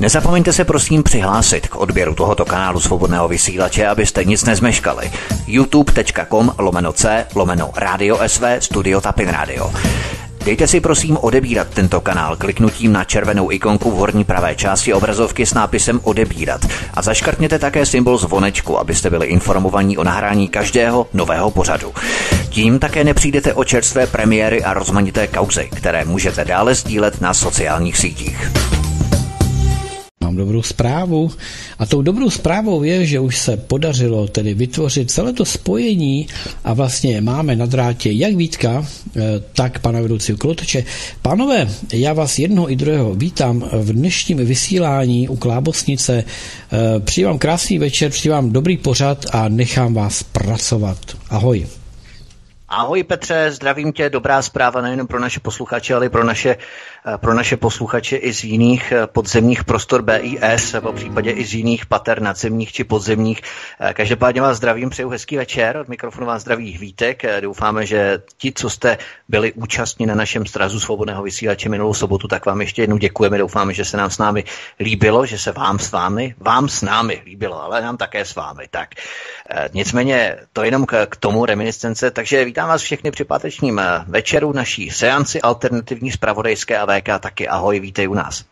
Nezapomeňte se prosím přihlásit k odběru tohoto kanálu svobodného vysílače, abyste nic nezmeškali. youtube.com lomeno c lomeno radio sv studio tapin radio. Dejte si prosím odebírat tento kanál kliknutím na červenou ikonku v horní pravé části obrazovky s nápisem odebírat a zaškrtněte také symbol zvonečku, abyste byli informovaní o nahrání každého nového pořadu. Tím také nepřijdete o čerstvé premiéry a rozmanité kauzy, které můžete dále sdílet na sociálních sítích. Dobrou zprávu. A tou dobrou zprávou je, že už se podařilo tedy vytvořit celé to spojení a vlastně máme na drátě jak Vítka, eh, tak pana vedoucího Klotoče. Pánové, já vás jednoho i druhého vítám v dnešním vysílání u Klábosnice. Eh, přeji vám krásný večer, přeji vám dobrý pořad a nechám vás pracovat. Ahoj. Ahoj Petře, zdravím tě, dobrá zpráva nejen pro naše posluchače, ale i pro naše pro naše posluchače i z jiných eh, podzemních prostor BIS, po případě i z jiných pater nadzemních či podzemních. Eh, každopádně vás zdravím, přeju hezký večer, od mikrofonu vás zdraví Vítek. Eh, doufáme, že ti, co jste byli účastní na našem strazu svobodného vysílače minulou sobotu, tak vám ještě jednou děkujeme. Doufáme, že se nám s námi líbilo, že se vám s vámi, vám s námi líbilo, ale nám také s vámi. Tak nicméně to jenom k tomu reminiscence, takže vítám vás všechny při pátečním večeru naší seanci alternativní spravodajské a VK taky ahoj, vítej u nás.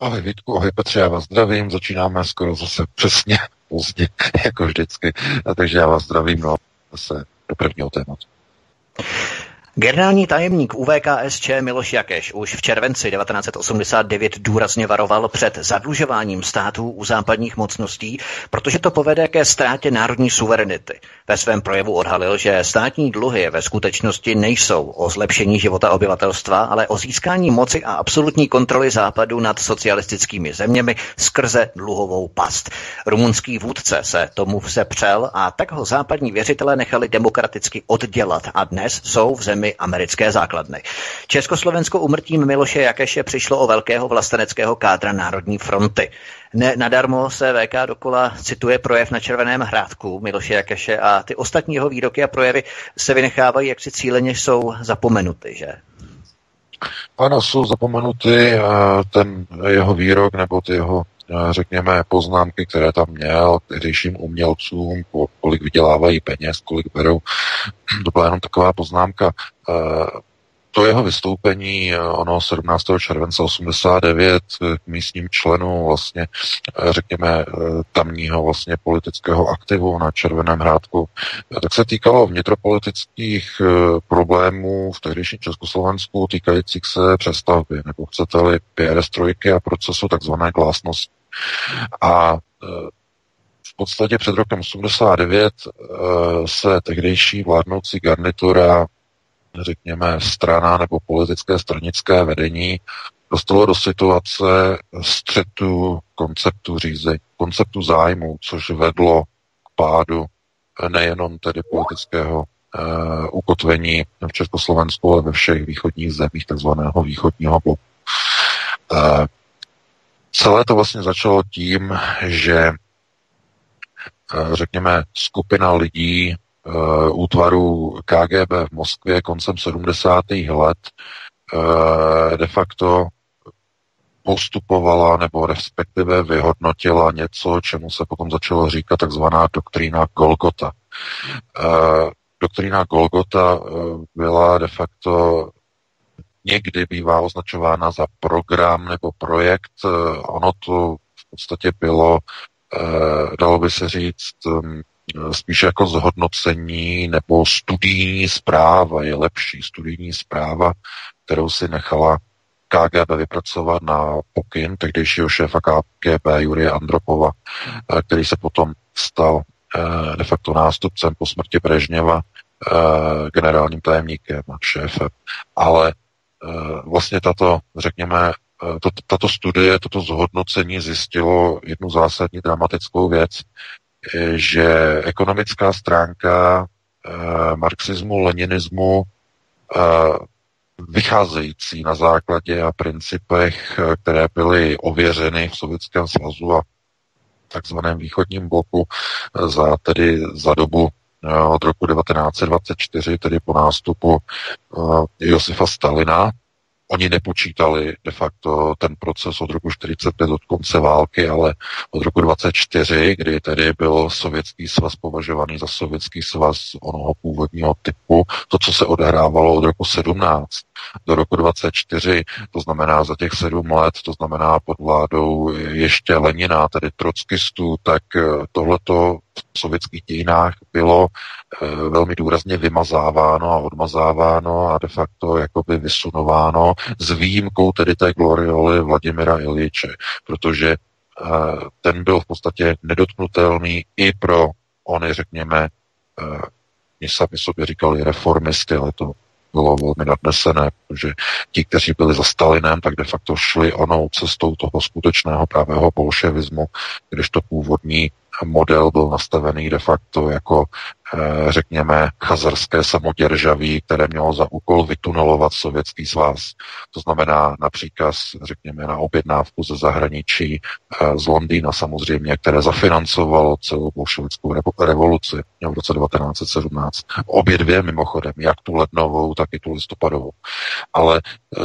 Ahoj Vítku, ahoj Petře, já vás zdravím, začínáme skoro zase přesně pozdě, jako vždycky, a takže já vás zdravím, no zase do prvního tématu. Generální tajemník UVKSČ Miloš Jakeš už v červenci 1989 důrazně varoval před zadlužováním států u západních mocností, protože to povede ke ztrátě národní suverenity. Ve svém projevu odhalil, že státní dluhy ve skutečnosti nejsou o zlepšení života obyvatelstva, ale o získání moci a absolutní kontroly západu nad socialistickými zeměmi skrze dluhovou past. Rumunský vůdce se tomu vse přel a tak ho západní věřitelé nechali demokraticky oddělat a dnes jsou v zemi americké základny. Československo umrtím Miloše Jakeše přišlo o velkého vlasteneckého kádra Národní fronty. Ne, nadarmo se VK dokola cituje projev na Červeném hrádku Miloše Jakeše a ty ostatní jeho výroky a projevy se vynechávají, jak si cíleně jsou zapomenuty, že? Ano, jsou zapomenuty ten jeho výrok nebo ty jeho řekněme, poznámky, které tam měl tehdejším umělcům, kolik vydělávají peněz, kolik berou. To byla jenom taková poznámka. To jeho vystoupení, ono 17. července 89 k místním členům vlastně, řekněme, tamního vlastně politického aktivu na Červeném hrádku, tak se týkalo vnitropolitických problémů v tehdejším Československu týkajících se přestavby, nebo chcete-li a procesu takzvané glásnosti. A v podstatě před rokem 89 e, se tehdejší vládnoucí garnitura, řekněme strana nebo politické stranické vedení, dostalo do situace střetu konceptu řízení, konceptu zájmu, což vedlo k pádu nejenom tedy politického uh, ukotvení v Československu, ale ve všech východních zemích takzvaného východního bloku. Uh, Celé to vlastně začalo tím, že eh, řekněme skupina lidí eh, útvaru KGB v Moskvě koncem 70. let eh, de facto postupovala nebo respektive vyhodnotila něco, čemu se potom začalo říkat takzvaná doktrína Golgota. Doktrína Golgota byla de facto někdy bývá označována za program nebo projekt. Eh, ono to v podstatě bylo, eh, dalo by se říct, spíše jako zhodnocení nebo studijní zpráva, je lepší studijní zpráva, kterou si nechala KGB vypracovat na pokyn tehdejšího šéfa KGB Jurie Andropova, eh, který se potom stal de facto nástupcem po smrti Brežněva, generálním tajemníkem a šéfem. Ale Eh, vlastně tato, řekněme, eh, tato studie, toto zhodnocení zjistilo jednu zásadní dramatickou věc, eh, že ekonomická stránka marxismu, leninismu vycházející na základě a principech, které byly ověřeny v Sovětském svazu a takzvaném východním bloku za tedy za dobu Eh, od roku 1924, tedy po nástupu eh, Josifa Stalina, Oni nepočítali de facto ten proces od roku 45 od konce války, ale od roku 24, kdy tedy byl sovětský svaz považovaný za sovětský svaz onoho původního typu, to, co se odehrávalo od roku 17 do roku 24, to znamená za těch sedm let, to znamená pod vládou ještě Lenina, tedy trockistů, tak eh, tohleto v sovětských dějinách bylo e, velmi důrazně vymazáváno a odmazáváno a de facto jakoby vysunováno s výjimkou tedy té glorioly Vladimira Iliče, protože e, ten byl v podstatě nedotknutelný i pro ony, řekněme, mě sami sobě říkali reformisty, ale to bylo velmi nadnesené, protože ti, kteří byli za Stalinem, tak de facto šli onou cestou toho skutečného pravého bolševismu, když to původní model byl nastavený de facto jako, eh, řekněme, chazarské samoděržaví, které mělo za úkol vytunelovat sovětský svaz. To znamená například, řekněme, na objednávku ze zahraničí eh, z Londýna samozřejmě, které zafinancovalo celou bolševickou revoluci v roce 1917. Obě dvě mimochodem, jak tu lednovou, tak i tu listopadovou. Ale eh,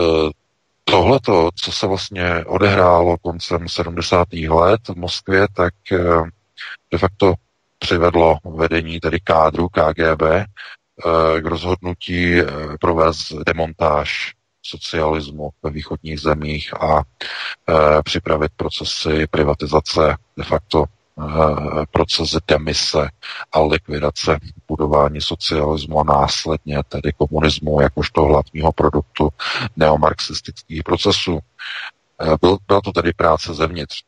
tohleto, co se vlastně odehrálo koncem 70. let v Moskvě, tak de facto přivedlo vedení, tedy kádru KGB, eh, k rozhodnutí eh, provést demontáž socialismu ve východních zemích a eh, připravit procesy privatizace, de facto proces demise a likvidace budování socialismu a následně tedy komunismu jakožto hlavního produktu neomarxistických procesů. Byl, byla to tedy práce zevnitř.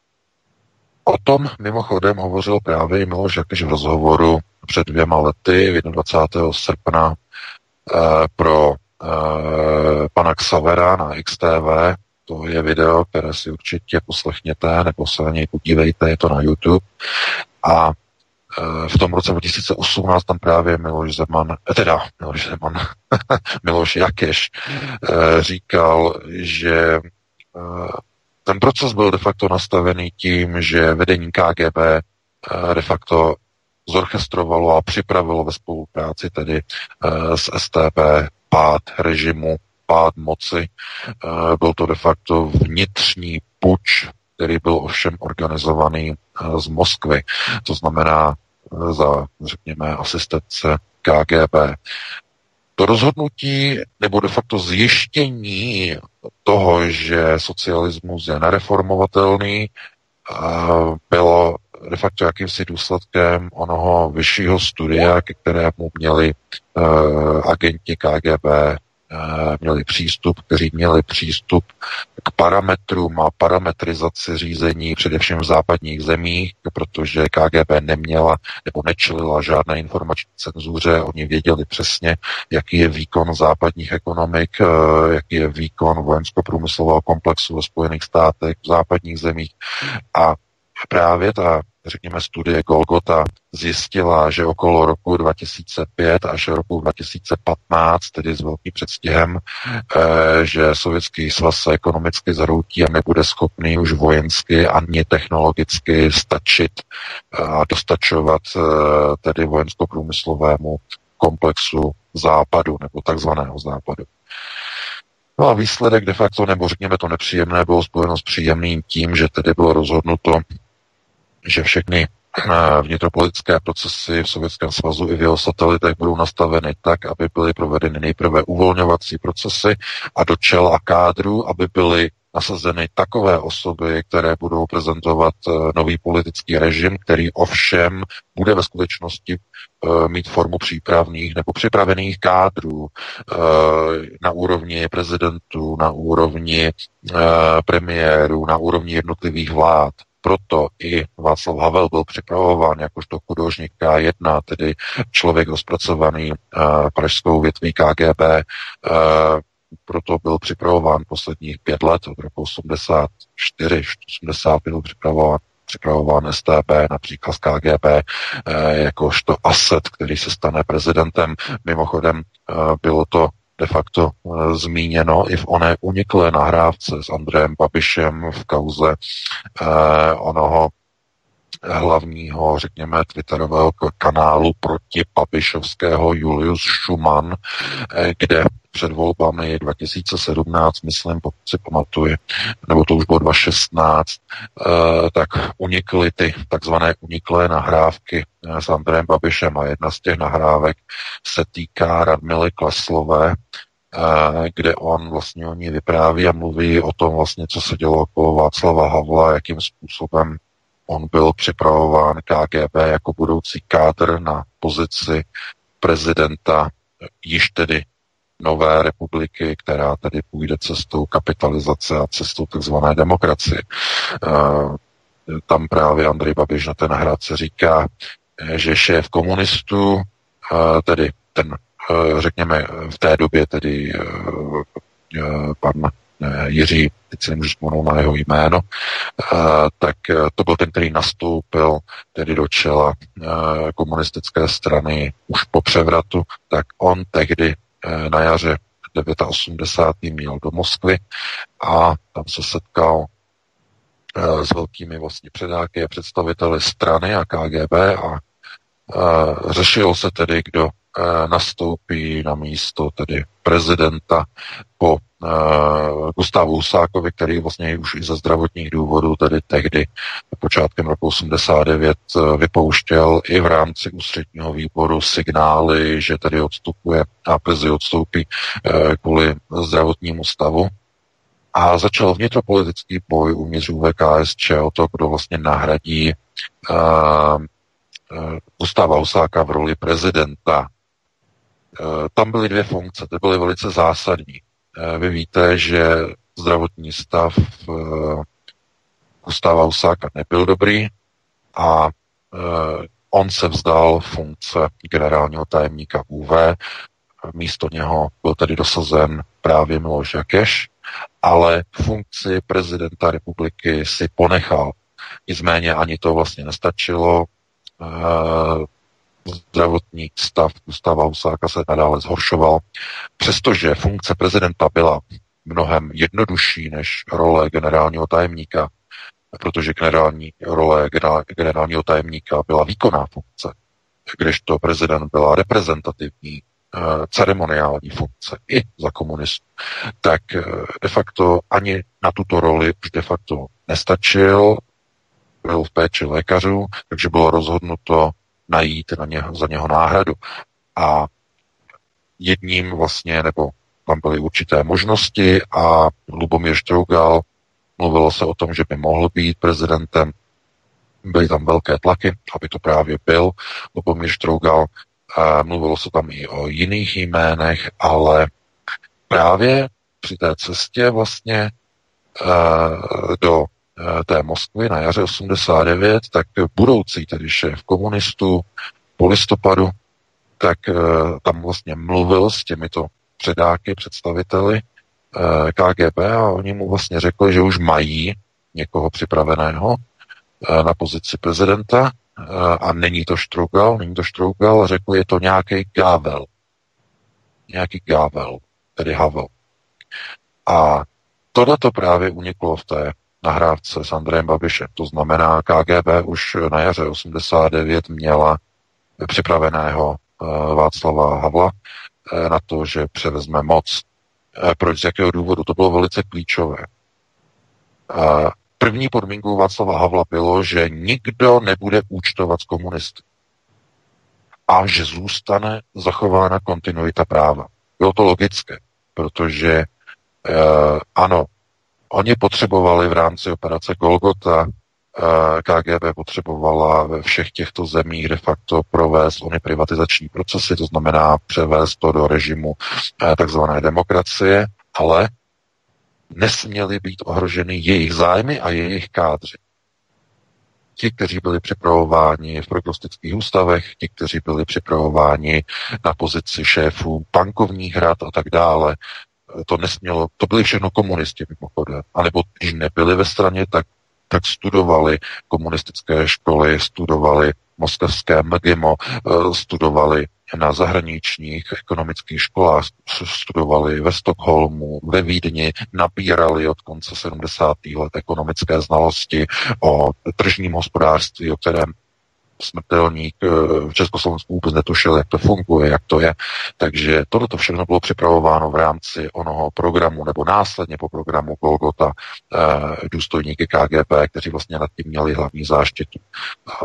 O tom mimochodem hovořil právě Miloš Jakeš v rozhovoru před dvěma lety, 21. srpna, eh, pro eh, pana Xavera na XTV. To je video, které si určitě poslechněte, nebo se na něj podívejte, je to na YouTube. A eh, v tom roce 2018 tam právě Miloš Zeman, teda Miloš Zeman, Miloš Jakeš říkal, že ten proces byl de facto nastavený tím, že vedení KGB eh, de facto zorchestrovalo a připravilo ve spolupráci tedy eh, s STP pád režimu, pád moci. Eh, byl to de facto vnitřní puč, který byl ovšem organizovaný z Moskvy. To znamená za, řekněme, asistence KGB. To rozhodnutí nebo de facto zjištění toho, že socialismus je nereformovatelný, bylo de facto jakýmsi důsledkem onoho vyššího studia, ke kterému měli uh, agenti KGB Eh, měli přístup, kteří měli přístup k parametrům a parametrizaci řízení především v západních zemích, protože KGB neměla nebo nečelila žádné informační cenzuře. Oni věděli přesně, jaký je výkon západních ekonomik, eh, jaký je výkon vojensko-průmyslového komplexu ve Spojených státech, v západních zemích. A právě ta řekněme, studie Golgota zjistila, že okolo roku 2005 až roku 2015, tedy s velkým předstihem, eh, že Sovětský svaz se ekonomicky zhroutí a nebude schopný už vojensky ani technologicky stačit a dostačovat eh, tedy vojensko-průmyslovému komplexu západu nebo takzvaného západu. No a výsledek de facto, nebo řekněme to nepříjemné, bylo spojeno s příjemným tím, že tedy bylo rozhodnuto že všechny eh, vnitropolitické procesy v Sovětském svazu i v jeho satelitech budou nastaveny tak, aby byly provedeny nejprve uvolňovací procesy a do čela kádru, aby byly nasazeny takové osoby, které budou prezentovat eh, nový politický režim, který ovšem bude ve skutečnosti eh, mít formu přípravných nebo připravených kádrů na úrovni prezidentů, na úrovni premiérů, na úrovni jednotlivých vlád proto i Václav Havel byl připravován jakožto chudожník K1, tedy člověk rozpracovaný uh, pražskou větví KGB, uh, eh, proto byl připravován posledních pět let, od roku 84, 85 byl připravován připravován STB, například z KGB, eh, jakožto aset, který se stane prezidentem. Mimochodem bylo to de facto e, zmíněno i v oné uniklé nahrávce s Andrejem Babišem v kauze e, onoho hlavního, řekněme, twitterového kanálu proti Papišovského Julius Schumann, e, kde před volbami 2017, myslím, pokud si pamatuju, nebo to už bylo 2016, eh, tak unikly ty takzvané uniklé nahrávky eh, s Andrejem Babišem a jedna z těch nahrávek se týká Radmily Klaslové, eh, kde on vlastně o ní vypráví a mluví o tom vlastně, co se dělo okolo Václava Havla, jakým způsobem on byl připravován KGB jako budoucí kádr na pozici prezidenta již tedy nové republiky, která tedy půjde cestou kapitalizace a cestou tzv. demokracie. Eh, tam právě Andrej Babiš na té nahrádce říká, eh, že šéf komunistů, eh, tedy ten, řekněme, v té době tedy pan Jiří, teď si nemůžu vzpomenout na jeho jméno, tak to byl ten, který nastoupil tedy do čela komunistické strany už po převratu, tak on tehdy Eh, na jaře 89. měl do Moskvy a tam se setkal eh, s velkými vlastně předáky a představiteli strany a KGB a eh, řešilo se tedy, kdo nastoupí na místo tedy prezidenta po uh, Gustavu Husákovi, který vlastně už i ze zdravotních důvodů tedy tehdy počátkem roku 89 uh, vypouštěl i v rámci ústředního výboru signály, že tedy odstupuje a brzy odstoupí uh, kvůli zdravotnímu stavu. A začal vnitropolitický boj uvnitř UVKSČ o to, kdo vlastně nahradí Gustava Husáka v roli prezidenta Eh, tam byly dvě funkce, ty byly velice zásadní. Eh, vy víte, že zdravotní stav eh, Gustava Usáka nebyl dobrý a on se vzdal funkce generálního tajemníka UV, místo něho byl tedy dosazen právě Miloš Jakeš, ale funkci prezidenta republiky si ponechal. Nicméně ani to vlastně nestačilo zdravotní stav Gustava Husáka se nadále zhoršoval, přestože funkce prezidenta byla mnohem jednodušší než role generálního tajemníka, protože generální role generálního tajemníka byla výkonná funkce, kdežto prezident byla reprezentativní eh, ceremoniální funkce i za komunistů, tak eh, de facto ani na tuto roli už de facto nestačil, byl v péči lékařů, takže bylo rozhodnuto najít na ně, za něho náhradu. A jedním vlastně, nebo tam byly určité možnosti a Lubomír Štrougal, mluvilo se o tom, že by mohl být prezidentem, byly tam velké tlaky, aby to právě byl Lubomír Štrougal, mluvilo se tam i o jiných jménech, ale právě při té cestě vlastně uh, do Eh, té Moskvy na jaře 89, tak budoucí tedy šéf komunistů po listopadu, tak eh, tam vlastně mluvil s těmito předáky, představiteli eh, KGB a oni mu vlastně řekli, že už mají někoho připraveného na pozici prezidenta a není to Štrougal, není to Štrougal, řekl, je to nějaký Gável. Nějaký Gável, tedy Havel. A tohle to právě uniklo v té nahrávce s Andrejem Babišem. To znamená, KGB už na jaře 89 měla připraveného eh, Václava Havla eh, na to, že převezme moc. Eh, proč, z jakého důvodu? To bylo velice klíčové. První podmínkou Václava Havla bylo, že nikdo nebude účtovat s komunisty a že zůstane zachována kontinuita práva. Bylo to logické, protože ano, Oni potřebovali v rámci operace Golgota, eh, KGB potřebovala ve všech těchto zemích de facto provést ony privatizační procesy, to znamená převést to do režimu eh, takzvané demokracie, ale nesměly být ohroženy jejich zájmy a jejich kádři. Ti, kteří byli připravováni v prognostických ústavech, ti, kteří byli připravováni na pozici šéfů bankovních hrad a tak dále, to nesmělo, to byli všechno komunisti mimochodem, anebo když nebyli ve straně, tak, tak studovali komunistické školy, studovali moskevské MGIMO, eh, studovali na zahraničních ekonomických školách, studovali ve Stockholmu, ve Vídni, nabírali od konce 70. let ekonomické znalosti o tržním hospodářství, o kterém smrtelník v Československu vůbec netušil, jak to funguje, jak to je. Takže tohle to všechno bylo připravováno v rámci onoho programu, nebo následně po programu Golgota důstojníky KGB, kteří vlastně nad tím měli hlavní záštitu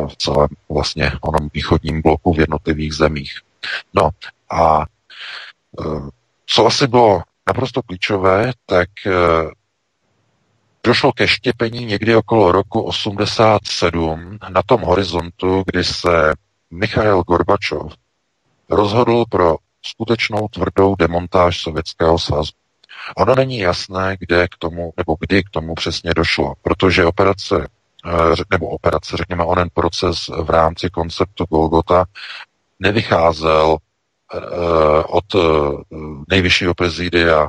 v celém vlastně onom východním bloku v jednotlivých zemích. No a co asi bylo naprosto klíčové, tak došlo ke štěpení někdy okolo roku 87 na tom horizontu, kdy se Michail Gorbačov rozhodl pro skutečnou tvrdou demontáž Sovětského svazu. Ono není jasné, kde k tomu, nebo kdy k tomu přesně došlo, protože operace, eh, nebo operace, řekněme, onen proces v rámci konceptu Golgota nevycházel eh, od eh, nejvyššího prezidia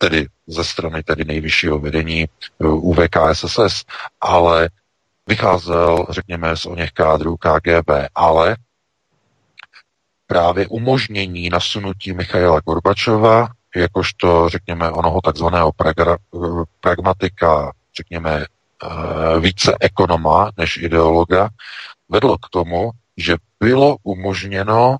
tedy ze strany tedy nejvyššího vedení eh, UVKSSS, ale vycházel, řekněme, z o něch kádrů KGB, ale právě umožnění nasunutí Michaila Gorbačova, jakožto, řekněme, onoho takzvaného pragra- pragmatika, řekněme, eh, více ekonoma než ideologa, vedlo k tomu, že bylo umožněno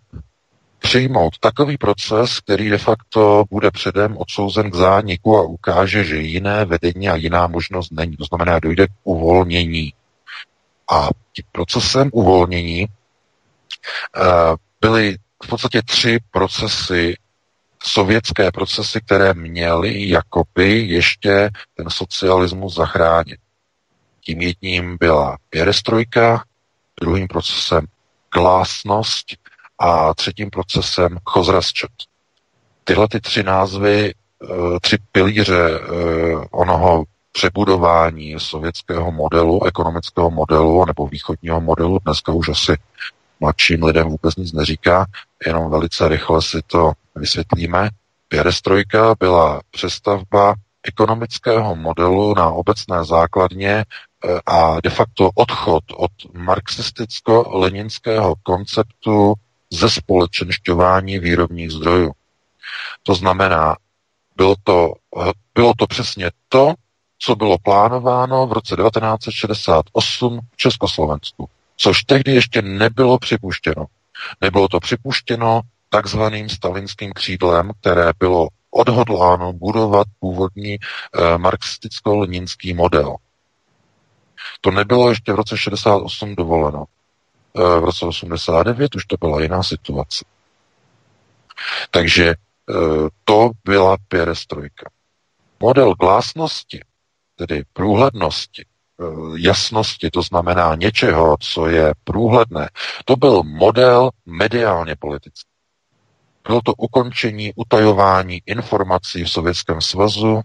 přijmout takový proces, který de facto bude předem odsouzen k zániku a ukáže, že jiné vedení a jiná možnost není. To znamená, dojde k uvolnění. A tím procesem uvolnění uh, byly v podstatě tři procesy, sovětské procesy, které měly jakoby ještě ten socialismus zachránit. Tím jedním byla perestrojka, druhým procesem glásnost a třetím procesem Chozrasčot. Tyhle ty tři názvy, eh, tři pilíře eh, onoho přebudování sovětského modelu, ekonomického modelu nebo východního modelu, dneska už asi mladším lidem vůbec nic neříká, jenom velice rychle si to vysvětlíme. Pěrestrojka byla přestavba ekonomického modelu na obecné základně eh, a de facto odchod od marxisticko-leninského konceptu ze společenšťování výrobních zdrojů. To znamená, bylo to, bylo to přesně to, co bylo plánováno v roce 1968 v Československu, což tehdy ještě nebylo připuštěno. Nebylo to připuštěno takzvaným stalinským křídlem, které bylo odhodláno budovat původní eh, marxisticko-leninský model. To nebylo ještě v roce 68 dovoleno. Eh, v roce 89 už to byla jiná situace. Takže eh, to byla perestrojka. Model glásnosti, tedy průhlednosti, eh, jasnosti, to znamená něčeho, co je průhledné, to byl model mediálně politický. Bylo to ukončení utajování informací v Sovětském svazu,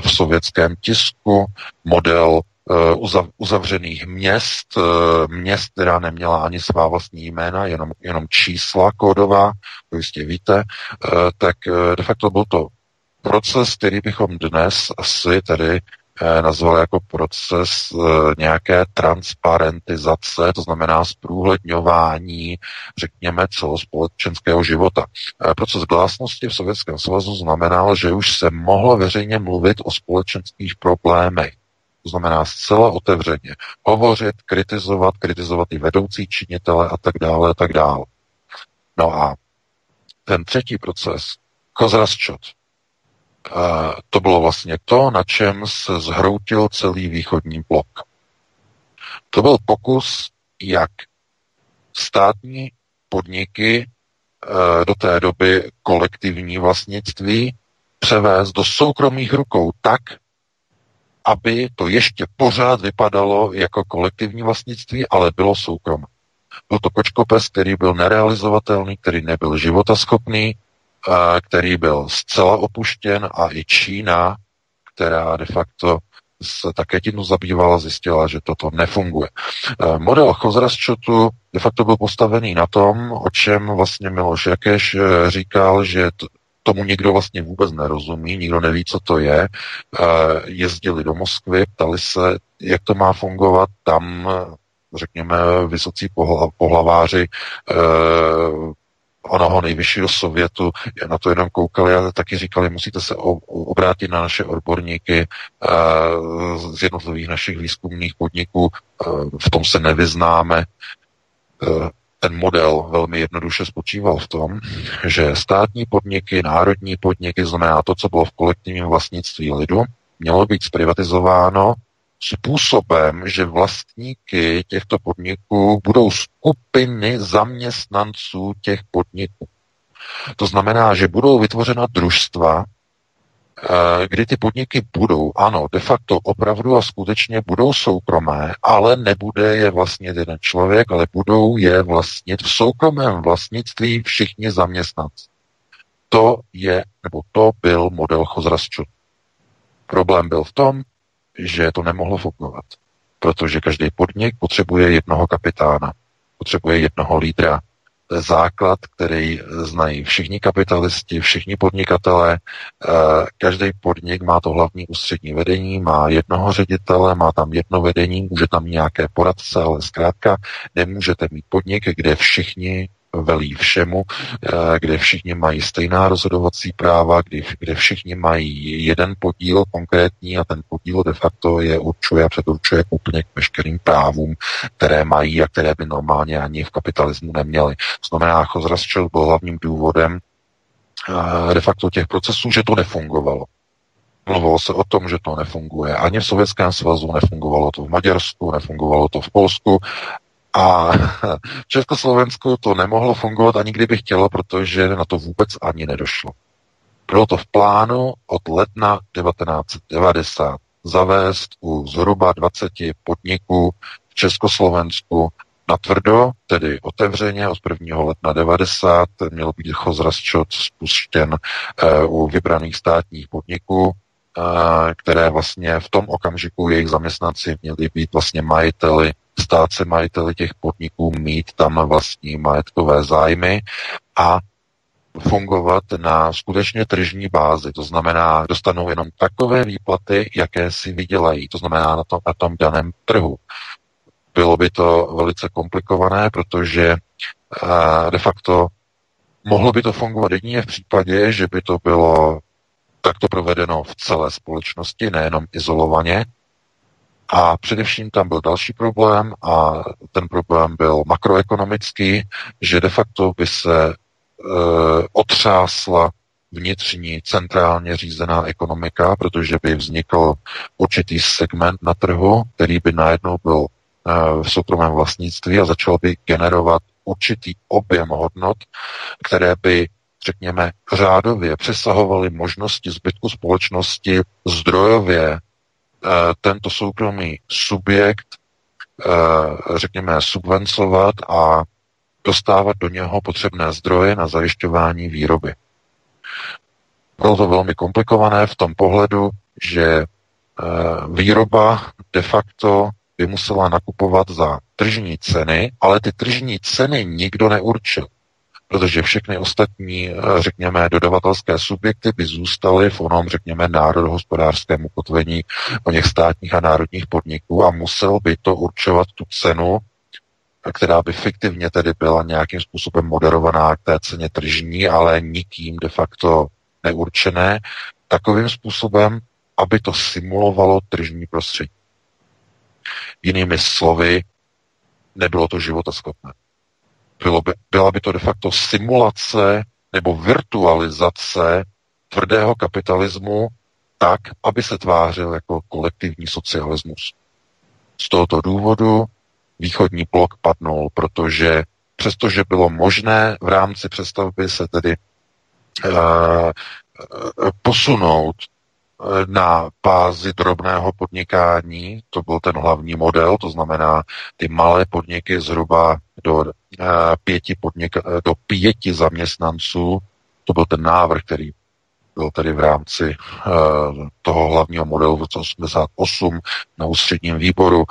v sovětském tisku, model uzavřených měst, eh, měst, která neměla ani svá vlastní jména, jenom, jenom čísla kódová, to jistě víte, eh, tak de facto byl to proces, který bychom dnes asi tedy nazvali jako proces nějaké transparentizace, to znamená zprůhledňování, řekněme, celospolečenského života. Proces glásnosti v Sovětském svazu znamenal, že už se mohlo veřejně mluvit o společenských problémech. To znamená zcela otevřeně hovořit, kritizovat, kritizovat i vedoucí činitele a tak dále a tak dále. No a ten třetí proces, Kozrasčot, to bylo vlastně to, na čem se zhroutil celý východní blok. To byl pokus, jak státní podniky e, do té doby kolektivní vlastnictví převést do soukromých rukou tak, aby to ještě pořád vypadalo jako kolektivní vlastnictví, ale bylo soukromé. Byl to kočkopes, který byl nerealizovatelný, který nebyl životaschopný, který byl zcela opuštěn a i Čína, která de facto se také tím zabývala, zjistila, že toto nefunguje. Model Chozrasčotu de facto byl postavený na tom, o čem vlastně Miloš Jakeš e, říkal, že tomu nikdo vlastně vůbec nerozumí, nikdo neví, co to je. Eh, jezdili do Moskvy, ptali se, jak to má fungovat. Tam, řekněme, vysocí pohlaváři eh, onoho nejvyššího sovětu na to jenom koukali a taky říkali, musíte se obrátit na naše odborníky uh, z jednotlivých našich výzkumných podniků, v tom se nevyznáme. Ten model velmi jednoduše spočíval v tom, že státní podniky, národní podniky, znamená to, co bylo v kolektivním vlastnictví lidu, mělo být zprivatizováno způsobem, že vlastníky těchto podniků budou skupiny zaměstnanců těch podniků. To znamená, že budou vytvořena družstva, kdy ty podniky budou, ano, de facto opravdu a skutečně budou soukromé, ale nebude je vlastnit jeden člověk, ale budou je vlastnit v soukromém vlastnictví všichni zaměstnanci. To je, nebo to byl model Chozrasču. Problém byl v tom, že to nemohlo fungovat, protože každý podnik potřebuje jednoho kapitána, potřebuje jednoho lídra. Základ, který znají všichni kapitalisti, všichni podnikatelé. Eh, každý podnik má to hlavní ústřední vedení, má jednoho ředitele, má tam jedno vedení, může tam nějaké poradce, ale zkrátka nemůžete mít podnik, kde všichni velí všemu, eh, kde všichni mají stejná rozhodovací práva, kde, všichni mají jeden podíl konkrétní a ten podíl de facto je určuje a předurčuje úplně k veškerým právům, které mají a které by normálně ani v kapitalismu neměli. To znamená, Chozrasčel byl hlavním důvodem eh, de facto těch procesů, že to nefungovalo. Mluvilo se o tom, že to nefunguje. Ani v Sovětském svazu nefungovalo to v Maďarsku, nefungovalo to v Polsku a v Československu to nemohlo fungovat ani kdyby chtělo, protože na to vůbec ani nedošlo. Bylo to v plánu od ledna 1990 zavést u zhruba 20 podniků v Československu na tvrdo, tedy otevřeně od 1. ledna 90 měl být chozrasčot spuštěn uh, u vybraných státních podniků, uh, které vlastně v tom okamžiku jejich zaměstnanci měli být vlastně majiteli stát se majiteli těch podniků, mít tam vlastní majetkové zájmy a fungovat na skutečně tržní bázi. To znamená, dostanou jenom takové výplaty, jaké si vydělají. To znamená na tom, na tom daném trhu. Bylo by to velice komplikované, protože uh, de facto mohlo by to fungovat jedině v případě, že by to bylo takto provedeno v celé společnosti, nejenom izolovaně, a především tam byl další problém a ten problém byl makroekonomický, že de facto by se e, otřásla vnitřní centrálně řízená ekonomika, protože by vznikl určitý segment na trhu, který by najednou byl e, v soukromém vlastnictví a začal by generovat určitý objem hodnot, které by řekněme, řádově přesahovaly možnosti zbytku společnosti zdrojově tento soukromý subjekt, eh, řekněme, subvencovat a dostávat do něho potřebné zdroje na zajišťování výroby. Bylo to velmi komplikované v tom pohledu, že eh, výroba de facto by musela nakupovat za tržní ceny, ale ty tržní ceny nikdo neurčil protože všechny ostatní, eh, řekněme, dodavatelské subjekty by zůstaly v onom, řekněme, národohospodářském ukotvení o něch státních a národních podniků a musel by to určovat tu cenu, která by fiktivně tedy byla nějakým způsobem moderovaná k té ceně tržní, ale nikým de facto neurčené, takovým způsobem, aby to simulovalo tržní prostředí. Jinými slovy, nebylo to životaschopné. Bylo by, byla by to de facto simulace nebo virtualizace tvrdého kapitalismu tak, aby se tvářil jako kolektivní socialismus. Z tohoto důvodu východní blok padnul, protože přestože bylo možné v rámci přestavby se tedy uh, posunout na bázi drobného podnikání, to byl ten hlavní model, to znamená ty malé podniky zhruba do eh, pěti, podnik, eh, do pěti zaměstnanců, to byl ten návrh, který byl tedy v rámci uh, toho hlavního modelu v roce 88 na ústředním výboru,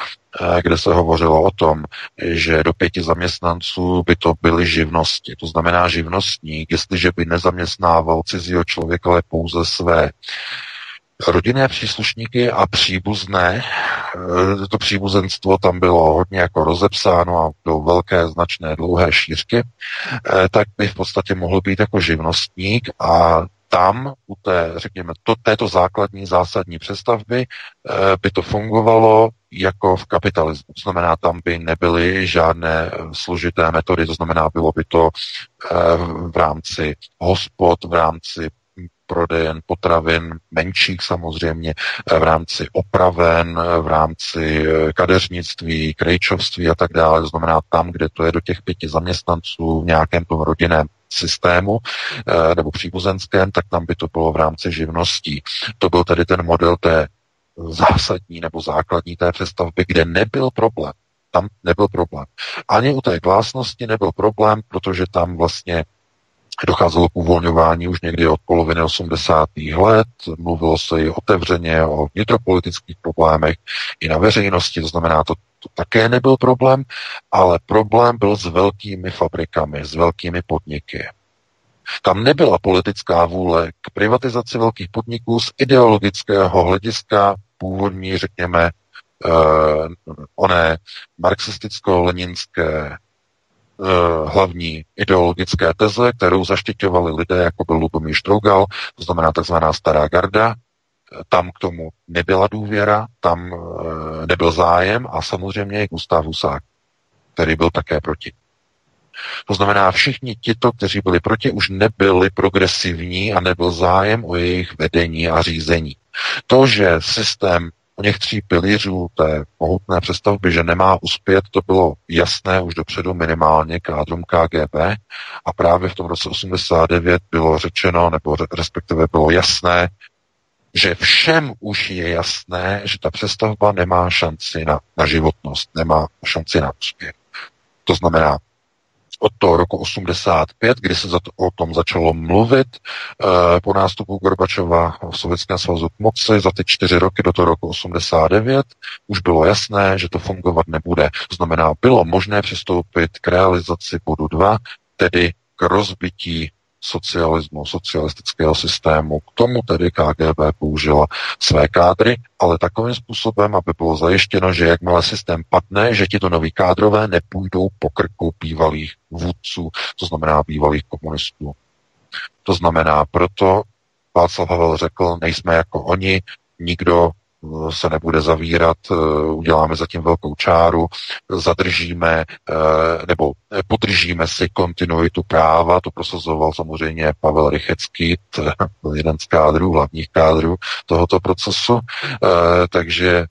kde se hovořilo o tom, že do pěti zaměstnanců by to byly živnosti. To znamená živnostník, jestliže by nezaměstnával cizího člověka, ale pouze své rodinné příslušníky a příbuzné, to příbuzenstvo tam bylo hodně jako rozepsáno a bylo velké, značné, dlouhé šířky, tak by v podstatě mohl být jako živnostník a tam u té, řekněme, to, této základní zásadní přestavby by to fungovalo jako v kapitalismu. To znamená, tam by nebyly žádné složité metody, to znamená, bylo by to v rámci hospod, v rámci prodejen potravin menších samozřejmě, v rámci opraven, v rámci eh, kadeřnictví, krejčovství a tak dále. To znamená tam, kde to je do těch pěti zaměstnanců v nějakém tom rodinném systému eh, nebo příbuzenském, tak tam by to bylo v rámci živností. To byl tedy ten model té zásadní nebo základní té přestavby, kde nebyl problém. Tam nebyl problém. Ani u té glásnosti nebyl problém, protože tam vlastně Docházelo k uvolňování už někdy od poloviny 80. let, mluvilo se i otevřeně o vnitropolitických problémech i na veřejnosti, to znamená, to, to také nebyl problém, ale problém byl s velkými fabrikami, s velkými podniky. Tam nebyla politická vůle k privatizaci velkých podniků z ideologického hlediska původní, řekněme, uh, oné marxisticko-leninské hlavní ideologické teze, kterou zaštiťovali lidé, jako byl Lubomír Štrougal, to znamená takzvaná stará garda. Tam k tomu nebyla důvěra, tam eh, nebyl zájem a samozřejmě i Gustav Husák, který byl také proti. To znamená, všichni tito, kteří byli proti, už nebyli progresivní a nebyl zájem o jejich vedení a řízení. To, že systém o něch tří pilířů té mohutné přestavby, že nemá uspět, to bylo jasné už dopředu minimálně kádrum KGB a právě v tom roce 89 bylo řečeno, nebo respektive bylo jasné, že všem už je jasné, že ta přestavba nemá šanci na, na životnost, nemá šanci na úspěch. To znamená, od toho roku 85, kdy se o tom začalo mluvit eh, po nástupu Gorbačova v Sovětském svazu k moci za ty čtyři roky do toho roku 89, už bylo jasné, že to fungovat nebude. To znamená, bylo možné přistoupit k realizaci bodu 2, tedy k rozbití socialismu, socialistického systému. K tomu tedy KGB použila své kádry, ale takovým způsobem, aby bylo zajištěno, že jakmile systém padne, že ti to noví kádrové nepůjdou po krku bývalých vůdců, to znamená bývalých komunistů. To znamená, proto Václav Havel řekl, nejsme jako oni, nikdo se nebude zavírat, eh, uděláme zatím velkou čáru, zadržíme eh, nebo podržíme si kontinuitu práva, to prosazoval samozřejmě Pavel Rychecký, byl jeden z kádrů, hlavních kádrů tohoto procesu, eh, takže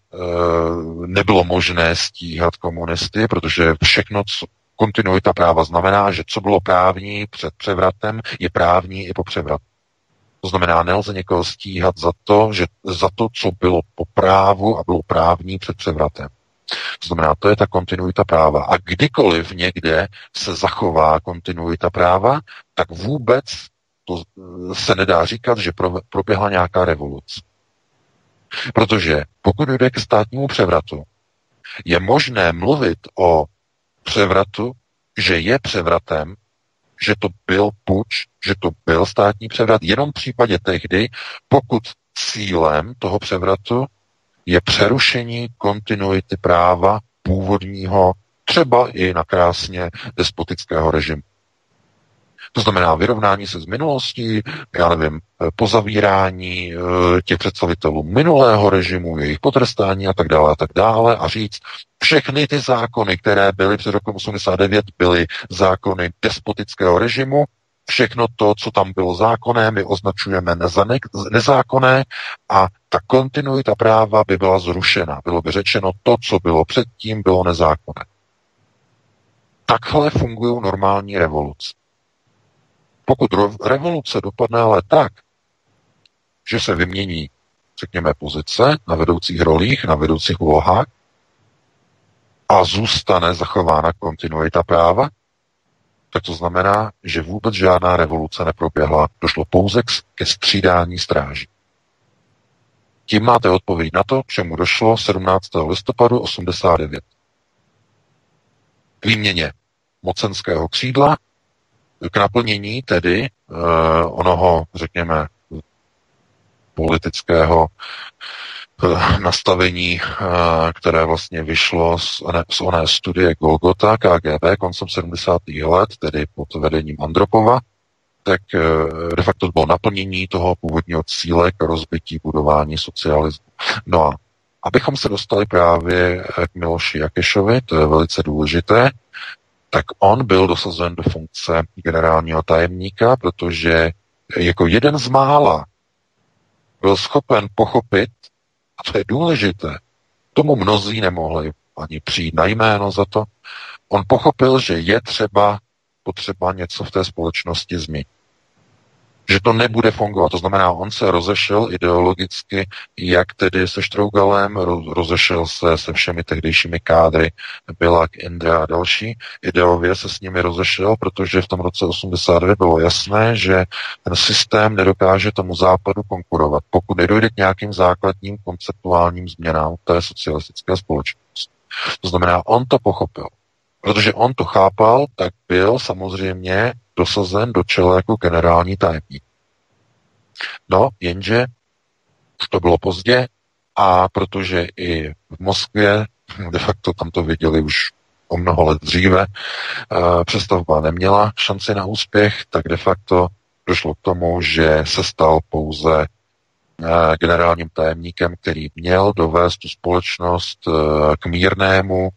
nebylo možné stíhat komunisty, protože všechno, co kontinuita práva znamená, že co bylo právní před převratem, je právní i po převratu. To znamená, nelze někoho stíhat za to, že za to, co bylo po právu a bylo právní před převratem. To znamená, to je ta kontinuita práva. A kdykoliv někde se zachová kontinuita práva, tak vůbec to se nedá říkat, že proběhla nějaká revoluce. Protože pokud jde k státnímu převratu, je možné mluvit o převratu, že je převratem, že to byl puč, že to byl státní převrat, jenom v případě tehdy, pokud cílem toho převratu je přerušení kontinuity práva původního, třeba i na krásně despotického režimu. To znamená vyrovnání se s minulostí, já nevím, pozavírání eh, těch představitelů minulého režimu, jejich potrestání a tak dále a tak dále a říct, všechny ty zákony, které byly před rokem 89, byly zákony despotického režimu, všechno to, co tam bylo zákonné, my označujeme nezákonné a ta kontinuita práva by byla zrušena. Bylo by řečeno, to, co bylo předtím, bylo nezákonné. Takhle fungují normální revoluce. Pokud revoluce dopadne ale tak, že se vymění, řekněme, pozice na vedoucích rolích, na vedoucích úlohách a zůstane zachována kontinuita práva, tak to znamená, že vůbec žádná revoluce neproběhla. Došlo pouze ke střídání stráží. Tím máte odpověď na to, k čemu došlo 17. listopadu 89. K výměně mocenského křídla, k naplnění tedy uh, onoho, řekněme, politického nastavení, které vlastně vyšlo z, ne, z oné studie Golgota KGB koncem 70. let, tedy pod vedením Andropova, tak de facto to bylo naplnění toho původního cíle k rozbití budování socialismu. No a abychom se dostali právě k Miloši Jakešovi, to je velice důležité, tak on byl dosazen do funkce generálního tajemníka, protože jako jeden z mála byl schopen pochopit, a to je důležité, tomu mnozí nemohli ani přijít na jméno za to, on pochopil, že je třeba potřeba něco v té společnosti změnit že to nebude fungovat. To znamená, on se rozešel ideologicky, jak tedy se Štrougalem, rozešel se se všemi tehdejšími kádry, Bilak, Indra a další. Ideově se s nimi rozešel, protože v tom roce 89 bylo jasné, že ten systém nedokáže tomu západu konkurovat, pokud nedojde k nějakým základním konceptuálním změnám té socialistické společnosti. To znamená, on to pochopil. Protože on to chápal, tak byl samozřejmě dosazen do čela jako generální tajemník. No, jenže už to bylo pozdě a protože i v Moskvě, de facto tam to viděli už o mnoho let dříve, eh, přestavba neměla šanci na úspěch, tak de facto došlo k tomu, že se stal pouze eh, generálním tajemníkem, který měl dovést tu společnost eh, k mírnému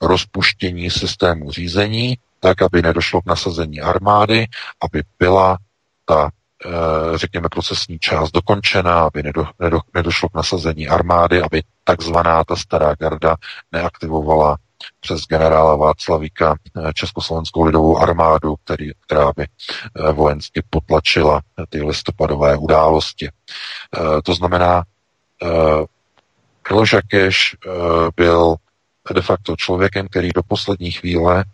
rozpuštění systému řízení, tak, aby nedošlo k nasazení armády, aby byla ta eh, řekněme, procesní část dokončena, aby nedo, nedo, nedošlo k nasazení armády, aby takzvaná ta stará garda neaktivovala přes generála Václavíka eh, Československou lidovou armádu, který, která by eh, vojensky potlačila ty listopadové události. To znamená, Jakeš byl de facto člověkem, který do poslední chvíle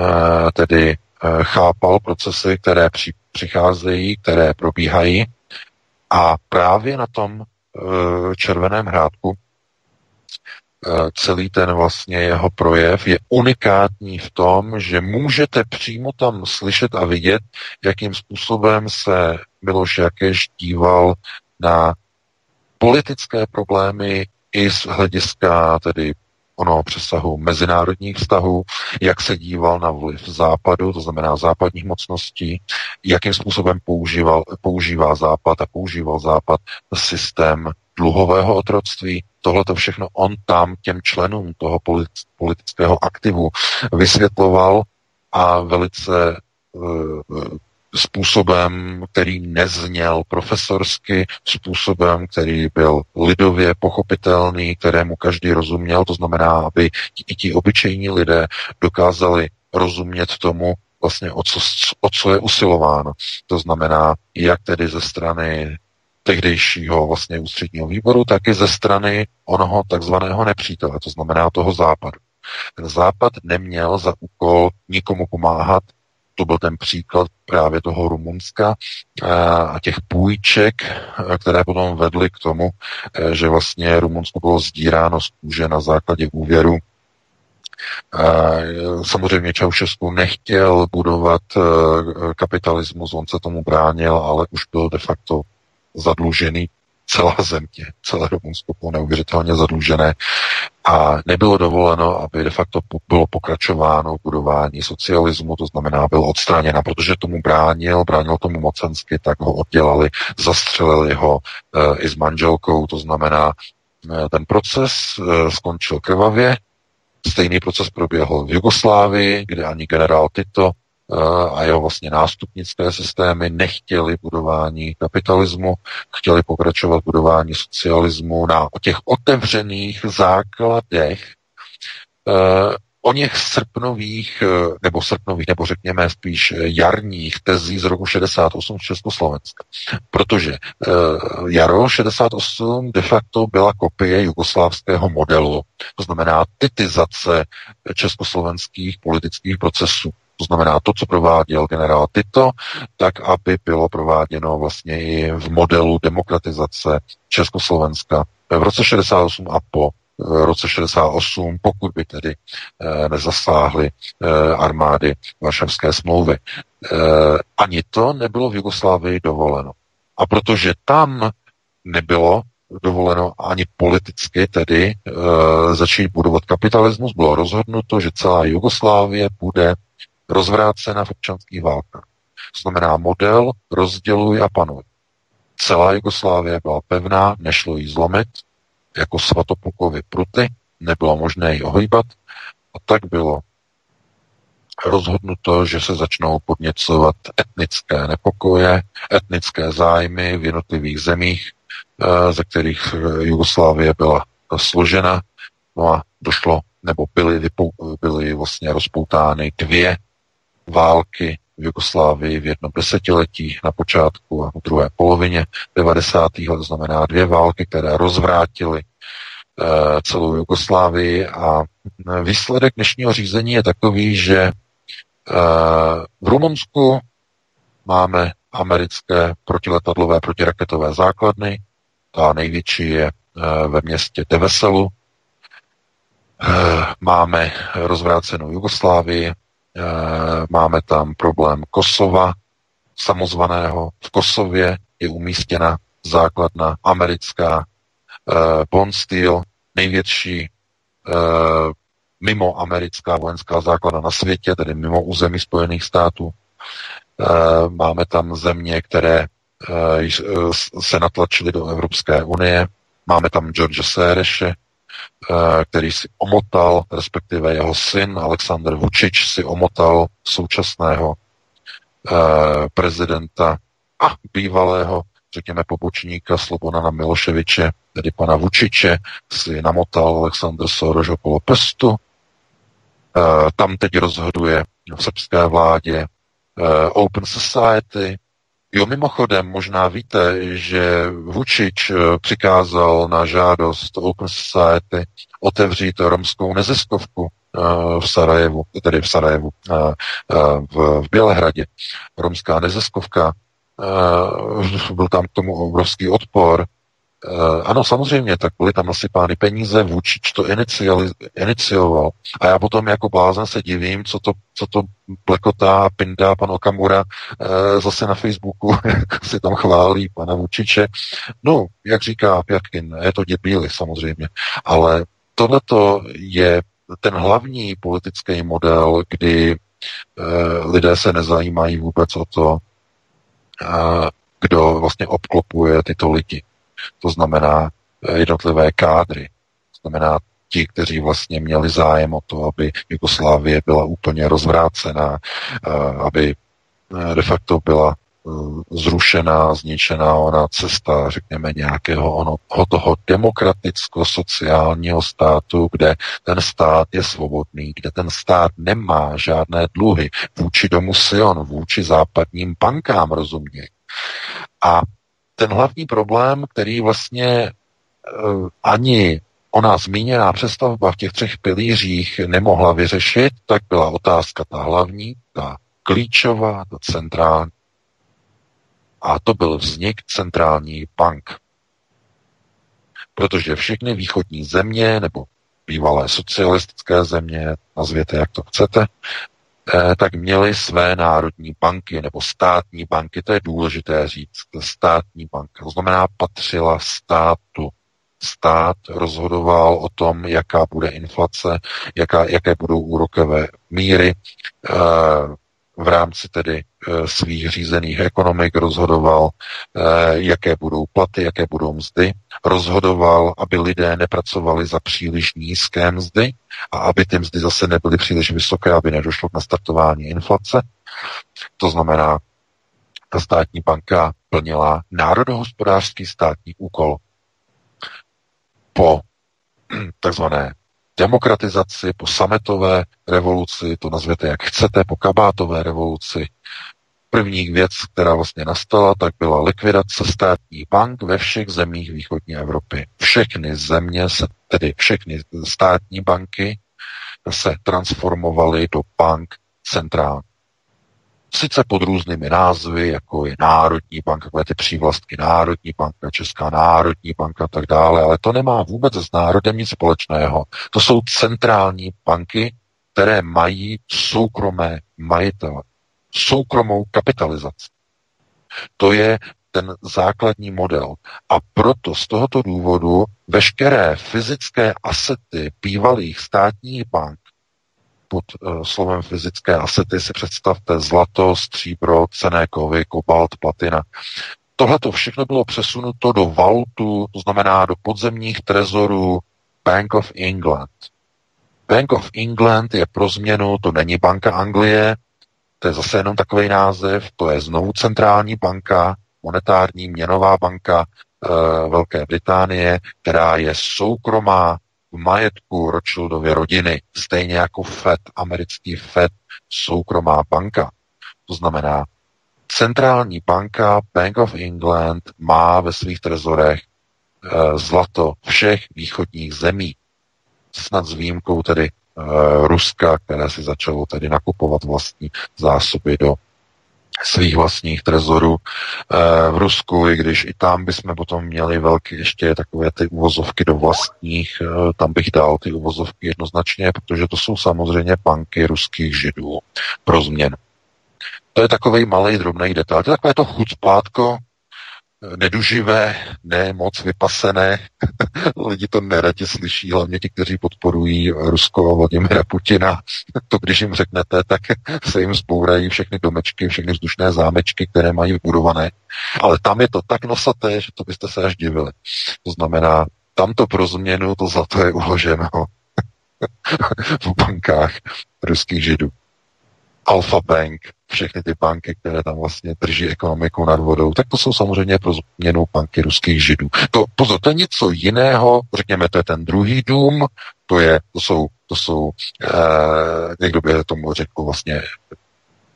Eh, tedy eh, chápal procesy, které při, přicházejí, které probíhají. A právě na tom eh, červeném hrádku celý ten vlastně jeho projev je unikátní v tom, že můžete přímo tam slyšet a vidět, jakým způsobem se Miloš Jakeš díval na politické problémy i z hlediska tedy onoho přesahu mezinárodních vztahů, jak se díval na vliv západu, to znamená západních mocností, jakým způsobem používal, používá západ a používal západ systém dluhového otroctví. Tohle to všechno on tam těm členům toho politického aktivu vysvětloval a velice eh, způsobem, který nezněl profesorsky, způsobem, který byl lidově pochopitelný, kterému každý rozuměl, to znamená, aby i ti obyčejní lidé dokázali rozumět tomu, vlastně o co, o co je usilováno. To znamená, jak tedy ze strany tehdejšího vlastně ústředního výboru, tak i ze strany onoho takzvaného nepřítele, to znamená toho západu. Ten západ neměl za úkol nikomu pomáhat, to byl ten příklad právě toho Rumunska a těch půjček, které potom vedly k tomu, eh, že vlastně Rumunsko bylo zdíráno z kůže na základě úvěru. Samozřejmě Čaušesku nechtěl budovat kapitalismus, on se tomu bránil, ale už byl de facto zadlužený celá země, celé Rumunsko bylo neuvěřitelně zadlužené a nebylo dovoleno, aby de facto bylo pokračováno budování socialismu, to znamená, byl odstraněna, protože tomu bránil, bránil tomu mocensky, tak ho oddělali, zastřelili ho e, i s manželkou, to znamená, e, ten proces e, skončil krvavě, Stejný proces proběhl v Jugoslávii, kde ani generál Tito a jeho vlastně nástupnické systémy nechtěli budování kapitalismu, chtěli pokračovat budování socialismu na těch otevřených základech eh, o něch srpnových, eh, nebo srpnových, nebo řekněme spíš jarních tezí z roku 68 v Československa. Protože jaro 68 de facto byla kopie jugoslávského modelu, to znamená titizace československých politických procesů. To znamená to, co prováděl generál Tito, tak aby bylo prováděno vlastně i v modelu demokratizace Československa v roce 68 a po eh, roce 68, pokud by tedy e, nezasáhly e, armády Varšavské smlouvy. E, ani to nebylo v Jugoslávii dovoleno. A protože tam nebylo dovoleno ani politicky tedy e, začít budovat kapitalismus. Bylo rozhodnuto, že celá Jugoslávie bude rozvrácena v občanských válkách. To znamená model rozděluj a panuj. Celá Jugoslávie byla pevná, nešlo jí zlomit, jako svatopukovy pruty, nebylo možné ji ohýbat a tak bylo rozhodnuto, že se začnou podněcovat etnické nepokoje, etnické zájmy v jednotlivých zemích, eh, ze kterých eh, Jugoslávie byla složena. No a došlo, nebo byly, byly vlastně rozpoutány dvě války v Jugoslávii v jednom desetiletí na počátku a v druhé polovině 90. let, znamená dvě války, které rozvrátily eh, celou Jugoslávii a výsledek dnešního řízení je takový, že v Rumunsku máme americké protiletadlové protiraketové základny. Ta největší je eh, ve městě Deveselu. Eh, máme rozvrácenou Jugoslávii, eh, máme tam problém Kosova, samozvaného. V Kosově je umístěna základna americká Bond největší mimo americká vojenská základna na světě, tedy mimo území Spojených států. Eh, máme tam země, které eh, se natlačily do Evropské unie. Máme tam George Sereše, eh, který si omotal, respektive jeho syn Aleksandr Vučič si omotal současného prezidenta a bývalého, řekněme, pobočníka Slobodana Miloševiče, tedy pana Vučiče, si namotal Aleksandr Soros okolo prstu Eh, tam teď rozhoduje v srbské vládě eh, Open Society. Jo, mimochodem, možná víte, že Vučič eh, přikázal na žádost Open Society otevřít romskou neziskovku v Sarajevu, tedy v Sarajevu, v, v Bělehradě. Romská neziskovka, byl tam k tomu obrovský odpor, ano, samozřejmě, tak byly tam nasypány peníze, Vůčič to inicioval. A já potom jako blázen se divím, co to, co to plekotá, pindá pan Okamura uh, zase na Facebooku, jak si tam chválí pana Vůčiče. No, jak říká Pětkin, je to děbíli samozřejmě, ale tohleto je ten hlavní politický model, kdy uh, lidé se nezajímají vůbec o to, uh, kdo vlastně obklopuje tyto lidi. To znamená eh, jednotlivé kádry. To znamená ti, kteří vlastně měli zájem o to, aby Jugoslávie byla úplně rozvrácená, eh, aby eh, de facto byla zrušená, zničená ona cesta, řekněme, nějakého ono, toho demokraticko-sociálního státu, kde ten stát je svobodný, kde ten stát nemá žádné dluhy vůči domu Sion, vůči západním bankám, rozumě. A ten hlavní problém, který vlastně uh, ani ona zmíněná přestavba v těch třech pilířích nemohla vyřešit, tak byla otázka ta hlavní, ta klíčová, ta centrální. A to byl vznik centrální bank. Protože všechny východní země, nebo bývalé socialistické země, nazvěte jak to chcete, Eh, tak měly své národní banky nebo státní banky, to je důležité říct, státní banka, to znamená patřila státu. Stát rozhodoval o tom, jaká bude inflace, jaká, jaké budou úrokové míry, eh, v rámci tedy eh, svých řízených ekonomik rozhodoval, jaké budou platy, jaké budou mzdy, rozhodoval, aby lidé nepracovali za příliš nízké mzdy a aby ty mzdy zase nebyly příliš vysoké, aby nedošlo k nastartování inflace. To znamená, ta státní banka plnila národohospodářský státní úkol po takzvané demokratizaci, po sametové revoluci, to nazvěte jak chcete, po kabátové revoluci, První věc, která vlastně nastala, tak byla likvidace státních bank ve všech zemích východní Evropy. Všechny země, se, tedy všechny státní banky se transformovaly do bank centrální. Sice pod různými názvy, jako je Národní banka, takové ty přívlastky Národní banka, Česká národní banka a tak dále, ale to nemá vůbec s národem nic společného. To jsou centrální banky, které mají soukromé majitele soukromou kapitalizaci. To je ten základní model. A proto z tohoto důvodu veškeré fyzické asety bývalých státních bank pod uh, slovem fyzické asety si představte zlato, stříbro, cené kovy, kobalt, platina. Tohle to všechno bylo přesunuto do vaultu, to znamená do podzemních trezorů Bank of England. Bank of England je pro změnu, to není banka Anglie, to je zase jenom takový název, to je znovu centrální banka, monetární měnová banka e, Velké Británie, která je soukromá majetku Rothschildovy rodiny, stejně jako FED, americký FED, soukromá banka. To znamená, centrální banka Bank of England má ve svých trezorech e, zlato všech východních zemí. Snad s výjimkou tedy Eh, Ruska, které si začalo tedy nakupovat vlastní zásoby do svých vlastních trezorů eh, v Rusku, i když i tam bychom potom měli velké ještě takové ty uvozovky do vlastních, eh, tam bych dal ty uvozovky jednoznačně, protože to jsou samozřejmě banky ruských židů pro změnu. To je takový malý drobný detail. To je takové to chucpátko, neduživé, ne moc vypasené. Lidi to neradě slyší, hlavně ti, kteří podporují Rusko a Vladimira Putina. To, když jim řeknete, tak se jim zbourají všechny domečky, všechny vzdušné zámečky, které mají vybudované. Ale tam je to tak nosaté, že to byste se až divili. To znamená, tam to pro změnu, to za to je uloženo v bankách ruských židů. Alfa Bank, všechny ty banky, které tam vlastně drží ekonomiku nad vodou, tak to jsou samozřejmě pro změnu banky ruských židů. To, pozor, to je něco jiného, řekněme, to je ten druhý dům, to, je, to jsou, to jsou eh, někdo by tomu řekl vlastně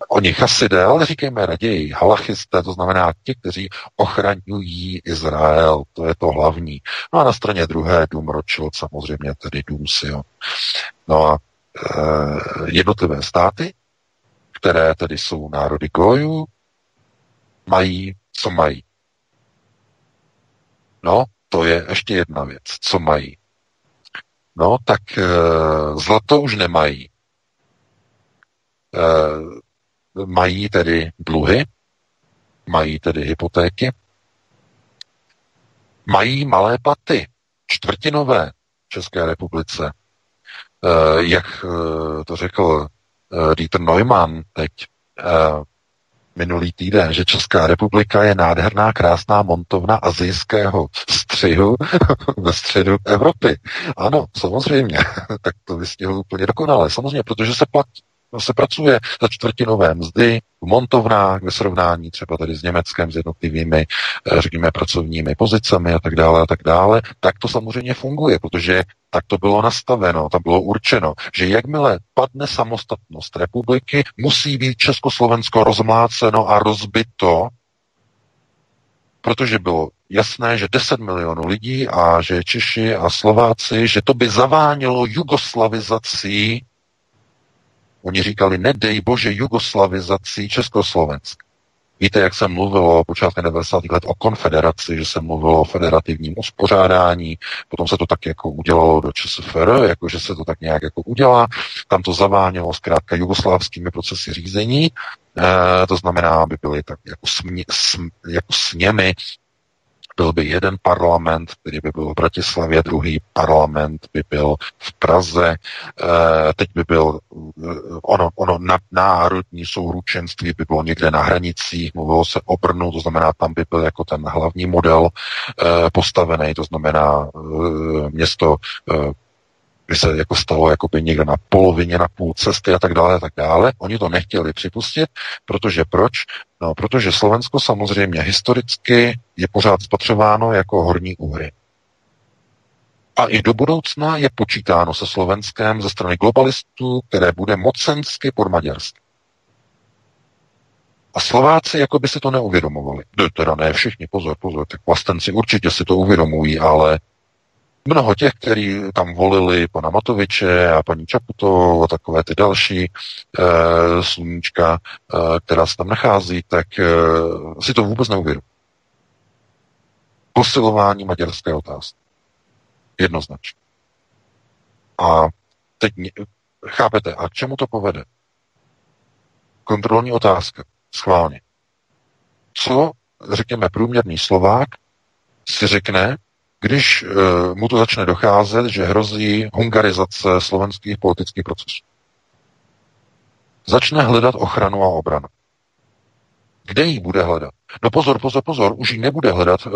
oni chasidé, ale říkejme raději halachisté, to znamená ti, kteří ochraňují Izrael, to je to hlavní. No a na straně druhé dům Rothschild, samozřejmě tedy dům Sion. No a e, jednotlivé státy, které tedy jsou národy Gojů, mají, co mají. No, to je ještě jedna věc. Co mají? No, tak e, zlato už nemají. E, mají tedy dluhy, mají tedy hypotéky, mají malé platy, čtvrtinové v České republice. E, jak e, to řekl Dieter Neumann teď uh, minulý týden, že Česká republika je nádherná, krásná montovna azijského střihu ve středu Evropy. Ano, samozřejmě, tak to vystihl úplně dokonale. Samozřejmě, protože se platí se pracuje za čtvrtinové mzdy v montovnách ve srovnání třeba tady s Německem, s jednotlivými, eh, řekněme, pracovními pozicemi a tak dále a tak dále, tak to samozřejmě funguje, protože tak to bylo nastaveno, tam bylo určeno, že jakmile padne samostatnost republiky, musí být Československo rozmláceno a rozbito, protože bylo jasné, že 10 milionů lidí a že Češi a Slováci, že to by zavánilo jugoslavizací Oni říkali, nedej bože jugoslavizací Československa. Víte, jak jsem mluvil o počátku 90. let o konfederaci, že jsem mluvil o federativním uspořádání, potom se to tak jako udělalo do ČSFR, jako že se to tak nějak jako udělá, tam to zavánělo zkrátka jugoslávskými procesy řízení, e, to znamená, aby byly tak jako, smě, sm, jako sněmy byl by jeden parlament, který by byl v Bratislavě, druhý parlament by byl v Praze, eh, teď by byl eh, ono, ono národní souručenství by bylo někde na hranicích, mluvilo se o Brnu, to znamená, tam by byl jako ten hlavní model eh, postavený, to znamená město by se jako stalo jako by někde na polovině, na půl cesty a tak dále a tak dále. Oni to nechtěli připustit, protože proč? No, protože Slovensko samozřejmě historicky je pořád spatřováno jako horní úhry. A i do budoucna je počítáno se Slovenskem ze strany globalistů, které bude mocensky pod Maďarskem. A Slováci jako by si to neuvědomovali. Teda ne všichni, pozor, pozor, tak vlastenci určitě si to uvědomují, ale mnoho těch, kteří tam volili pana Matoviče a paní Čaputovou a takové ty další e, sluníčka, e, která se tam nachází, tak e, si to vůbec neuvědomí. Posilování maďarské otázky. Jednoznačně. A teď chápete, a k čemu to povede? Kontrolní otázka. Schválně. Co řekněme, průměrný Slovák si řekne, když uh, mu to začne docházet, že hrozí hungarizace slovenských politických procesů. Začne hledat ochranu a obranu. Kde ji bude hledat? No pozor, pozor, pozor, už ji nebude hledat uh,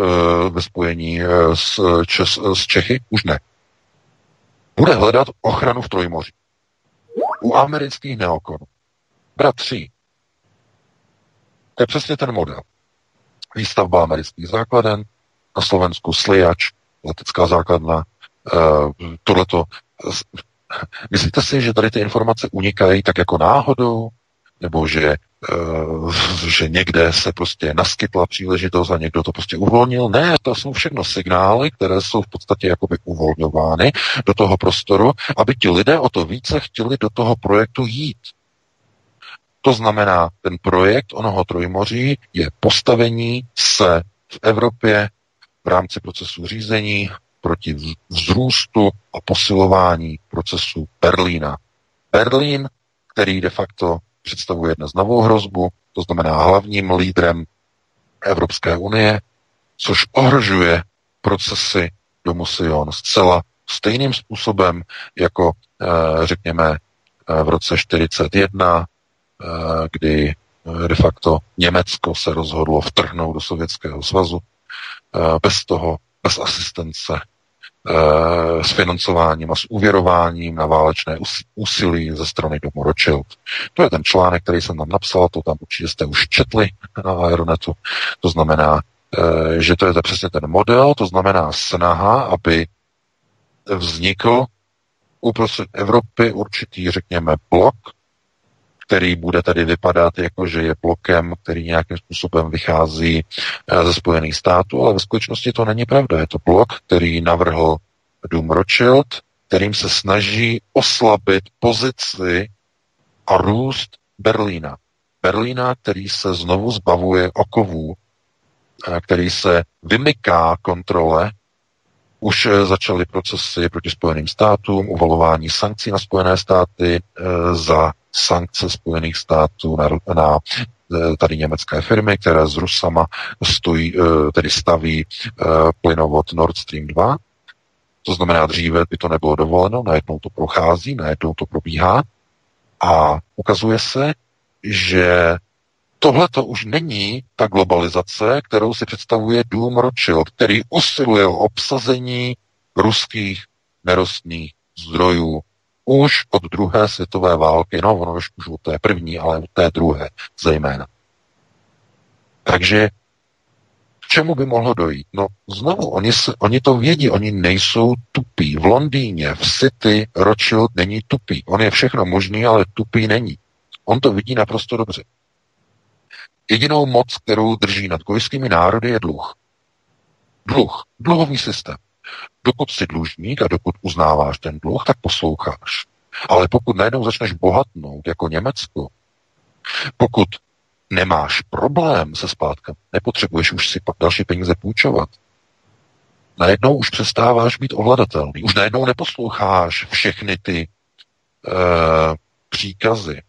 ve spojení uh, s, Čes, s Čechy, už ne. Bude hledat ochranu v Trojmoří. U amerických neokonů. Bratři. To je přesně ten model. Výstavba amerických základen, na Slovensku Sliač, letecká základna, uh, tohleto. Myslíte si, že tady ty informace unikají tak jako náhodou? Nebo že, uh, že někde se prostě naskytla příležitost a někdo to prostě uvolnil? Ne, to jsou všechno signály, které jsou v podstatě jakoby uvolňovány do toho prostoru, aby ti lidé o to více chtěli do toho projektu jít. To znamená, ten projekt onoho Trojmoří je postavení se v Evropě v rámci procesu řízení proti vzrůstu a posilování procesu Berlína. Berlín, který de facto představuje dnes novou hrozbu, to znamená hlavním lídrem Evropské unie, což ohrožuje procesy domu Sion zcela stejným způsobem, jako eh, řekněme eh, v roce 41, eh, kdy de facto Německo se rozhodlo vtrhnout do Sovětského svazu bez toho, bez asistence, eh, s financováním a s uvěrováním na válečné úsilí ze strany domu Rothschild. To je ten článek, který jsem tam napsal, to tam určitě jste už četli na Aeronetu. To znamená, eh, že to je přesně ten model, to znamená snaha, aby vznikl uprostřed Evropy určitý, řekněme, blok který bude tady vypadat jako, že je blokem, který nějakým způsobem vychází eh, ze Spojených států, ale ve skutečnosti to není pravda. Je to blok, který navrhl Dům Rothschild, kterým se snaží oslabit pozici a růst Berlína. Berlína, který se znovu zbavuje okovů, eh, který se vymyká kontrole už eh, začaly procesy proti Spojeným státům, uvalování sankcí na Spojené státy za sankce Spojených států na, na eh, tady německé firmy, které s Rusama stojí, eh, tedy staví eh, plynovod Nord Stream 2. To znamená, dříve by to nebylo dovoleno, najednou to prochází, najednou to probíhá a ukazuje se, že tohle to už není ta globalizace, kterou si představuje Dům Rothschild, který usiluje o obsazení ruských nerostných zdrojů už od druhé světové války, no ono už, už od té první, ale od té druhé zejména. Takže k čemu by mohlo dojít? No znovu, oni, se, oni to vědí, oni nejsou tupí. V Londýně, v City, Rothschild není tupý. On je všechno možný, ale tupý není. On to vidí naprosto dobře. Jedinou moc, kterou drží nad kojskými národy, je dluh. Dluh. Dluhový systém. Dokud jsi dlužník a dokud uznáváš ten dluh, tak posloucháš. Ale pokud najednou začneš bohatnout jako Německo, pokud nemáš problém se splátkem, nepotřebuješ už si další peníze půjčovat, najednou už přestáváš být ovladatelný. Už najednou neposloucháš všechny ty e, příkazy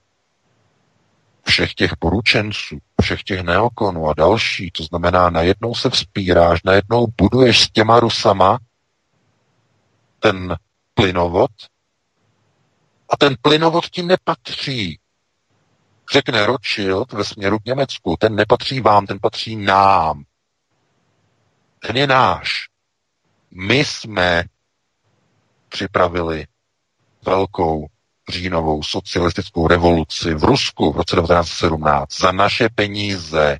všech těch poručenců, všech těch neokonů a další. To znamená, najednou se vzpíráš, najednou buduješ s těma Rusama ten plynovod a ten plynovod ti nepatří. Řekne Rothschild ve směru k Německu, ten nepatří vám, ten patří nám. Ten je náš. My jsme připravili velkou říjnovou socialistickou revoluci v Rusku v roce 1917 za naše peníze.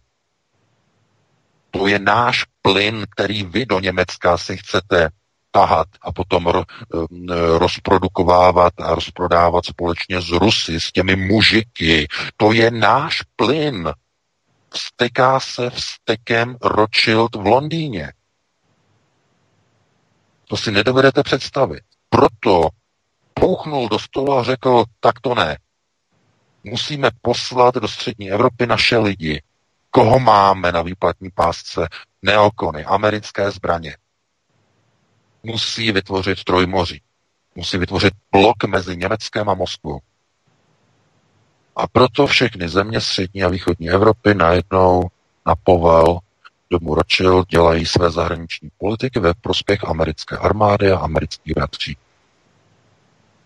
To je náš plyn, který vy do Německa si chcete tahat a potom ro, eh, rozprodukovávat a rozprodávat společně s Rusy, s těmi mužiky. To je náš plyn. Vsteká se vstekem Rothschild v Londýně. To si nedovedete představit. Proto pouchnul do stolu a řekl, tak to ne. Musíme poslat do střední Evropy naše lidi. Koho máme na výplatní pásce? Neokony, americké zbraně musí vytvořit trojmoří. Musí vytvořit blok mezi Německem a Moskvou. A proto všechny země střední a východní Evropy najednou na povel domu Rothschild dělají své zahraniční politiky ve prospěch americké armády a amerických bratří.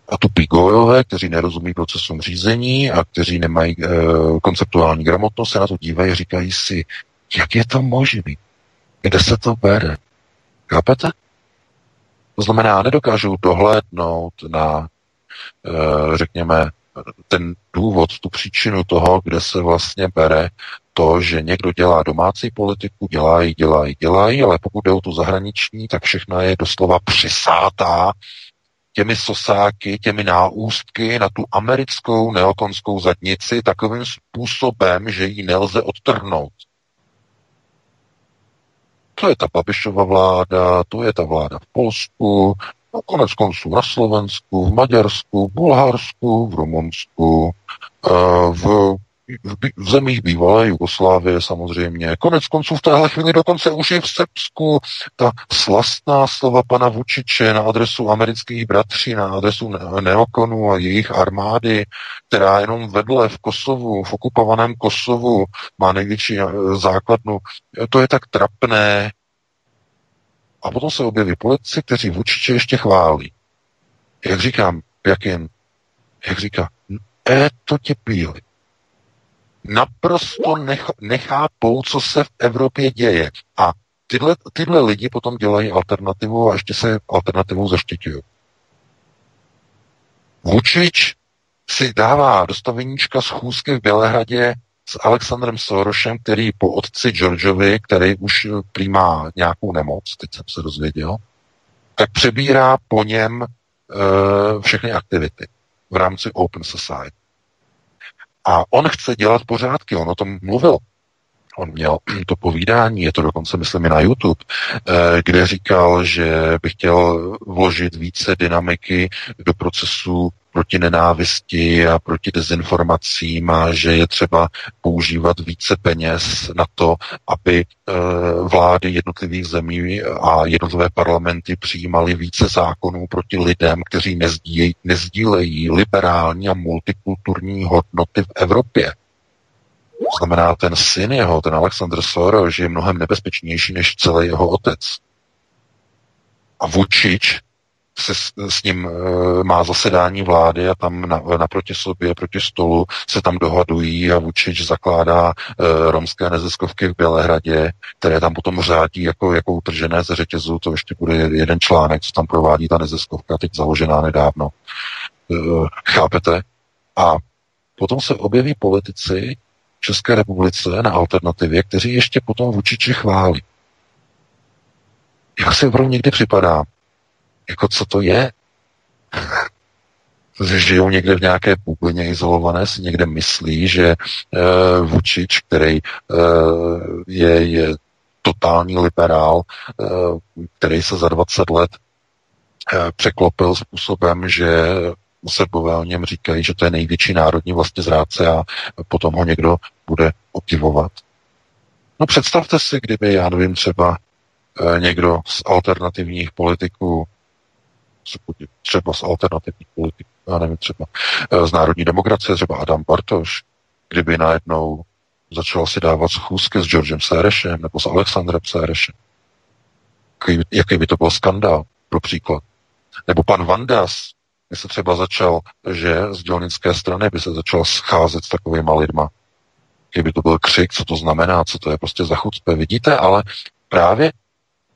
A tu pigojové, kteří nerozumí procesům řízení a kteří nemají e, konceptuální gramotnost, se na to dívají a říkají si, jak je to možné? Kde se to bere? Chápete? To znamená, nedokážou dohlédnout na, e, řekněme, ten důvod, tu příčinu toho, kde se vlastně bere to, že někdo dělá domácí politiku, dělají, dělají, dělají, ale pokud jde o tu zahraniční, tak všechna je doslova přisátá těmi sosáky, těmi náústky na tu americkou neokonskou zadnici takovým způsobem, že ji nelze odtrhnout. To je ta Babišova vláda, to je ta vláda v Polsku, no konec konců na Slovensku, v Maďarsku, v Bulharsku, v Rumunsku, eh, v v zemích bývalé Jugoslávie samozřejmě. Konec konců v téhle chvíli dokonce už je v Srbsku ta slastná slova pana Vučiče na adresu amerických bratří, na adresu neokonů a jejich armády, která jenom vedle v Kosovu, v okupovaném Kosovu má největší eh, základnu. To je tak trapné. A potom se objeví politici, kteří Vučiče ještě chválí. Jak říkám, jak jen, jak říká, e to tě píli naprosto nech, nechápou, co se v Evropě děje. A tyhle, tyhle lidi potom dělají alternativu a ještě se alternativou zaštiťují. Vučič si dává dostaveníčka schůzky v Bělehradě s Alexandrem Sorošem, který po otci Georgeovi, který už přijímá nějakou nemoc, teď jsem se dozvěděl, tak přebírá po něm e, všechny aktivity v rámci Open Society. A on chce dělat pořádky, on o tom mluvil. On měl to povídání, je to dokonce, myslím, i na YouTube, eh, kde říkal, že by chtěl vložit více dynamiky do procesu proti nenávisti a proti dezinformacím a že je třeba používat více peněz na to, aby eh, vlády jednotlivých zemí a jednotlivé parlamenty přijímaly více zákonů proti lidem, kteří nezdílejí, nezdílejí liberální a multikulturní hodnoty v Evropě. To znamená, ten syn jeho, ten Alexander Soros, je mnohem nebezpečnější než celý jeho otec. A Vučič se s, s ním e, má zasedání vlády a tam na, naproti sobě, proti stolu se tam dohadují a Vučič zakládá e, romské neziskovky v Bělehradě, které tam potom řádí jako, jako utržené ze řetězu. To ještě bude jeden článek, co tam provádí ta neziskovka, teď založená nedávno. E, chápete? A potom se objeví politici České republice na alternativě, kteří ještě potom Vučiče chválí. Jak si opravdu někdy připadá, jako co to je? žijou někde v nějaké bublině izolované, si někde myslí, že uh, Vučič, který uh, je, je totální liberál, uh, který se za 20 let uh, překlopil způsobem, že Srbové o něm říkají, že to je největší národní vlastně zrádce a potom ho někdo bude obdivovat. No představte si, kdyby, já nevím, třeba někdo z alternativních politiků třeba z alternativních politik, já nevím, třeba eh, z národní demokracie, třeba Adam Bartoš, kdyby najednou začal si dávat schůzky s Georgem Sérešem nebo s Alexandrem Sérešem. Jaký, by to byl skandál, pro příklad. Nebo pan Vandas by se třeba začal, že z dělnické strany by se začal scházet s takovými lidma. Kdyby to byl křik, co to znamená, co to je prostě za chucpe. Vidíte, ale právě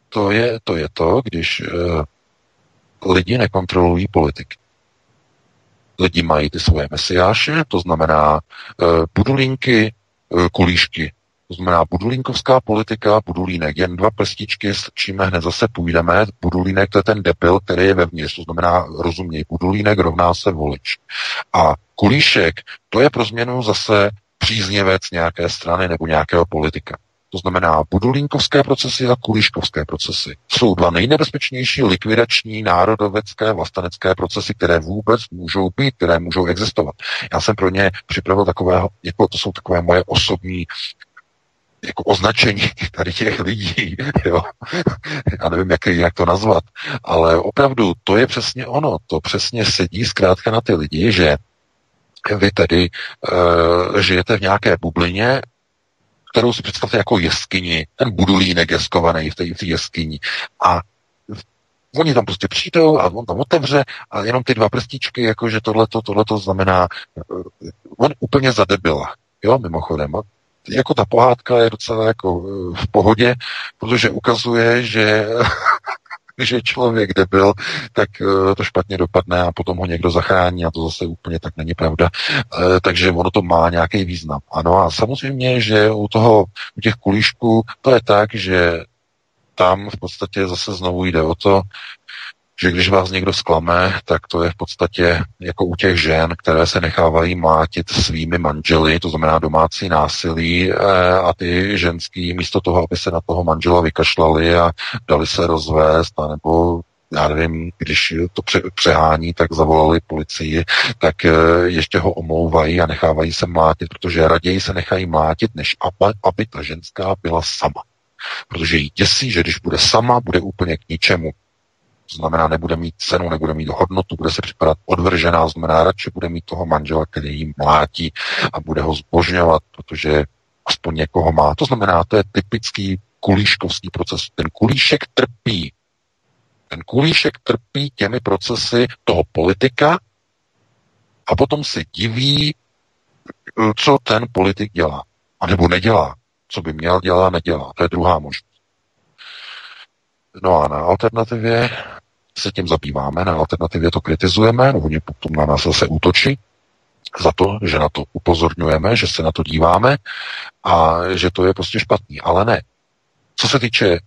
to je to, je to když uh, lidi nekontrolují politiky. Lidi mají ty svoje mesiáše, to znamená uh, budulínky, uh, kulíšky. To znamená budulínkovská politika, budulínek, jen dva prstičky strčíme, hned zase půjdeme. Budulínek to je ten debil, který je vevnitř, to znamená, rozuměj, budulínek rovná se volič. A kulíšek, to je pro změnu zase příznivec nějaké strany nebo nějakého politika. To znamená, budulínkovské procesy a kuliškovské procesy jsou dva nejnebezpečnější likvidační národovecké vlastenecké procesy, které vůbec můžou být, které můžou existovat. Já jsem pro ně připravil takového, jako to jsou takové moje osobní jako označení tady těch lidí, jo. Já nevím, jak, jak to nazvat, ale opravdu to je přesně ono, to přesně sedí zkrátka na ty lidi, že vy tedy uh, žijete v nějaké bublině, kterou si představte jako jeskyni, ten budulínek je skovaný v té, jeskyni. A oni tam prostě přijdou a on tam otevře a jenom ty dva prstíčky, jakože tohleto, tohleto znamená, uh, on úplně zadebila, jo, mimochodem. A jako ta pohádka je docela jako v pohodě, protože ukazuje, že že člověk debil, tak eh, to špatně dopadne a potom ho někdo zachrání a to zase úplně tak není pravda. Eh, takže ono to má nějaký význam. Ano a samozřejmě, že u toho, u těch kulíšků, to je tak, že tam v podstatě zase znovu jde o to, že když vás někdo zklame, tak to je v podstatě jako u těch žen, které se nechávají mlátit svými manželi, to znamená domácí násilí eh, a ty ženský místo toho, aby se na toho manžela vykašlali a dali se rozvést, nebo já nevím, když to přehání, tak zavolali policii, tak eh, ještě ho omlouvají a nechávají se mlátit, protože raději se nechají mlátit, než aby, aby ta ženská byla sama. Protože jí děsí, že když bude sama, bude úplně k ničemu. To znamená, nebude mít cenu, nebude mít hodnotu, bude se připadat odvržená, znamená, radši bude mít toho manžela, který jí mlátí a bude ho zbožňovat, protože aspoň někoho má. To znamená, to je typický kulíškovský proces. Ten kulíšek trpí. Ten kulíšek trpí těmi procesy toho politika a potom se diví, co ten politik dělá. A nebo nedělá. Co by měl dělat, nedělá. To je druhá možnost. No a na alternativě se tím zabýváme, na alternativě to kritizujeme, no oni potom na nás zase útočí za to, že na to upozorňujeme, že se na to díváme a že to je prostě špatný. Ale ne. Co se týče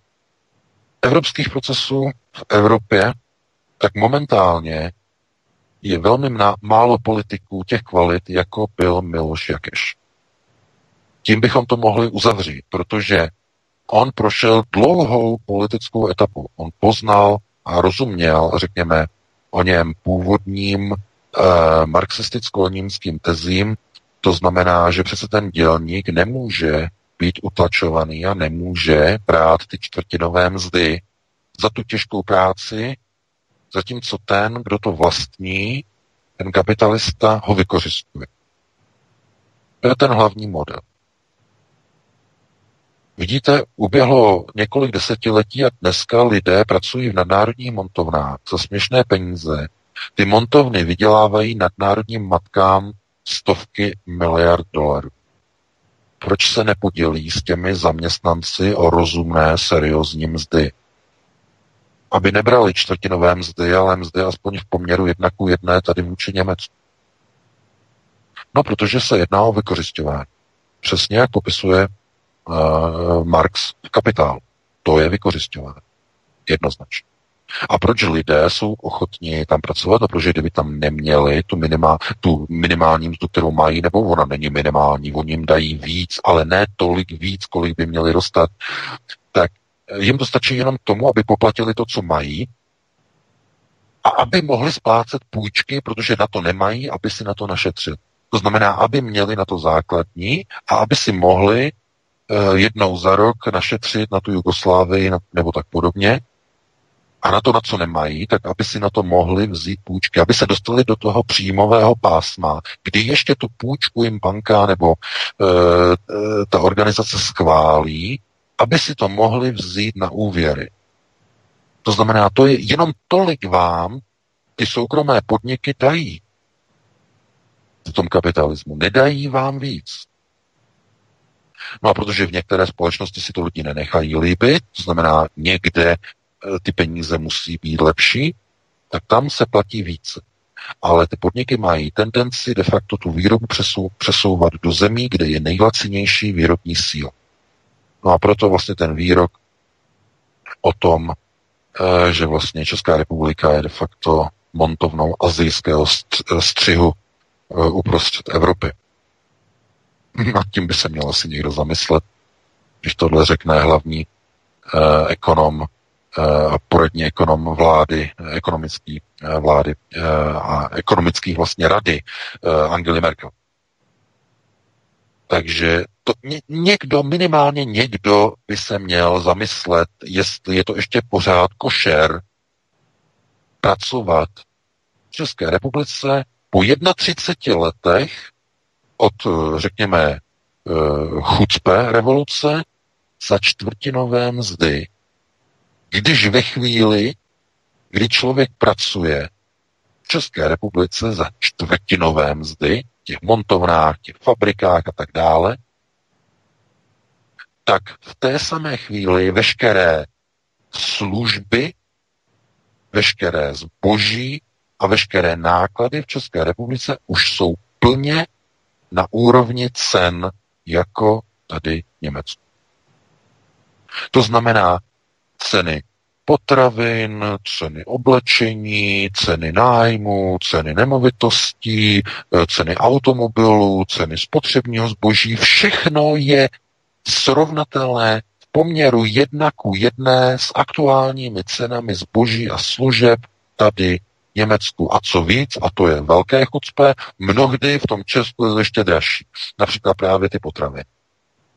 evropských procesů v Evropě, tak momentálně je velmi málo politiků těch kvalit, jako byl Miloš Jakeš. Tím bychom to mohli uzavřít, protože on prošel dlouhou politickou etapu. On poznal a rozuměl, řekněme, o něm původním eh, marxisticko-nímským tezím, to znamená, že přece ten dělník nemůže být utlačovaný a nemůže brát ty čtvrtinové mzdy za tu těžkou práci, zatímco ten, kdo to vlastní, ten kapitalista ho vykořistuje. To je ten hlavní model. Vidíte, uběhlo několik desetiletí a dneska lidé pracují v nadnárodních montovnách za směšné peníze. Ty montovny vydělávají nadnárodním matkám stovky miliard dolarů. Proč se nepodělí s těmi zaměstnanci o rozumné, seriózní mzdy? Aby nebrali čtvrtinové mzdy, ale mzdy aspoň v poměru jedna ku jedné tady vůči Německu. No, protože se jedná o vykořišťování. Přesně jak popisuje uh, Marx v kapitálu. To je vykořišťování. Jednoznačně. A proč lidé jsou ochotní tam pracovat? A proč kdyby tam neměli tu, minima, tu minimální mzdu, kterou mají, nebo ona není minimální, oni jim dají víc, ale ne tolik víc, kolik by měli dostat, tak jim to stačí jenom tomu, aby poplatili to, co mají, a aby mohli splácet půjčky, protože na to nemají, aby si na to našetřili. To znamená, aby měli na to základní a aby si mohli Eh, jednou za rok našetřit na tu Jugoslávii nebo tak podobně a na to, na co nemají, tak aby si na to mohli vzít půjčky, aby se dostali do toho příjmového pásma, kdy ještě tu půjčku jim banka nebo e, ta organizace schválí, aby si to mohli vzít na úvěry. To znamená, to je jenom tolik vám ty soukromé podniky dají v tom kapitalismu. Nedají vám víc. No a protože v některé společnosti si to lidi nenechají líbit, to znamená někde eh, ty peníze musí být lepší, tak tam se platí více. Ale ty podniky mají tendenci de facto tu výrobu přesou, přesouvat do zemí, kde je nejlacinější výrobní síla. No a proto vlastně ten výrok o tom, eh, že vlastně Česká republika je de facto montovnou azijského střihu eh, uprostřed Evropy. Nad tím by se měl asi někdo zamyslet, když tohle řekne hlavní eh, ekonom eh, a poradní ekonom vlády, ekonomický eh, vlády eh, a ekonomických vlastně rady eh, Angely Merkel. Takže to ně, někdo, minimálně někdo by se měl zamyslet, jestli je to ještě pořád košer pracovat v České republice po 31 letech od, řekněme, chucpe revoluce za čtvrtinové mzdy, když ve chvíli, kdy člověk pracuje v České republice za čtvrtinové mzdy, těch montovnách, těch fabrikách a tak dále, tak v té samé chvíli veškeré služby, veškeré zboží a veškeré náklady v České republice už jsou plně na úrovni cen jako tady v Německu. To znamená ceny potravin, ceny oblečení, ceny nájmu, ceny nemovitostí, ceny automobilů, ceny spotřebního zboží, všechno je srovnatelné v poměru jedna ku jedné s aktuálními cenami zboží a služeb tady Německu. A co víc, a to je velké chucpe, mnohdy v tom Česku je ještě dražší. Například právě ty potraviny.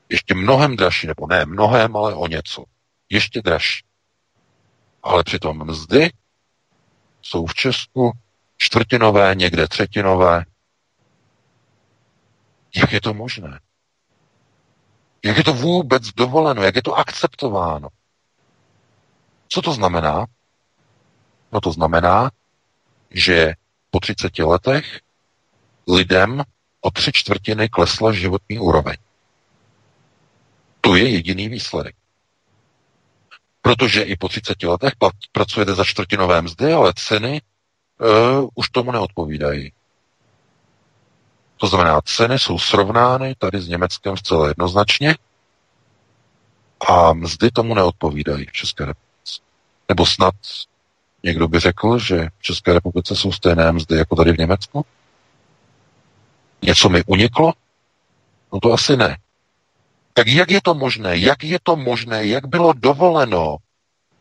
Ještě mnohem dražší, nebo ne mnohem, ale o něco. Ještě dražší. Ale přitom mzdy jsou v Česku čtvrtinové, někde třetinové. Jak je to možné? Jak je to vůbec dovoleno? Jak je to akceptováno? Co to znamená? No to znamená, že po 30 letech lidem o tři čtvrtiny klesla životní úroveň. To je jediný výsledek. Protože i po 30 letech pracujete za čtvrtinové mzdy, ale ceny uh, už tomu neodpovídají. To znamená, ceny jsou srovnány tady s Německem zcela jednoznačně a mzdy tomu neodpovídají v České republice. Nebo snad někdo by řekl, že v České republice jsou stejné mzdy jako tady v Německu? Něco mi uniklo? No to asi ne. Tak jak je to možné? Jak je to možné? Jak bylo dovoleno,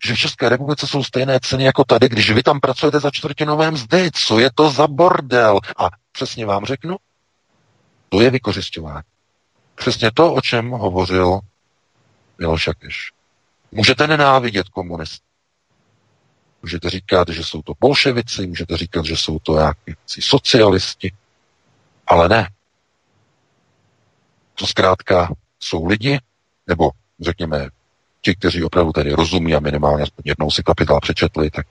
že v České republice jsou stejné ceny jako tady, když vy tam pracujete za čtvrtinové mzdy? Co je to za bordel? A přesně vám řeknu, to je vykořišťování. Přesně to, o čem hovořil Miloš Jakeš. Můžete nenávidět komunisty. Můžete říkat, že jsou to bolševici, můžete říkat, že jsou to nějaký socialisti, ale ne. To zkrátka jsou lidi, nebo řekněme ti, kteří opravdu tady rozumí a minimálně jednou si kapitál přečetli, tak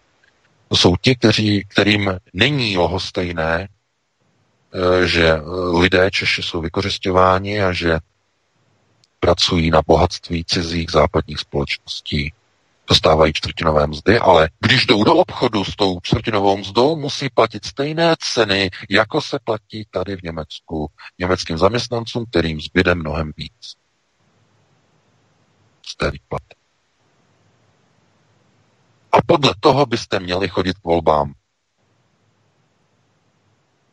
to jsou ti, kteří, kterým není lohostejné, eh, že lidé Češi jsou vykořišťováni a že pracují na bohatství cizích západních společností, dostávají čtvrtinové mzdy, ale když jdou do obchodu s tou čtvrtinovou mzdou, musí platit stejné ceny, jako se platí tady v Německu německým zaměstnancům, kterým zbyde mnohem víc z té výplaty. A podle toho byste měli chodit k volbám.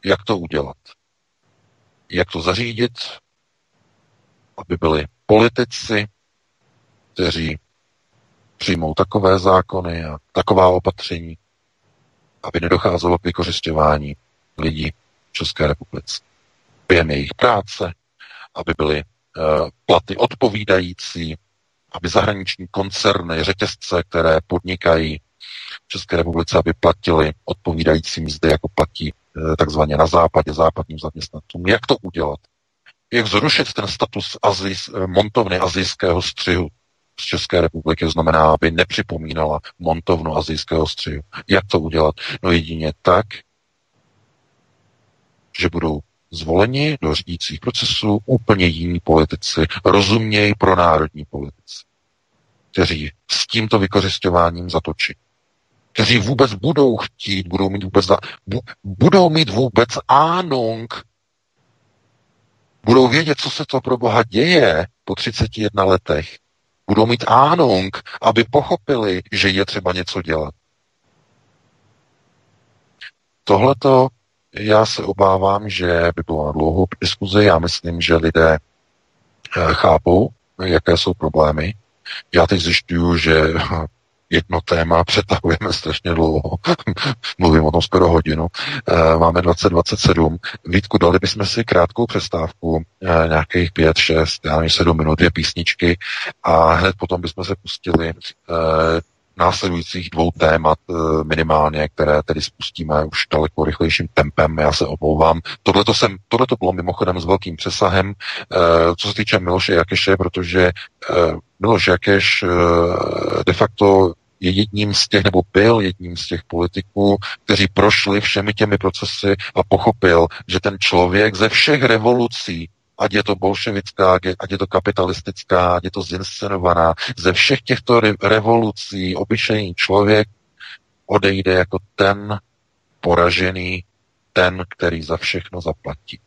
Jak to udělat? Jak to zařídit, aby byli politici, kteří přijmou takové zákony a taková opatření, aby nedocházelo k vykořišťování lidí v České republice. Během jejich práce, aby byly uh, platy odpovídající aby zahraniční koncerny, řetězce, které podnikají v České republice, aby platili odpovídající mzdy, jako platí eh, takzvaně na západě západním zaměstnancům. Jak to udělat? Jak zrušit ten status azijs, eh, montovny azijského střihu z České republiky, znamená, aby nepřipomínala montovnu azijského střihu. Jak to udělat? No jedině tak, že budou zvoleni do řídících procesů úplně jiní politici, rozumějí pro národní politici, kteří s tímto vykořišťováním zatočí. Kteří vůbec budou chtít, budou mít vůbec, bu, budou mít vůbec ánung, budou vědět, co se to pro Boha děje po 31 letech. Budou mít ánung, aby pochopili, že je třeba něco dělat. Tohleto já se obávám, že by bylo na dlouhou diskuzi. Já myslím, že lidé eh, chápou, jaké jsou problémy. Já teď zjišťuju, že jedno téma přetahujeme strašně dlouho. Mluvím o tom skoro hodinu. Eh, máme 2027. Vítku, dali bychom si krátkou přestávku, eh, nějakých 5, 6, já nevím, 7 minut, dvě písničky a hned potom bychom se pustili následujících dvou témat minimálně, které tedy spustíme už daleko rychlejším tempem. Já se omlouvám. Tohle to bylo mimochodem s velkým přesahem, co se týče Miloše Jakeše, protože Miloš Jakeš de facto je jedním z těch, nebo byl jedním z těch politiků, kteří prošli všemi těmi procesy a pochopil, že ten člověk ze všech revolucí, ať je to bolševická, ať je to kapitalistická, ať je to zinscenovaná, ze všech těchto revolucí obyčejný člověk odejde jako ten poražený, ten, který za všechno zaplatí.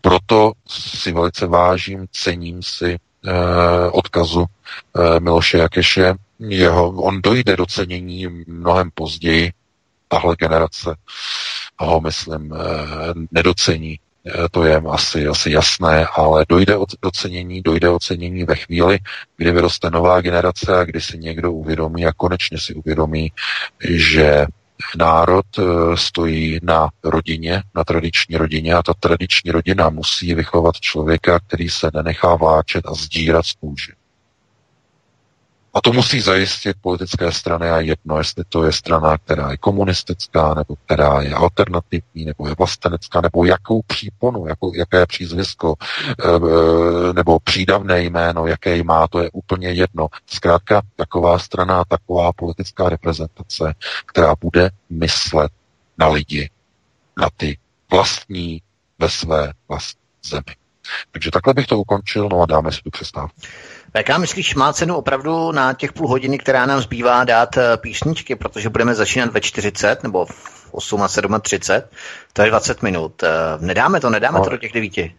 Proto si velice vážím, cením si eh, odkazu eh, Miloše Jakeše, jeho, on dojde do cenění mnohem později, tahle generace ho, myslím, eh, nedocení. Eh, to je asi, asi jasné, ale dojde o docenění, dojde ocenění ve chvíli, kdy vyroste nová generace a kdy si někdo uvědomí a konečně si uvědomí, že národ eh, stojí na rodině, na tradiční rodině a ta tradiční rodina musí vychovat člověka, který se nenechá vláčet a zdírat z kůži. A to musí zajistit politické strany a jedno, jestli to je strana, která je komunistická, nebo která je alternativní, nebo je vlastenecká, nebo jakou příponu, jako, jaké přízvisko, eh, eh, nebo přídavné jméno, jaké má, to je úplně jedno. Zkrátka taková strana, taková politická reprezentace, která bude myslet na lidi, na ty vlastní ve své vlastní zemi. Takže takhle bych to ukončil, no a dáme si tu přestávku. VK, myslíš, má cenu opravdu na těch půl hodiny, která nám zbývá, dát eh, písničky, protože budeme začínat ve 40 nebo v 8 a 30, to je 20 minut. Eh, nedáme to, nedáme no. to do těch devíti.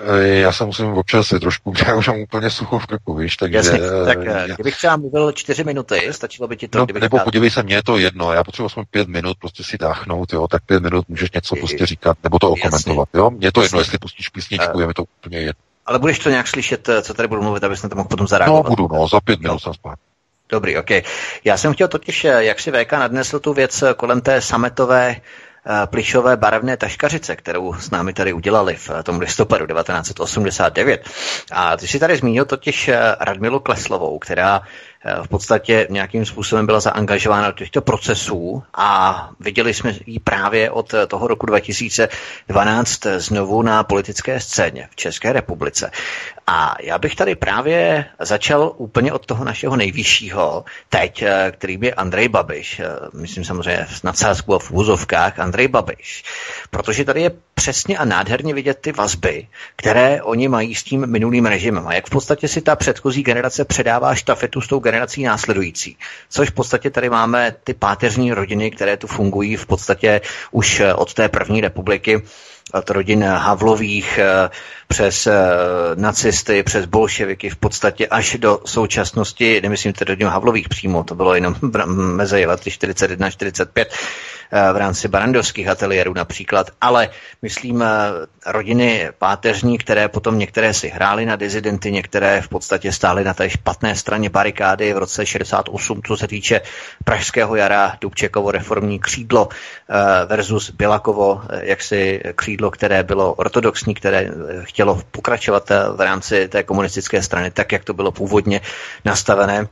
Eh, já se musím občas trošku, já už mám úplně sucho v krku, víš, takže... Jasně, tak já... kdybych třeba mluvil čtyři minuty, stačilo by ti to, no, Nebo dál... podívej se, mně je to jedno, já potřebuji aspoň pět minut prostě si dáchnout, jo, tak pět minut můžeš něco prostě říkat, nebo to okomentovat, jo, mně je to jedno, jestli pustíš písničku, je mi to úplně jedno. Ale budeš to nějak slyšet, eh, co tady budu mluvit, abys na to mohl potom zareagovat? No, budu, no, za pět minut jsem spát. Dobrý, ok. Já jsem chtěl totiž, eh, jak si VK nadnesl tu věc eh, kolem té sametové plišové barevné taškařice, kterou s námi tady udělali v tom listopadu 1989. A ty si tady zmínil totiž Radmilu Kleslovou, která v podstatě nějakým způsobem byla zaangažována do těchto procesů a viděli jsme ji právě od toho roku 2012 znovu na politické scéně v České republice. A já bych tady právě začal úplně od toho našeho nejvyššího, teď, kterým je Andrej Babiš. Myslím samozřejmě v nadsázku a v úzovkách Andrej Babiš. Protože tady je přesně a nádherně vidět ty vazby, které oni mají s tím minulým režimem. A jak v podstatě si ta předchozí generace předává štafetu s tou generací následující. Což v podstatě tady máme ty páteřní rodiny, které tu fungují v podstatě už od té první republiky od rodin Havlových eh, přes eh, nacisty, přes bolševiky v podstatě až do současnosti, nemyslím tedy rodinu Havlových přímo, to bylo jenom mezi lety 41-45, Eh, v rámci barandovských ateliérů například, ale myslím eh, rodiny páteřní, které potom některé si hrály na dizidenty, některé v podstatě stály na té špatné straně barikády v roce 68, co se týče Pražského jara, Dubčekovo reformní křídlo eh, versus Bilakovo, jaksi křídlo, které bylo ortodoxní, které chtělo pokračovat v rámci té komunistické strany, tak jak to bylo původně nastavené.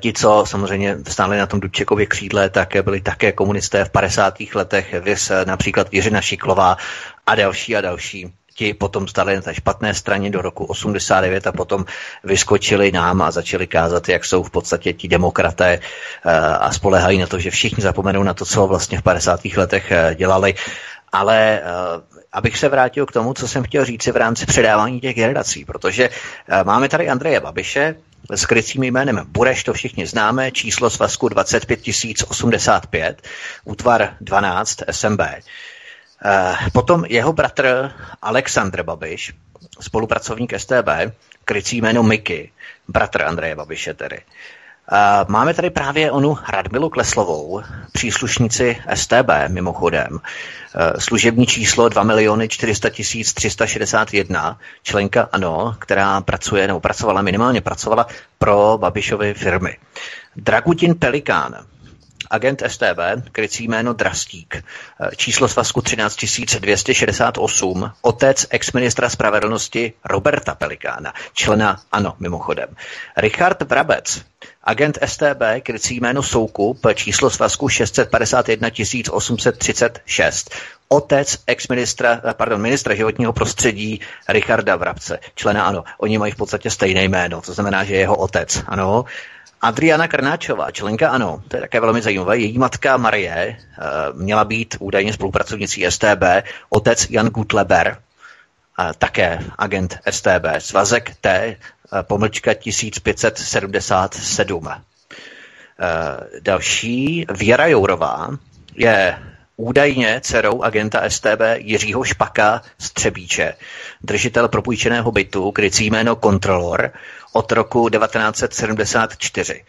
Ti, co samozřejmě stáli na tom Dubčekově křídle, tak byli také komunisté v 50. letech, vys například Jiřina Šiklová a další a další. Ti potom stali na té špatné straně do roku 89 a potom vyskočili nám a začali kázat, jak jsou v podstatě ti demokraté eh, a spolehají na to, že všichni zapomenou na to, co vlastně v 50. letech eh, dělali. Ale eh, abych se vrátil k tomu, co jsem chtěl říci v rámci předávání těch generací, protože máme tady Andreje Babiše, s krycím jménem Bureš, to všichni známe, číslo svazku 25085, útvar 12 SMB. Eh, potom jeho bratr Aleksandr Babiš, spolupracovník STB, krycí jméno Miky, bratr Andreje Babiše tedy. Máme tady právě onu Radmilu Kleslovou, příslušnici STB mimochodem, e, služební číslo 2 miliony 400 361, členka ANO, která pracuje, nebo pracovala, minimálně pracovala pro Babišovy firmy. Dragutin Pelikán, agent STB, krycí jméno Drastík, e, číslo svazku 13268, otec ex-ministra spravedlnosti Roberta Pelikána, člena ANO mimochodem. Richard Brabec, Agent STB, krycí jméno Soukup, číslo svazku 651 836. Otec ex-ministra, pardon, ministra životního prostředí Richarda Vrabce, člena ANO. Oni mají v podstatě stejné jméno, to znamená, že je jeho otec, ano. Adriana Krnáčová, členka ANO, to je také velmi zajímavé. Její matka Marie uh, měla být údajně spolupracovnicí STB, otec Jan Gutleber, také agent STB, svazek T, pomlčka 1577. Uh, další, Věra Jourová, je údajně dcerou agenta STB Jiřího Špaka z Třebíče, držitel propůjčeného bytu, krycí jméno Kontrolor, od roku 1974.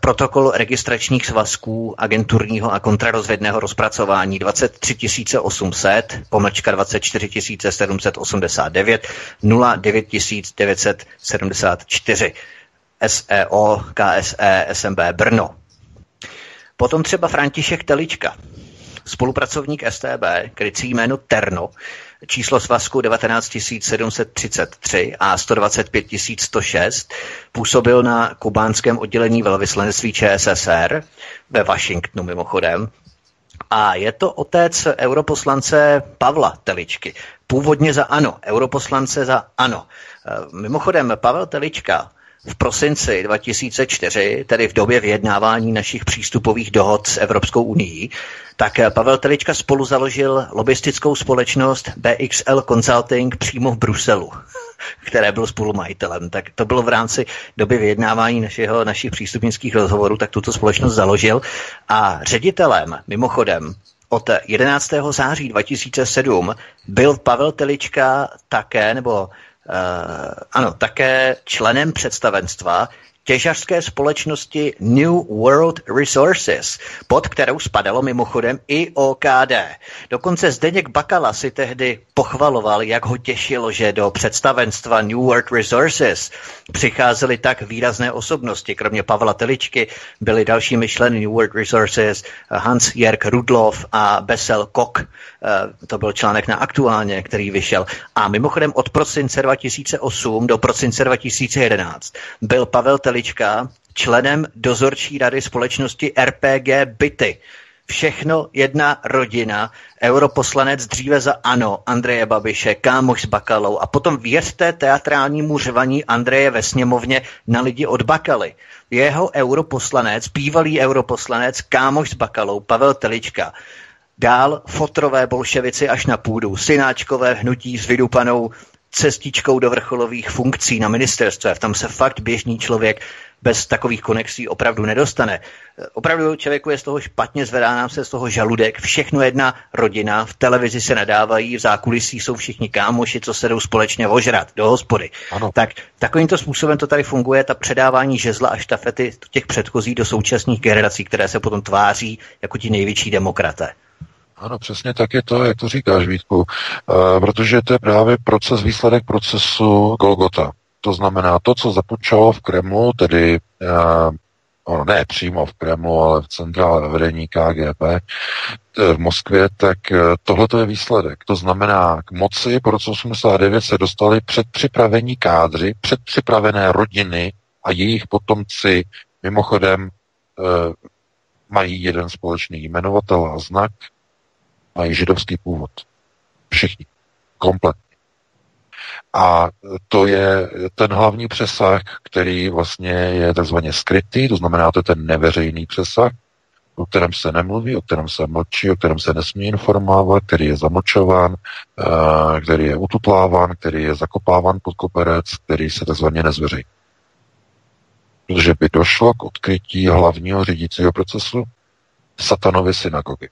Protokol registračních svazků agenturního a kontrarozvědného rozpracování 23 800, pomlčka 24 789, 09 974, SEO, KSE, SMB Brno. Potom třeba František Telička, spolupracovník STB, krycí jméno Terno, číslo svazku 19733 a 125106, působil na kubánském oddělení velvyslanectví ČSSR ve Washingtonu mimochodem. A je to otec europoslance Pavla Teličky. Původně za ANO, europoslance za ANO. Mimochodem, Pavel Telička v prosinci 2004, tedy v době vyjednávání našich přístupových dohod s Evropskou unii, tak Pavel Telička spolu založil lobistickou společnost BXL Consulting přímo v Bruselu, které byl spolumajitelem. Tak to bylo v rámci doby vyjednávání našeho, našich přístupnických rozhovorů, tak tuto společnost založil a ředitelem, mimochodem, od 11. září 2007 byl Pavel Telička také, nebo ano, také členem představenstva těžařské společnosti New World Resources, pod kterou spadalo mimochodem i OKD. Dokonce Zdeněk Bakala si tehdy pochvaloval, jak ho těšilo, že do představenstva New World Resources přicházely tak výrazné osobnosti. Kromě Pavla Teličky byli dalšími členy New World Resources Hans Jörg Rudloff a Bessel Koch. Eh, to byl článek na aktuálně, který vyšel. A mimochodem od prosince 2008 do prosince 2011 byl Pavel Telička Telička členem dozorčí rady společnosti RPG Byty. Všechno jedna rodina, europoslanec dříve za ANO, Andreje Babiše, kámoš s Bakalou a potom věřte teatrálnímu řevaní Andreje ve sněmovně na lidi od Bakaly. Jeho europoslanec, bývalý europoslanec, kámoš s Bakalou, Pavel Telička. Dál fotrové bolševici až na půdu, synáčkové hnutí s vydupanou cestičkou do vrcholových funkcí na ministerstve. Tam se fakt běžný člověk bez takových konexí opravdu nedostane. Opravdu člověku je z toho špatně, zvedá nám se z toho žaludek, všechno jedna rodina, v televizi se nadávají, v zákulisí jsou všichni kámoši, co se jdou společně ožrat do hospody. Ano. Tak takovýmto způsobem to tady funguje, ta předávání žezla a štafety těch předchozích do současných generací, které se potom tváří jako ti největší demokraté. Ano, přesně tak je to, jak to říkáš, Vítku, uh, protože to je právě proces, výsledek procesu Golgota. To znamená to, co započalo v Kremlu, tedy uh, ne přímo v Kremlu, ale v centrále vedení KGB eh, v Moskvě, tak tohle je výsledek. To znamená, k moci po roce 89 se dostali předpřipravení kádři, předpřipravené rodiny a jejich potomci mimochodem mají jeden společný jmenovatel a znak, mají židovský původ. Všichni. Kompletně. A to je ten hlavní přesah, který vlastně je takzvaně skrytý, to znamená, to je ten neveřejný přesah, o kterém se nemluví, o kterém se mlčí, o kterém se nesmí informovat, který je zamlčován, eh, který je ututláván, který je zakopáván pod koperec, který se takzvaně nezveřejní. Protože by došlo k odkrytí hlavního řídícího procesu satanovy synagogy.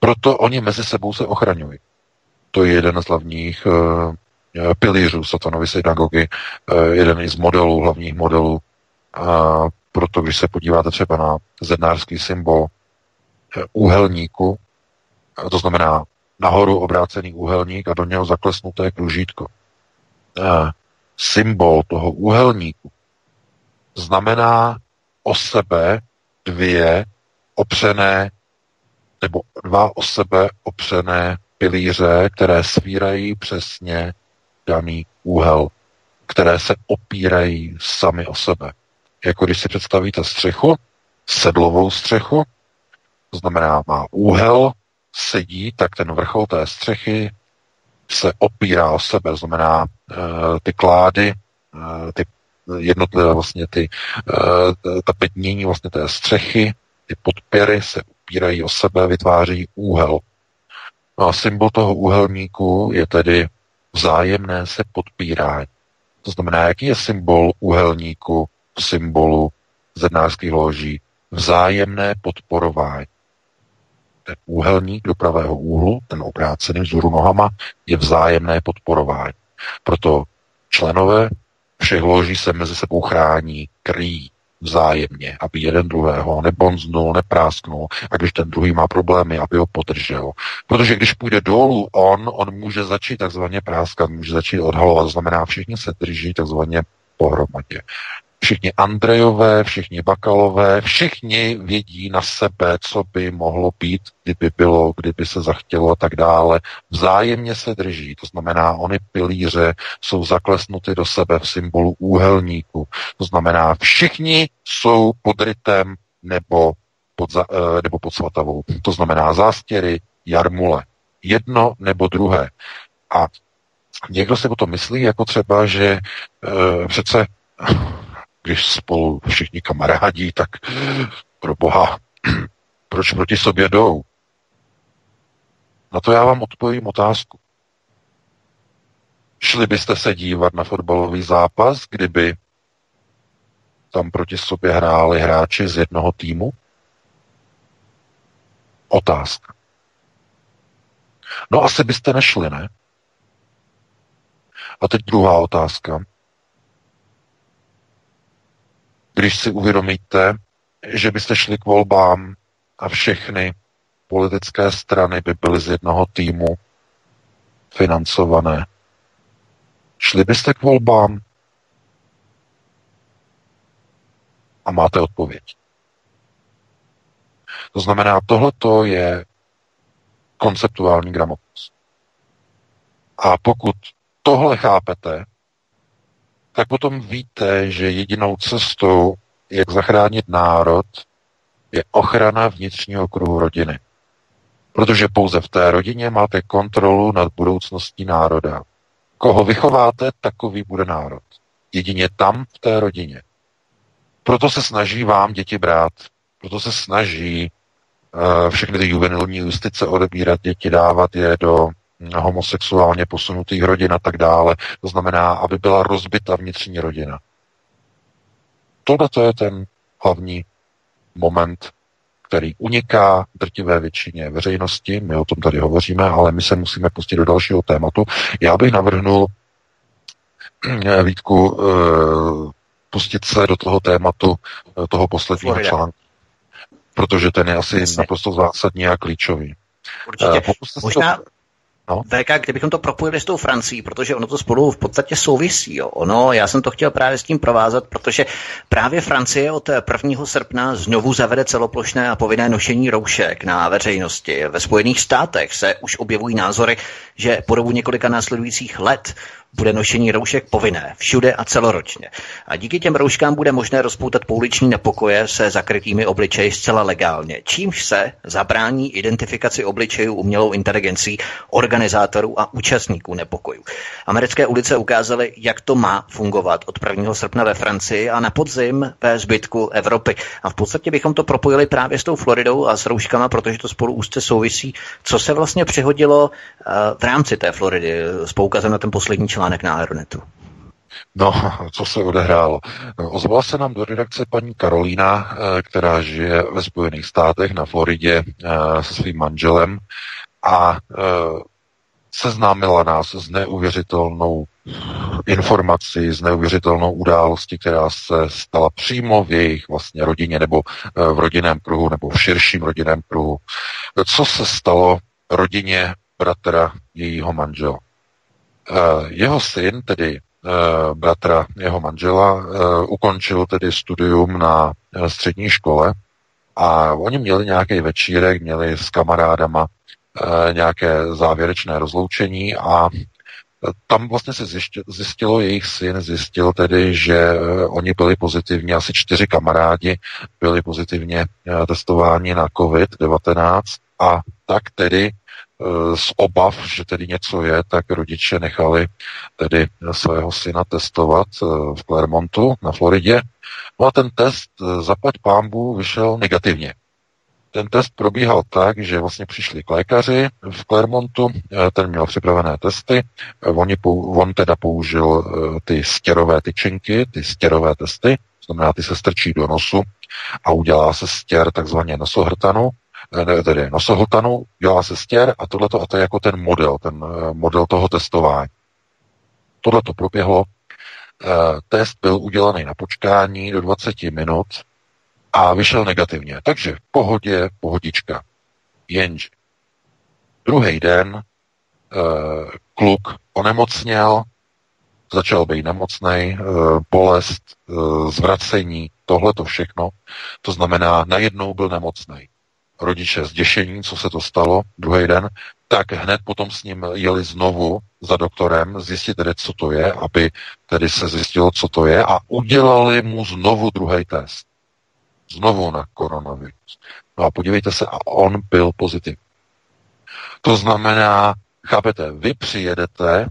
Proto oni mezi sebou se ochraňují. To je jeden z hlavních uh, pilířů satanovy synagogy, uh, jeden z modelů, hlavních modelů. A proto, když se podíváte třeba na zednářský symbol úhelníku, to znamená nahoru obrácený úhelník a do něho zaklesnuté kružítko. Symbol toho úhelníku znamená o sebe dvě opřené nebo dva o sebe opřené pilíře, které svírají přesně daný úhel, které se opírají sami o sebe. jako když si představíte střechu, sedlovou střechu, to znamená má úhel, sedí, tak ten vrchol té střechy se opírá o sebe, znamená uh, ty klády, uh, ty jednotlivé vlastně ty, uh, ta pětnění vlastně té střechy, ty podpěry se opírají o sebe, vytváří úhel. No a symbol toho úhelníku je tedy vzájemné se podpírání. To znamená, jaký je symbol úhelníku, symbolu zednářských loží? Vzájemné podporování. Ten úhelník do pravého úhlu, ten obrácený vzhůru nohama, je vzájemné podporování. Proto členové všech loží se mezi sebou chrání, kryjí vzájemně, aby jeden druhého nebonznul, neprásknul a když ten druhý má problémy, aby ho podržel. Protože když půjde dolů on, on může začít takzvaně práskat, může začít odhalovat, znamená všichni se drží takzvaně pohromadě všichni Andrejové, všichni Bakalové, všichni vědí na sebe, co by mohlo být, kdyby bylo, kdyby se zachtělo a tak dále. Vzájemně se drží, to znamená, oni pilíře jsou zaklesnuty do sebe v symbolu úhelníku. To znamená, všichni jsou pod rytem nebo pod, za, eh, nebo pod svatavou. To znamená zástěry, jarmule. Jedno nebo druhé. A někdo si potom myslí, jako třeba, že e, přece když spolu všichni kamarádí, tak pro boha, proč proti sobě jdou? Na to já vám odpovím otázku. Šli byste se dívat na fotbalový zápas, kdyby tam proti sobě hráli hráči z jednoho týmu? Otázka. No asi byste nešli, ne? A teď druhá otázka. Když si uvědomíte, že byste šli k volbám a všechny politické strany by byly z jednoho týmu financované, šli byste k volbám? A máte odpověď. To znamená, tohleto je konceptuální gramotnost. A pokud tohle chápete, tak potom víte, že jedinou cestou, jak zachránit národ, je ochrana vnitřního kruhu rodiny. Protože pouze v té rodině máte kontrolu nad budoucností národa. Koho vychováte, takový bude národ. Jedině tam, v té rodině. Proto se snaží vám děti brát. Proto se snaží uh, všechny ty juvenilní justice odebírat děti, dávat je do homosexuálně posunutých rodin a tak dále. To znamená, aby byla rozbita vnitřní rodina. Tohle to je ten hlavní moment, který uniká drtivé většině veřejnosti. My o tom tady hovoříme, ale my se musíme pustit do dalšího tématu. Já bych navrhnul eh, Vítku eh, pustit se do toho tématu eh, toho posledního Florida. článku, protože ten je asi Jasně. naprosto zásadní a klíčový. Určitě. Možná, to... No. VK, kdybychom to propojili s tou Francií, protože ono to spolu v podstatě souvisí. Jo. Ono, já jsem to chtěl právě s tím provázat, protože právě Francie od 1. srpna znovu zavede celoplošné a povinné nošení roušek na veřejnosti. Ve Spojených státech se už objevují názory, že po dobu několika následujících let bude nošení roušek povinné všude a celoročně. A díky těm rouškám bude možné rozpoutat pouliční nepokoje se zakrytými obličeji zcela legálně, čímž se zabrání identifikaci obličejů umělou inteligencí organizátorů a účastníků nepokojů. Americké ulice ukázaly, jak to má fungovat od 1. srpna ve Francii a na podzim ve zbytku Evropy. A v podstatě bychom to propojili právě s tou Floridou a s rouškama, protože to spolu úzce souvisí. Co se vlastně přihodilo eh, v rámci té Floridy s poukazem na ten poslední článek na Aeronetu. No, co se odehrálo? Ozvala se nám do redakce paní Karolína, eh, která žije ve Spojených státech na Floridě eh, se svým manželem a seznámila nás s neuvěřitelnou informací, s neuvěřitelnou událostí, která se stala přímo v jejich vlastně rodině nebo v rodinném kruhu nebo v širším rodinném kruhu. Co se stalo rodině bratra jejího manžela? Eh, jeho syn, tedy eh, bratra jeho manžela, eh, ukončil tedy studium na střední škole a oni měli nějaký večírek, měli s kamarádama nějaké závěrečné rozloučení a tam vlastně se zjistilo, jejich syn zjistil tedy, že oni byli pozitivně, asi čtyři kamarádi byli pozitivně testováni na COVID-19 a tak tedy z obav, že tedy něco je, tak rodiče nechali tedy svého syna testovat v Clermontu na Floridě. No a ten test zaplať pámbu vyšel negativně ten test probíhal tak, že vlastně přišli k lékaři v Clermontu, eh, ten měl připravené testy, eh, Oni, on teda použil eh, ty stěrové tyčinky, ty stěrové testy, znamená, ty se strčí do nosu a udělá se stěr takzvaně nosohrtanu, tedy nosohltanu, dělá se stěr a tohleto, a to je jako ten model, ten model toho testování. Tohle to proběhlo, test byl udělaný na počkání do 20 minut, a vyšel negativně. Takže v pohodě, pohodička. Jenže druhý den e, kluk onemocněl, začal být nemocný, e, bolest, e, zvracení, tohle to všechno. To znamená, najednou byl nemocný. Rodiče zděšení, co se to stalo druhý den, tak hned potom s ním jeli znovu za doktorem, zjistit tedy, co to je, aby tedy se zjistilo, co to je a udělali mu znovu druhý test znovu na koronavirus. No a podívejte se, a on byl pozitivní. To znamená, chápete, vy přijedete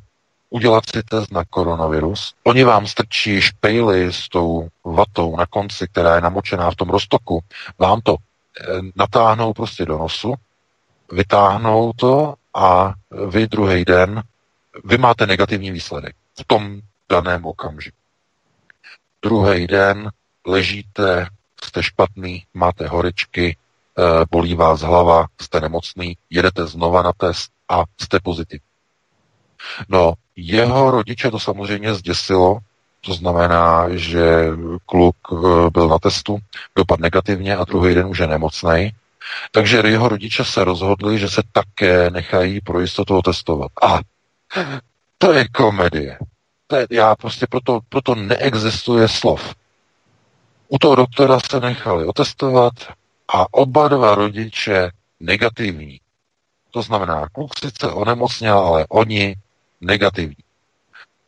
udělat si test na koronavirus, oni vám strčí špejly s tou vatou na konci, která je namočená v tom roztoku, vám to eh, natáhnou prostě do nosu, vytáhnou to a vy druhý den, vy máte negativní výsledek v tom daném okamžiku. Druhý den ležíte jste špatný, máte horečky, eh, bolí vás hlava, jste nemocný, jedete znova na test a jste pozitivní. No, jeho rodiče to samozřejmě zděsilo, to znamená, že kluk eh, byl na testu, dopad negativně a druhý den už je nemocný. Takže jeho rodiče se rozhodli, že se také nechají pro jistotu testovat. A to je komedie. To je, já prostě proto, proto neexistuje slov. U toho doktora se nechali otestovat a oba dva rodiče negativní. To znamená, kluk sice onemocněl, ale oni negativní.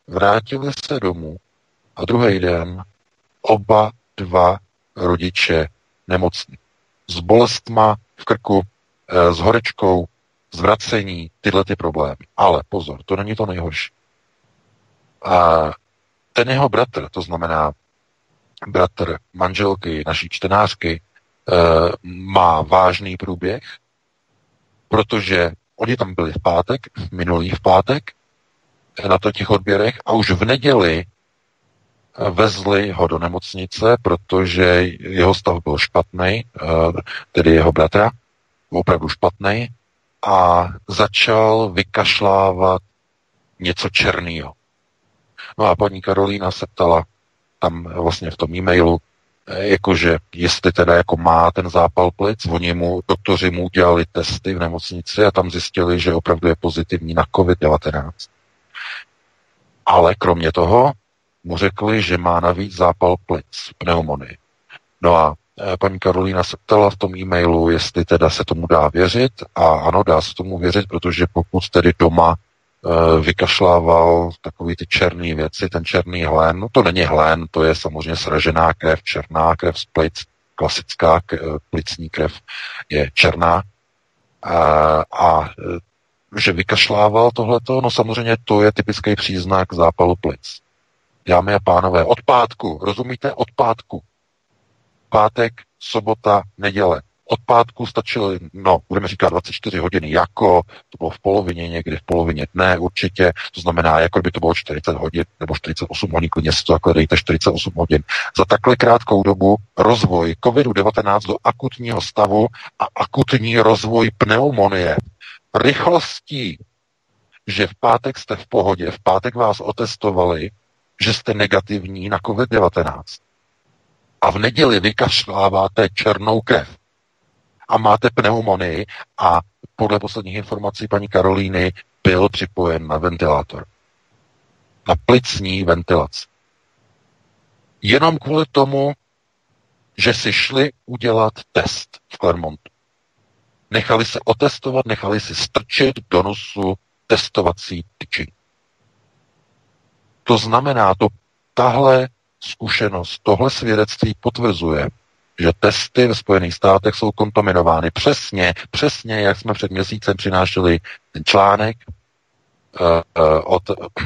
Vrátili se domů a druhý den oba dva rodiče nemocní. S bolestma v krku, eh, s horečkou, zvracení, tyhle ty problémy. Ale pozor, to není to nejhorší. A ten jeho bratr, to znamená bratr manželky, naší čtenářky, eh, má vážný průběh, protože oni tam byli v pátek, minulý v pátek, na to těch odběrech a už v neděli eh, vezli ho do nemocnice, protože jeho stav byl špatný, eh, tedy jeho bratra, opravdu špatný, a začal vykašlávat něco černého. No a paní Karolína se ptala, tam vlastně v tom e-mailu, eh, jakože jestli teda jako má ten zápal plic, oni mu, doktoři mu udělali testy v nemocnici a tam zjistili, že opravdu je pozitivní na COVID-19. Ale kromě toho mu řekli, že má navíc zápal plic, pneumonii. No a eh, paní Karolína se ptala v tom e-mailu, jestli teda se tomu dá věřit a ano, dá se tomu věřit, protože pokud tedy doma vykašlával takový ty černé věci, ten černý hlen. No to není hlen, to je samozřejmě sražená krev, černá krev z plic, klasická eh, plicní krev je černá. A, a eh, že vykašlával tohleto, no samozřejmě to je typický příznak zápalu plic. Dámy a pánové, od pátku, rozumíte? Od pátku. Pátek, sobota, neděle od pátku stačily, no, budeme říkat 24 hodiny, jako to bylo v polovině, někdy v polovině dne určitě, to znamená, jako by to bylo 40 hodin nebo 48 hodin, klidně si to takhle dejte 48 hodin. Za takhle krátkou dobu rozvoj COVID-19 do akutního stavu a akutní rozvoj pneumonie. Rychlostí, že v pátek jste v pohodě, v pátek vás otestovali, že jste negativní na COVID-19 a v neděli vykašláváte černou krev a máte pneumonii a podle posledních informací paní Karolíny byl připojen na ventilátor. Na plicní ventilaci. Jenom kvůli tomu, že si šli udělat test v Clermontu. Nechali se otestovat, nechali si strčit do nosu testovací tyčinky. To znamená, to tahle zkušenost, tohle svědectví potvrzuje, že testy ve Spojených státech jsou kontaminovány přesně, přesně, jak jsme před měsícem přinášeli ten článek uh, uh, o,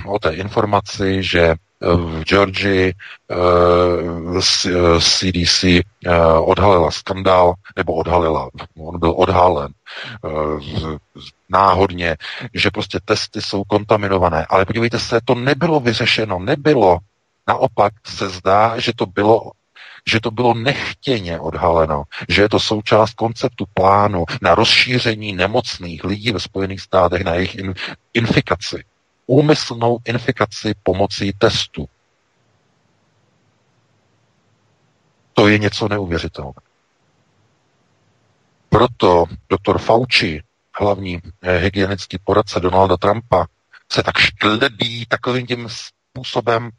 o té informaci, že v Georgii uh, CDC uh, odhalila skandál, nebo odhalila, on byl odhalen uh, náhodně, že prostě testy jsou kontaminované. Ale podívejte se, to nebylo vyřešeno, nebylo. Naopak se zdá, že to bylo že to bylo nechtěně odhaleno, že je to součást konceptu plánu na rozšíření nemocných lidí ve Spojených státech, na jejich in, infikaci. Úmyslnou infikaci pomocí testu. To je něco neuvěřitelného. Proto doktor Fauci, hlavní eh, hygienický poradce Donalda Trumpa, se tak šklebí takovým tím způsobem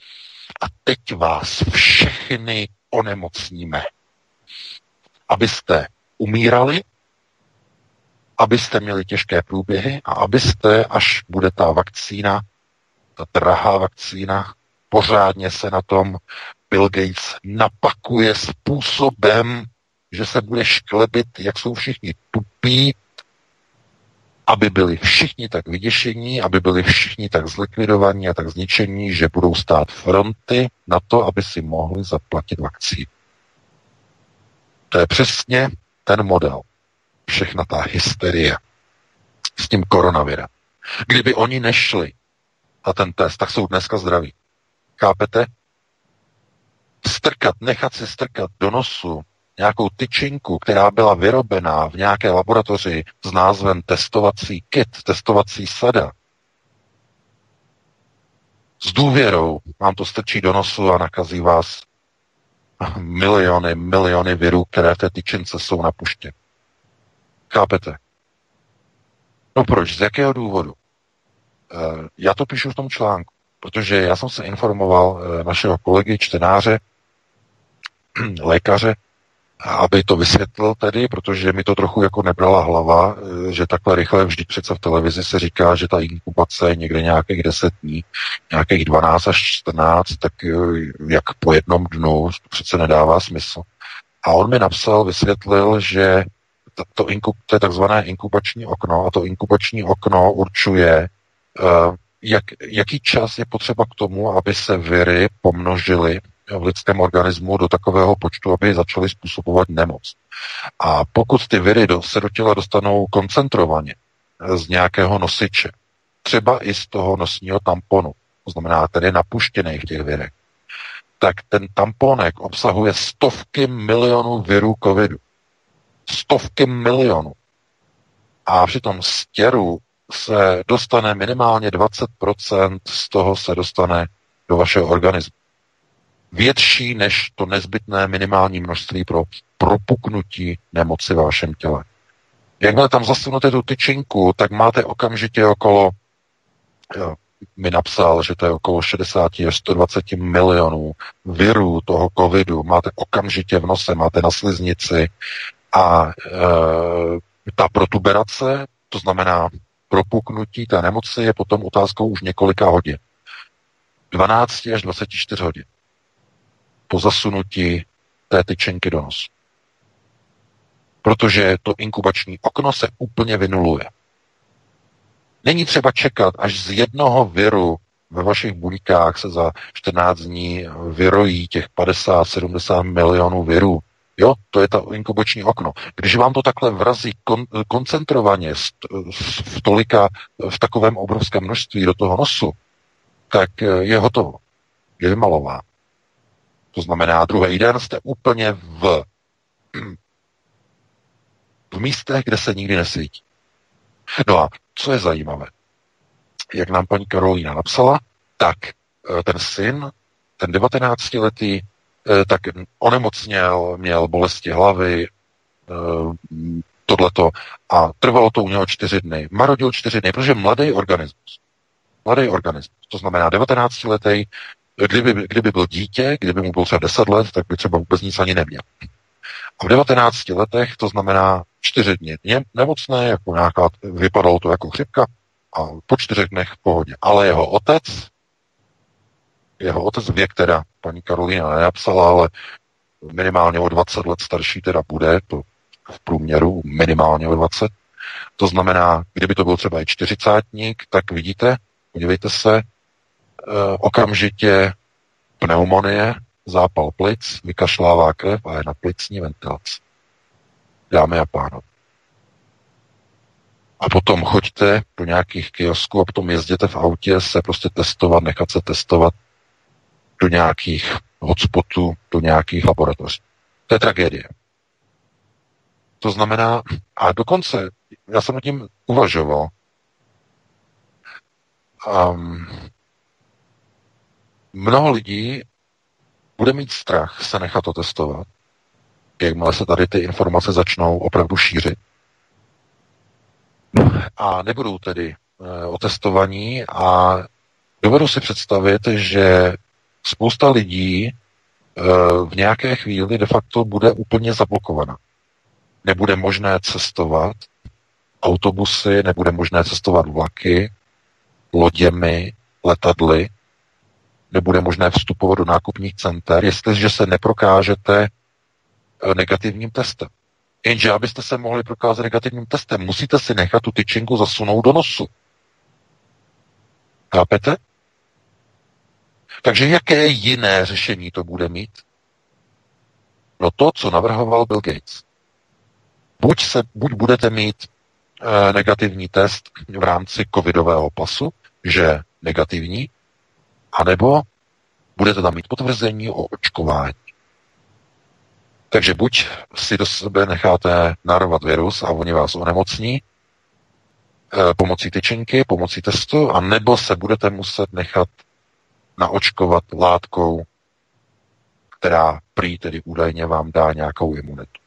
a teď vás všechny onemocníme. Abyste umírali, abyste měli těžké průběhy a abyste, až bude ta vakcína, ta drahá vakcína, pořádně se na tom Bill Gates napakuje způsobem, že se bude šklebit, jak jsou všichni tupí, aby byli všichni tak vyděšení, aby byli všichni tak zlikvidovaní a tak zničení, že budou stát fronty na to, aby si mohli zaplatit vakcínu. To je přesně ten model. Všechna ta hysterie s tím koronavirem. Kdyby oni nešli na ten test, tak jsou dneska zdraví. Chápete? Strkat, nechat si strkat do nosu nějakou tyčinku, která byla vyrobená v nějaké laboratoři s názvem testovací kit, testovací sada, s důvěrou vám to strčí do nosu a nakazí vás miliony, miliony virů, které v té tyčince jsou na puště. Chápete? No proč? Z jakého důvodu? Eh, já to píšu v tom článku, protože já jsem se informoval eh, našeho kolegy, čtenáře, lékaře, aby to vysvětlil tedy, protože mi to trochu jako nebrala hlava, eh, že takhle rychle vždy přece v televizi se říká, že ta inkubace je někde nějakých 10 dní, nějakých 12 až 14, tak eh, jak po jednom dnu, to přece nedává smysl. A on mi napsal, vysvětlil, že to, inkub, to je takzvané inkubační okno a to inkubační okno určuje, uh, jak, jaký čas je potřeba k tomu, aby se viry pomnožily v lidském organismu do takového počtu, aby začaly způsobovat nemoc. A pokud ty viry do, se do těla dostanou koncentrovaně z nějakého nosiče, třeba i z toho nosního tamponu, to znamená tedy napuštěných těch virek, tak ten tamponek obsahuje stovky milionů virů covidu. Stovky milionů. A při tom stěru se dostane minimálně 20% z toho se dostane do vašeho organismu větší než to nezbytné minimální množství pro propuknutí nemoci v vašem těle. Jakmile tam zasunete tu tyčinku, tak máte okamžitě okolo, jo, mi napsal, že to je okolo 60 až 120 milionů virů toho covidu, máte okamžitě v nose, máte na sliznici a e, ta protuberace, to znamená propuknutí té nemoci, je potom otázkou už několika hodin. 12 až 24 hodin po zasunutí té tyčenky do nosu. Protože to inkubační okno se úplně vynuluje. Není třeba čekat, až z jednoho viru ve vašich buňkách se za 14 dní vyrojí těch 50-70 milionů virů. Jo, to je ta inkubační okno. Když vám to takhle vrazí kon, koncentrovaně v tolika, v takovém obrovském množství do toho nosu, tak je hotovo. Je vymalován. To znamená, druhý den jste úplně v, v místech, kde se nikdy nesvítí. No a co je zajímavé? Jak nám paní Karolína napsala, tak eh, ten syn, ten 19-letý, eh, tak onemocněl, měl bolesti hlavy, eh, tohleto a trvalo to u něho čtyři dny. Marodil čtyři dny, protože mladý organismus. Mladý organismus, to znamená 19-letý, Kdyby, kdyby byl dítě, kdyby mu bylo třeba 10 let, tak by třeba vůbec nic ani neměl. A v 19 letech, to znamená čtyři dny dně nemocné, jako nějaká, vypadalo to jako chřipka, a po čtyřech dnech v pohodě. Ale jeho otec jeho otec věk teda paní Karolína nenapsala, ale minimálně o 20 let starší teda bude, to v průměru minimálně o 20. To znamená, kdyby to byl třeba i čtyřicátník, tak vidíte, podívejte se, okamžitě pneumonie, zápal plic, vykašlává krev a je na plicní ventilaci. Dámy a pánové. A potom choďte do nějakých kiosků a potom jezděte v autě se prostě testovat, nechat se testovat do nějakých hotspotů, do nějakých laboratoří. To je tragédie. To znamená, a dokonce, já jsem nad tím uvažoval, um, mnoho lidí bude mít strach se nechat otestovat, jakmile se tady ty informace začnou opravdu šířit. A nebudou tedy e, otestovaní a dovedu si představit, že spousta lidí e, v nějaké chvíli de facto bude úplně zablokovaná. Nebude možné cestovat autobusy, nebude možné cestovat vlaky, loděmi, letadly, nebude možné vstupovat do nákupních center, jestliže se neprokážete eh, negativním testem. Jenže abyste se mohli prokázat negativním testem, musíte si nechat tu tyčinku zasunout do nosu. Chápete? Takže jaké jiné řešení to bude mít? No to, co navrhoval Bill Gates. Buď, se, buď budete mít e, negativní test v rámci covidového pasu, že negativní, anebo budete tam mít potvrzení o očkování. Takže buď si do sebe necháte narovat virus a oni vás onemocní e, pomocí tyčinky, pomocí testu, a nebo se budete muset nechat naočkovat látkou, která prý tedy údajně vám dá nějakou imunitu.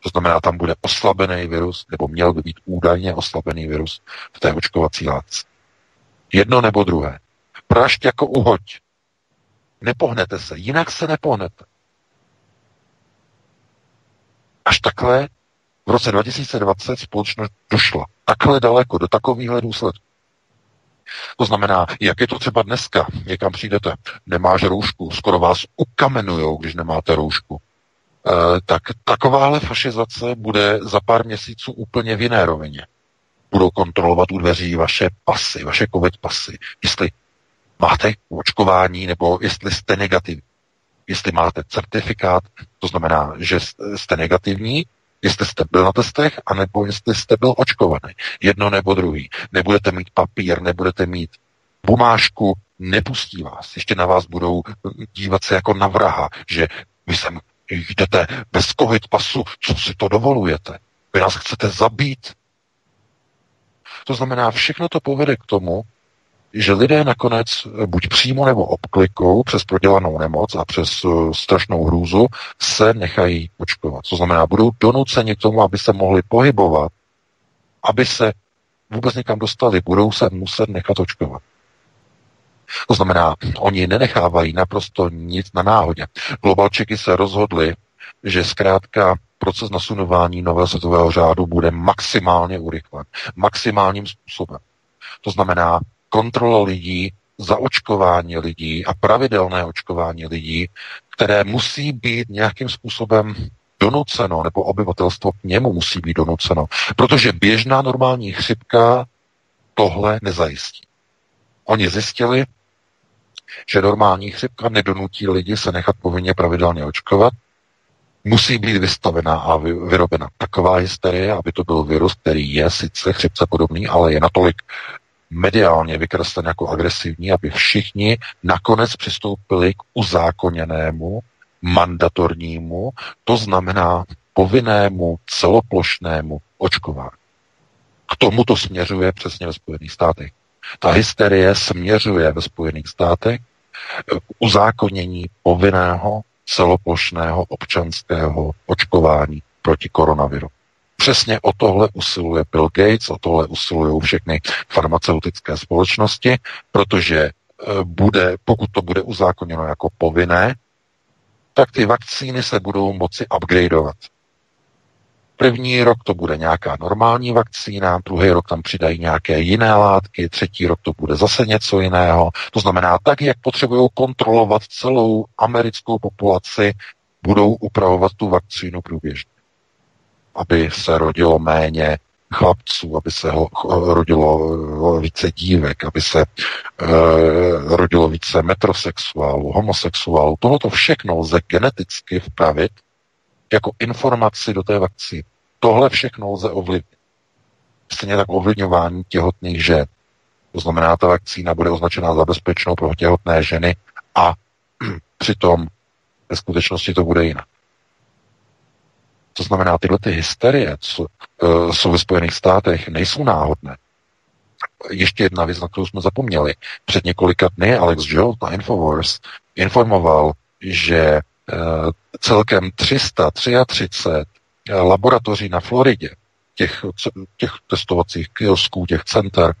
To znamená, tam bude oslabený virus, nebo měl by být údajně oslabený virus v té očkovací látce. Jedno nebo druhé. Prašť jako uhoď. Nepohnete se, jinak se nepohnete. Až takhle v roce 2020 společnost došla takhle daleko do takovýchhle důsledků. To znamená, jak je to třeba dneska, někam přijdete, nemáš roušku, skoro vás ukamenujou, když nemáte roušku. E, tak takováhle fašizace bude za pár měsíců úplně v jiné rovině. Budou kontrolovat u dveří vaše pasy, vaše covid pasy, jestli máte očkování nebo jestli jste negativní. Jestli máte certifikát, to znamená, že jste negativní, jestli jste byl na testech, anebo jestli jste byl očkovaný. Jedno nebo druhý. Nebudete mít papír, nebudete mít bumášku, nepustí vás. Ještě na vás budou dívat se jako na vraha, že vy sem jdete bez covid pasu, co si to dovolujete? Vy nás chcete zabít? To znamená, všechno to povede k tomu, že lidé nakonec eh, buď přímo nebo obklikou přes prodělanou nemoc a přes uh, strašnou hrůzu se nechají očkovat. To znamená, budou donuceni k tomu, aby se mohli pohybovat, aby se vůbec někam dostali, budou se muset nechat očkovat. To znamená, oni nenechávají naprosto nic na náhodě. Globalčeky se rozhodli, že zkrátka proces nasunování nového světového řádu bude maximálně urychlen. Maximálním způsobem. To znamená, kontrola lidí, zaočkování lidí a pravidelné očkování lidí, které musí být nějakým způsobem donuceno, nebo obyvatelstvo k němu musí být donuceno. Protože běžná normální chřipka tohle nezajistí. Oni zjistili, že normální chřipka nedonutí lidi se nechat povinně pravidelně očkovat, musí být vystavená a vyrobena taková hysterie, aby to byl virus, který je sice chřipce podobný, ale je natolik mediálně vykreslen jako agresivní, aby všichni nakonec přistoupili k uzákoněnému, mandatornímu, to znamená povinnému celoplošnému očkování. K tomu to směřuje přesně ve Spojených státech. Ta hysterie směřuje ve Spojených státech k uzákonění povinného celoplošného občanského očkování proti koronaviru. Přesně o tohle usiluje Bill Gates, o tohle usilují všechny farmaceutické společnosti, protože e, bude, pokud to bude uzákoněno jako povinné, tak ty vakcíny se budou moci upgradeovat. První rok to bude nějaká normální vakcína, druhý rok tam přidají nějaké jiné látky, třetí rok to bude zase něco jiného. To znamená, tak, jak potřebují kontrolovat celou americkou populaci, budou upravovat tu vakcínu průběžně. Aby se rodilo méně chlapců, aby se ho, rodilo více dívek, aby se e, rodilo více metrosexuálů, homosexuálů. Tohoto všechno lze geneticky vpravit jako informaci do té vakcíny. Tohle všechno lze ovlivnit. Stejně tak ovlivňování těhotných žen. To znamená, ta vakcína bude označená za bezpečnou pro těhotné ženy a přitom ve skutečnosti to bude jinak. To znamená, tyhle ty hysterie, co uh, jsou ve Spojených státech, nejsou náhodné. Ještě jedna věc, na kterou jsme zapomněli. Před několika dny Alex Jones na Infowars informoval, že uh, celkem 333 laboratoří na Floridě, těch, těch testovacích kiosků, těch center,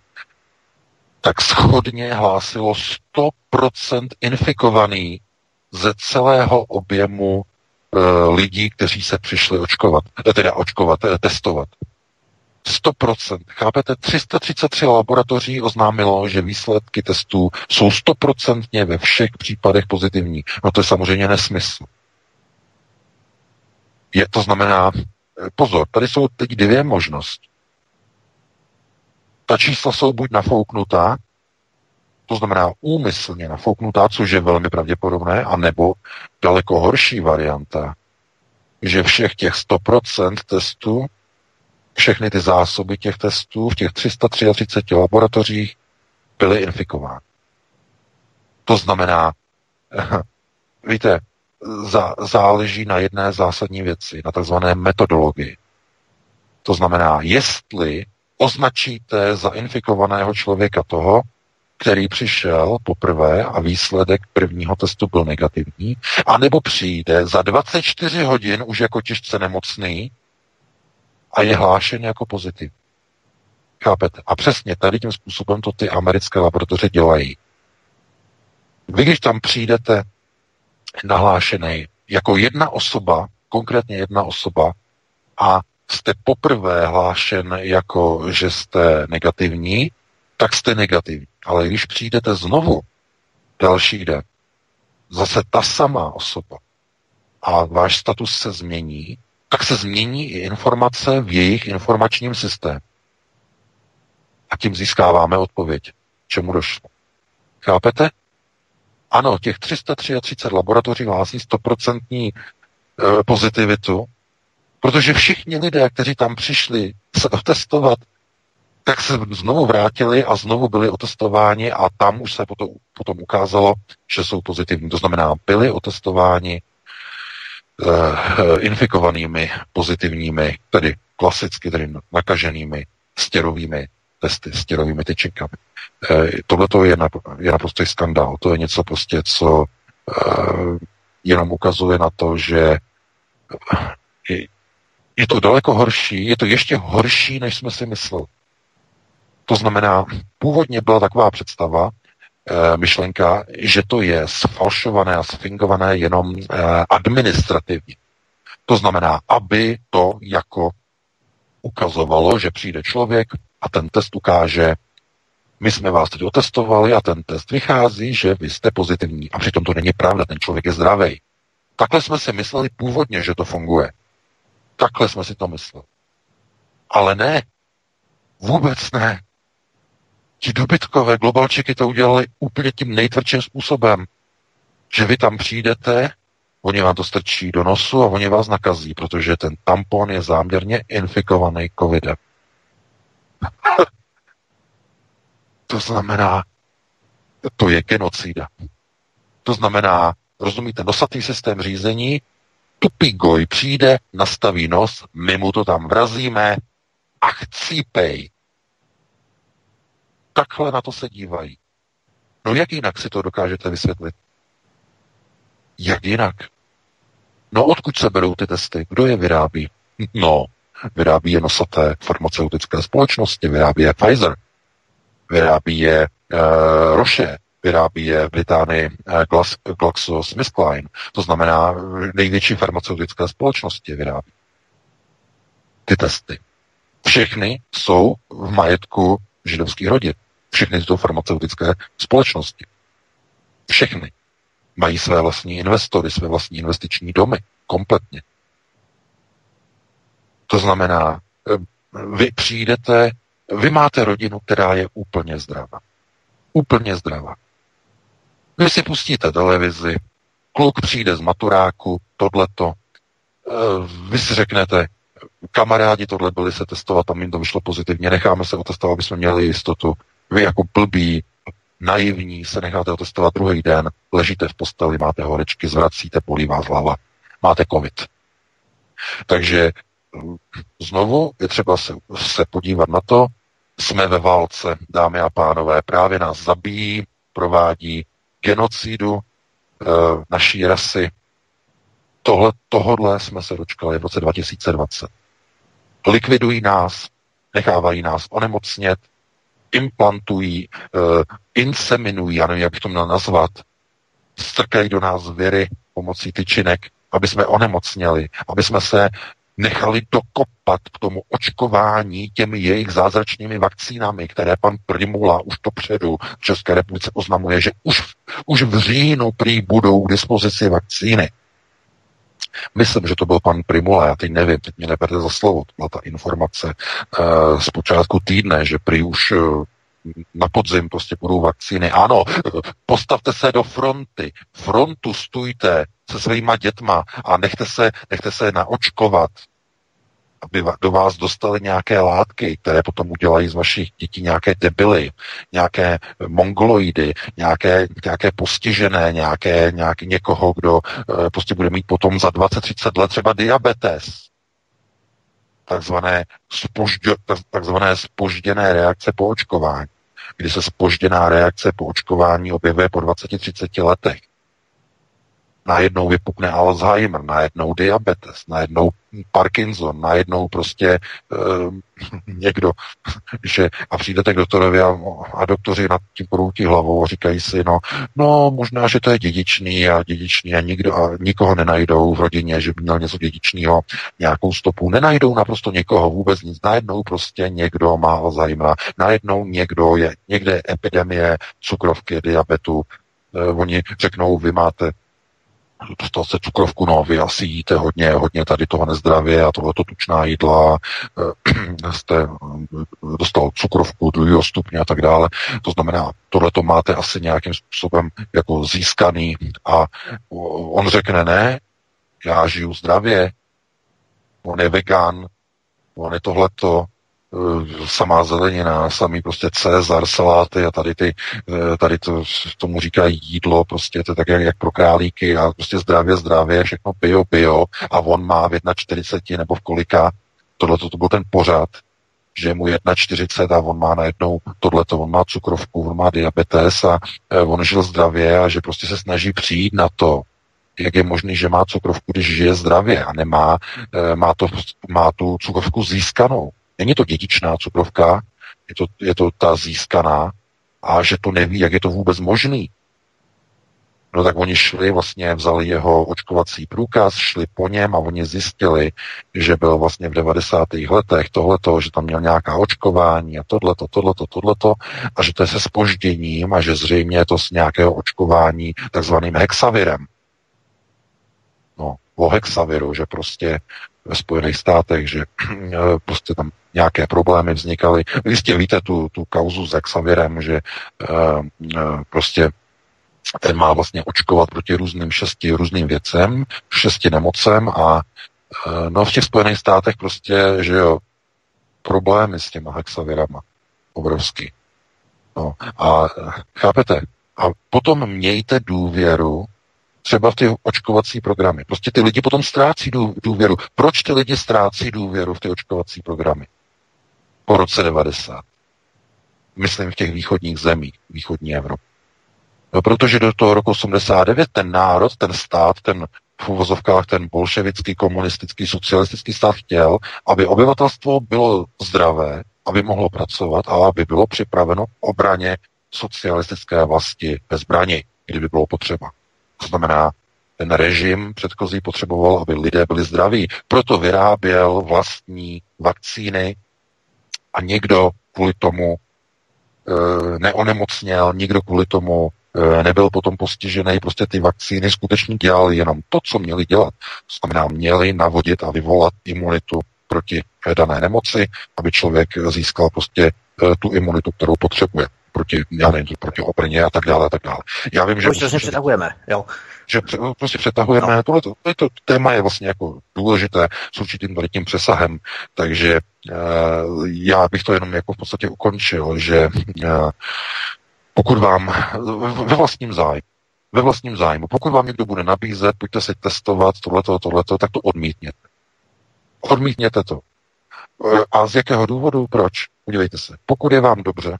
tak schodně hlásilo 100% infikovaný ze celého objemu lidí, kteří se přišli očkovat, eh, teda očkovat, e, testovat. 100%. Chápete? 333 laboratoří oznámilo, že výsledky testů jsou 100% ve všech případech pozitivní. No to je samozřejmě nesmysl. Je, to znamená, pozor, tady jsou teď dvě možnosti. Ta čísla jsou buď nafouknutá, to znamená úmyslně nafouknutá, což je velmi pravděpodobné, anebo daleko horší varianta, že všech těch 100% testů, všechny ty zásoby těch testů v těch 333 laboratořích byly infikovány. To znamená, víte, za, záleží na jedné zásadní věci, na takzvané metodologii. To znamená, jestli označíte za infikovaného člověka toho, který přišel poprvé a výsledek prvního testu byl negativní, anebo přijde za 24 hodin už jako těžce nemocný a je hlášen jako pozitivní. Chápete? A přesně tady tím způsobem to ty americké laboratoře dělají. Vy, když tam přijdete nahlášený jako jedna osoba, konkrétně jedna osoba, a jste poprvé hlášen jako, že jste negativní, tak jste negativní. Ale když přijdete znovu další den, zase ta samá osoba a váš status se změní, tak se změní i informace v jejich informačním systému. A tím získáváme odpověď, čemu došlo. Chápete? Ano, těch 333 laboratoří hlásí 100% e, pozitivitu, protože všichni lidé, kteří tam přišli se otestovat, tak se znovu vrátili a znovu byli otestováni a tam už se potom, potom ukázalo, že jsou pozitivní. To znamená, byli otestováni uh, infikovanými pozitivními, tedy klasicky tedy nakaženými stěrovými testy, stěrovými tyčinkami. Uh, Tohle je, na, je naprosto skandál. To je něco prostě, co uh, jenom ukazuje na to, že je, je to daleko horší, je to ještě horší, než jsme si mysleli. To znamená, původně byla taková představa, e, myšlenka, že to je sfalšované a sfingované jenom e, administrativně. To znamená, aby to jako ukazovalo, že přijde člověk a ten test ukáže, my jsme vás teď otestovali a ten test vychází, že vy jste pozitivní. A přitom to není pravda, ten člověk je zdravý. Takhle jsme si mysleli původně, že to funguje. Takhle jsme si to mysleli. Ale ne. Vůbec ne. Ti dobytkové globalčiky to udělali úplně tím nejtvrdším způsobem, že vy tam přijdete, oni vám to strčí do nosu a oni vás nakazí, protože ten tampon je záměrně infikovaný covidem. to znamená, to je genocida. To znamená, rozumíte, nosatý systém řízení, tupý goj přijde, nastaví nos, my mu to tam vrazíme a chcípej. Takhle na to se dívají. No jak jinak si to dokážete vysvětlit? Jak jinak? No odkud se berou ty testy? Kdo je vyrábí? No, vyrábí je nosaté farmaceutické společnosti, vyrábí je Pfizer, vyrábí je uh, Roche, vyrábí je v Británii uh, GlaxoSmithKline, to znamená největší farmaceutické společnosti vyrábí. ty testy. Všechny jsou v majetku židovských rodin. Všechny tyto farmaceutické společnosti. Všechny. Mají své vlastní investory, své vlastní investiční domy. Kompletně. To znamená, eh, vy přijdete, vy máte rodinu, která je úplně zdravá. Úplně zdravá. Vy si pustíte televizi, kluk přijde z maturáku, tohleto, eh, vy si řeknete, kamarádi tohle byli se testovat, tam jim to vyšlo pozitivně, necháme se otestovat, aby jsme měli jistotu. Vy jako blbí, naivní se necháte otestovat druhý den, ležíte v posteli, máte horečky, zvracíte, polí vás hlava, máte covid. Takže znovu je třeba se, se podívat na to, jsme ve válce, dámy a pánové, právě nás zabíjí, provádí genocidu e, naší rasy. Tohle, tohodle jsme se dočkali v roce 2020. Likvidují nás, nechávají nás onemocnět, implantují, e, inseminují, já nevím, jak bych to měl nazvat, strkají do nás věry pomocí tyčinek, aby jsme onemocněli, aby jsme se nechali dokopat k tomu očkování těmi jejich zázračnými vakcínami, které pan Primula už to předu v České republice oznamuje, že už, už v říjnu prý budou k dispozici vakcíny. Myslím, že to byl pan Primula, já teď nevím, teď mě neberte za slovo, to byla ta informace uh, z počátku týdne, že prý už uh, na podzim prostě budou vakcíny. Ano, postavte se do fronty, frontu stůjte se svýma dětma a nechte se, nechte se naočkovat, aby do vás dostali nějaké látky, které potom udělají z vašich dětí nějaké debily, nějaké mongoloidy, nějaké, nějaké postižené, nějaké, nějaký, někoho, kdo e, prostě bude mít potom za 20-30 let třeba diabetes. Takzvané, spožďo, takzvané spožděné reakce po očkování kdy se spožděná reakce po očkování objevuje po 20-30 letech. Najednou vypukne Alzheimer, najednou diabetes, najednou Parkinson, najednou prostě e, někdo, že a přijdete k doktorovi a, a doktoři nad tím kroutí hlavou a říkají si, no, no možná, že to je dědičný a dědičný a, nikdo, a nikoho nenajdou v rodině, že by měl něco dědičného, nějakou stopu. Nenajdou naprosto někoho, vůbec nic. Najednou prostě někdo má Alzheimera, najednou někdo je, někde epidemie cukrovky, diabetu, e, oni řeknou, vy máte dostal se cukrovku, no vy asi jíte hodně, hodně tady toho nezdravě a tohleto tučná jídla, eh, jste eh, dostal cukrovku druhého stupně a tak dále. To znamená, tohleto máte asi nějakým způsobem jako získaný a on řekne ne, já žiju zdravě, on je vegan, on je tohleto, samá zelenina, samý prostě Cezar, saláty a tady ty, eh, tady to, tomu říkají jídlo, prostě to je tak jak, jak pro králíky a prostě zdravě, zdravě, všechno bio, bio a on má v 41 nebo v kolika, tohle to byl ten pořad, že je mu 1,40 a on má najednou tohleto, on má cukrovku, on má diabetes a eh, on žil zdravě a že prostě se snaží přijít na to, jak je možné, že má cukrovku, když žije zdravě a nemá, má, to, má tu cukrovku získanou. Není to dědičná cukrovka, je to, je to ta získaná a že to neví, jak je to vůbec možný. No tak oni šli, vlastně vzali jeho očkovací průkaz, šli po něm a oni zjistili, že byl vlastně v 90. letech tohleto, že tam měl nějaká očkování a tohleto, tohleto, tohleto a že to je se spožděním a že zřejmě je to z nějakého očkování takzvaným hexavirem. No, o hexaviru, že prostě ve Spojených státech, že prostě tam nějaké problémy vznikaly. Vy jistě víte tu, tu kauzu s Xavirem, že uh, uh, prostě ten má vlastně očkovat proti různým šesti různým věcem, šesti nemocem a uh, no v těch Spojených státech prostě, že jo, problémy s těma hexavirama obrovský. No, a chápete? A potom mějte důvěru třeba v ty očkovací programy. Prostě ty lidi potom ztrácí důvěru. Proč ty lidi ztrácí důvěru v ty očkovací programy? Po roce 90. Myslím v těch východních zemích, východní Evropy. No, protože do toho roku 89 ten národ, ten stát, ten v uvozovkách ten bolševický, komunistický, socialistický stát chtěl, aby obyvatelstvo bylo zdravé, aby mohlo pracovat a aby bylo připraveno k obraně socialistické vlasti ve zbrani, kdyby bylo potřeba. To znamená, ten režim předchozí potřeboval, aby lidé byli zdraví. Proto vyráběl vlastní vakcíny a někdo kvůli tomu e, neonemocněl, nikdo kvůli tomu e, nebyl potom postižený. Prostě ty vakcíny skutečně dělali jenom to, co měli dělat. To znamená, měli navodit a vyvolat imunitu proti dané nemoci, aby člověk získal prostě e, tu imunitu, kterou potřebuje proti, já nevím, proti obrně a tak dále a tak dále. Já vím, že... Prostě přetahujeme, jo. Že prostě přetahujeme, no. tohle, to téma je vlastně jako důležité s určitým tady tím přesahem, takže uh, já bych to jenom jako v podstatě ukončil, že uh, pokud vám ve vlastním zájmu, ve vlastním zájmu, pokud vám někdo bude nabízet, pojďte se testovat tohleto, tohleto, tak to odmítněte. Odmítněte to. Eh, a z jakého důvodu? Proč? Podívejte se. Pokud je vám dobře,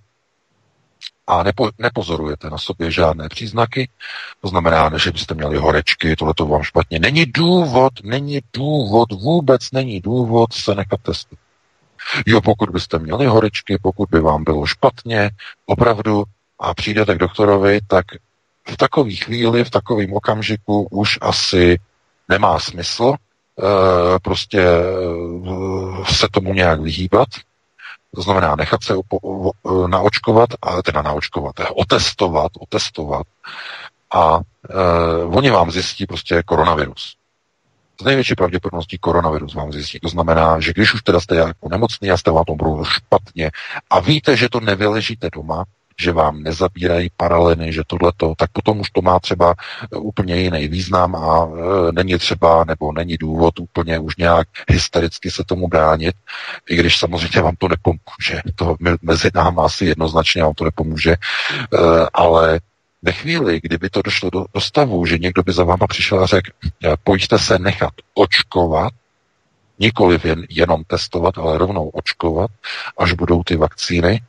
a nepo, nepozorujete na sobě žádné příznaky, to znamená, že byste měli horečky, tohle to vám špatně. Není důvod, není důvod, vůbec není důvod se nechat testovat. Jo, pokud byste měli horečky, pokud by vám bylo špatně, opravdu, a přijdete k doktorovi, tak v takové chvíli, v takovém okamžiku už asi nemá smysl e, prostě e, se tomu nějak vyhýbat, to znamená nechat se e, naočkovat, a teda naočkovat, otestovat, otestovat a e, oni vám zjistí prostě koronavirus. Z největší pravděpodobností koronavirus vám zjistí. To znamená, že když už teda jste jako nemocný a jste vám to špatně a víte, že to nevyležíte doma, že vám nezabírají paraleny, že tohleto, tak potom už to má třeba e, úplně jiný význam a e, není třeba, nebo není důvod úplně už nějak hystericky se tomu bránit, i když samozřejmě vám to nepomůže. To mezi námi asi jednoznačně vám to nepomůže, e, ale ve chvíli, kdyby to došlo do, do stavu, že někdo by za váma přišel a řekl, pojďte se nechat očkovat, nikoliv jen, jenom testovat, ale rovnou očkovat, až budou ty vakcíny,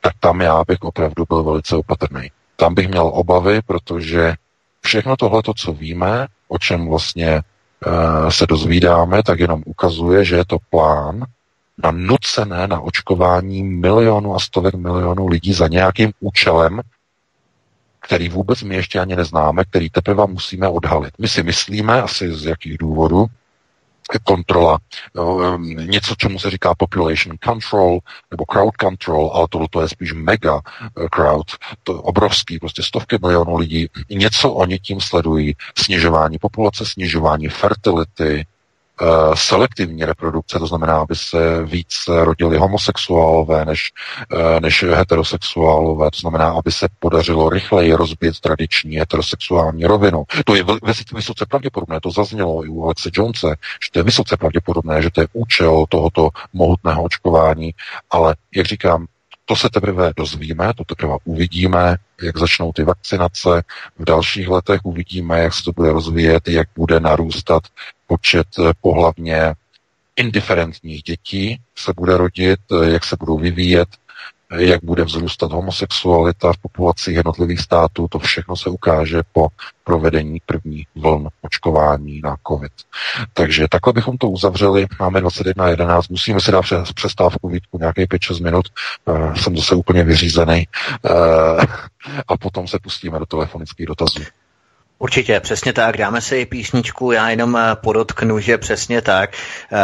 tak tam já bych opravdu byl velice opatrný. Tam bych měl obavy, protože všechno tohle, co víme, o čem vlastně e, se dozvídáme, tak jenom ukazuje, že je to plán na nucené na očkování milionů a stovek milionů lidí za nějakým účelem, který vůbec my ještě ani neznáme, který teprve musíme odhalit. My si myslíme, asi z jakých důvodů, kontrola, něco, čemu se říká population control nebo crowd control, ale tohle to je spíš mega eh, crowd, to obrovský, prostě stovky milionů lidí, něco oni tím sledují, snižování populace, snižování fertility, selektivní reprodukce, to znamená, aby se víc rodili homosexuálové než, eh, než heterosexuálové, to znamená, aby se podařilo rychleji rozbít tradiční heterosexuální rovinu. To je vysoce pravděpodobné, to zaznělo i u Alexe Jonese, že to je vysoce pravděpodobné, že to je účel tohoto mohutného očkování, ale jak říkám, to se teprve dozvíme, to teprve uvidíme, jak začnou ty vakcinace. V dalších letech uvidíme, jak se to bude rozvíjet, jak bude narůstat počet eh, pohlavně indiferentních dětí se bude rodit, eh, jak se budou vyvíjet, jak bude vzrůstat homosexualita v populaci jednotlivých států, to všechno se ukáže po provedení první vln očkování na COVID. Takže takhle bychom to uzavřeli. Máme 21.11, musíme si dát přes přestávku Vítku nějakých 5-6 minut. Uh, jsem zase úplně vyřízený. Uh, a potom se pustíme do telefonických dotazů. Určitě, přesně tak. Dáme si písničku, já jenom eh, podotknu, že přesně tak. Eh,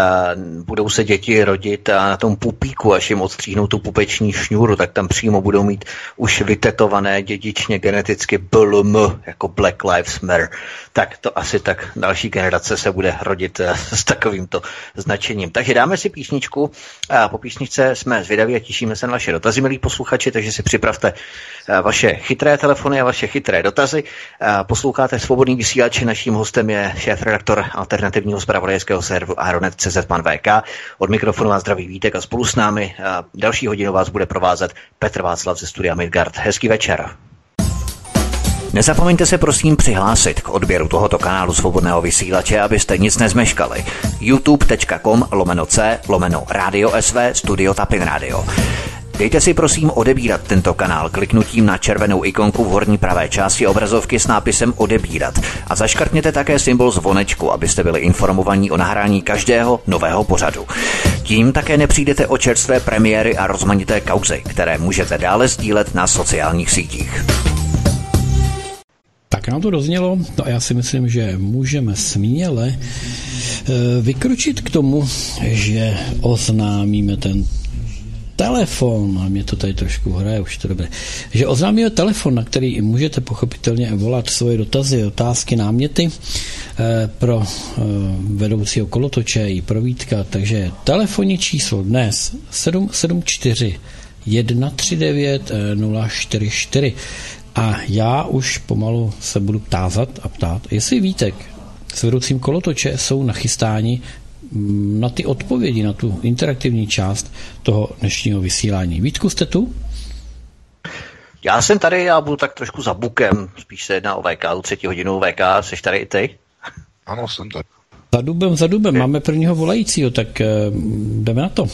budou se děti rodit a na tom pupíku, až jim odstříhnou tu pupeční šňůru, tak tam přímo budou mít už vytetované dědičně geneticky BLM, jako Black Lives Matter. Tak to asi tak další generace se bude rodit eh, s takovýmto značením. Takže dáme si písničku a po písničce jsme zvědaví a těšíme se na vaše dotazy, milí posluchači, takže si připravte vaše chytré telefony a vaše chytré dotazy. Posloucháte Posloucháte svobodný vysílač, naším hostem je šéf-redaktor alternativního zpravodajského serveru Aeronet.cz pan VK. Od mikrofonu vás zdraví Vítek a spolu s námi a další hodinu vás bude provázet Petr Václav ze studia Midgard. Hezký večer. Nezapomeňte se prosím přihlásit k odběru tohoto kanálu svobodného vysílače, abyste nic nezmeškali. youtube.com lomeno c lomeno radio sv studio tapin radio. Dejte si prosím odebírat tento kanál kliknutím na červenou ikonku v horní pravé části obrazovky s nápisem odebírat a zaškrtněte také symbol zvonečku, abyste byli informovaní o nahrání každého nového pořadu. Tím také nepřijdete o čerstvé premiéry a rozmanité kauzy, které můžete dále sdílet na sociálních sítích. Tak nám to doznělo, no a já si myslím, že můžeme směle vykročit k tomu, že oznámíme ten telefon, a mě to tady trošku hraje, už to dobré, že oznámíme telefon, na který můžete pochopitelně volat svoje dotazy, otázky, náměty eh, pro eh, vedoucího kolotoče i pro Vítka, takže telefonní číslo dnes 774 139 044 a já už pomalu se budu tázat a ptát, jestli Vítek s vedoucím kolotoče jsou nachystáni na ty odpovědi, na tu interaktivní část toho dnešního vysílání. Vítku, jste tu? Já jsem tady, já budu tak trošku za bukem, spíš se jedná o VK, o třetí hodinu VK, jsi tady i ty? Ano, jsem tady. Za dubem, za dubem, máme prvního volajícího, tak uh, jdeme na to.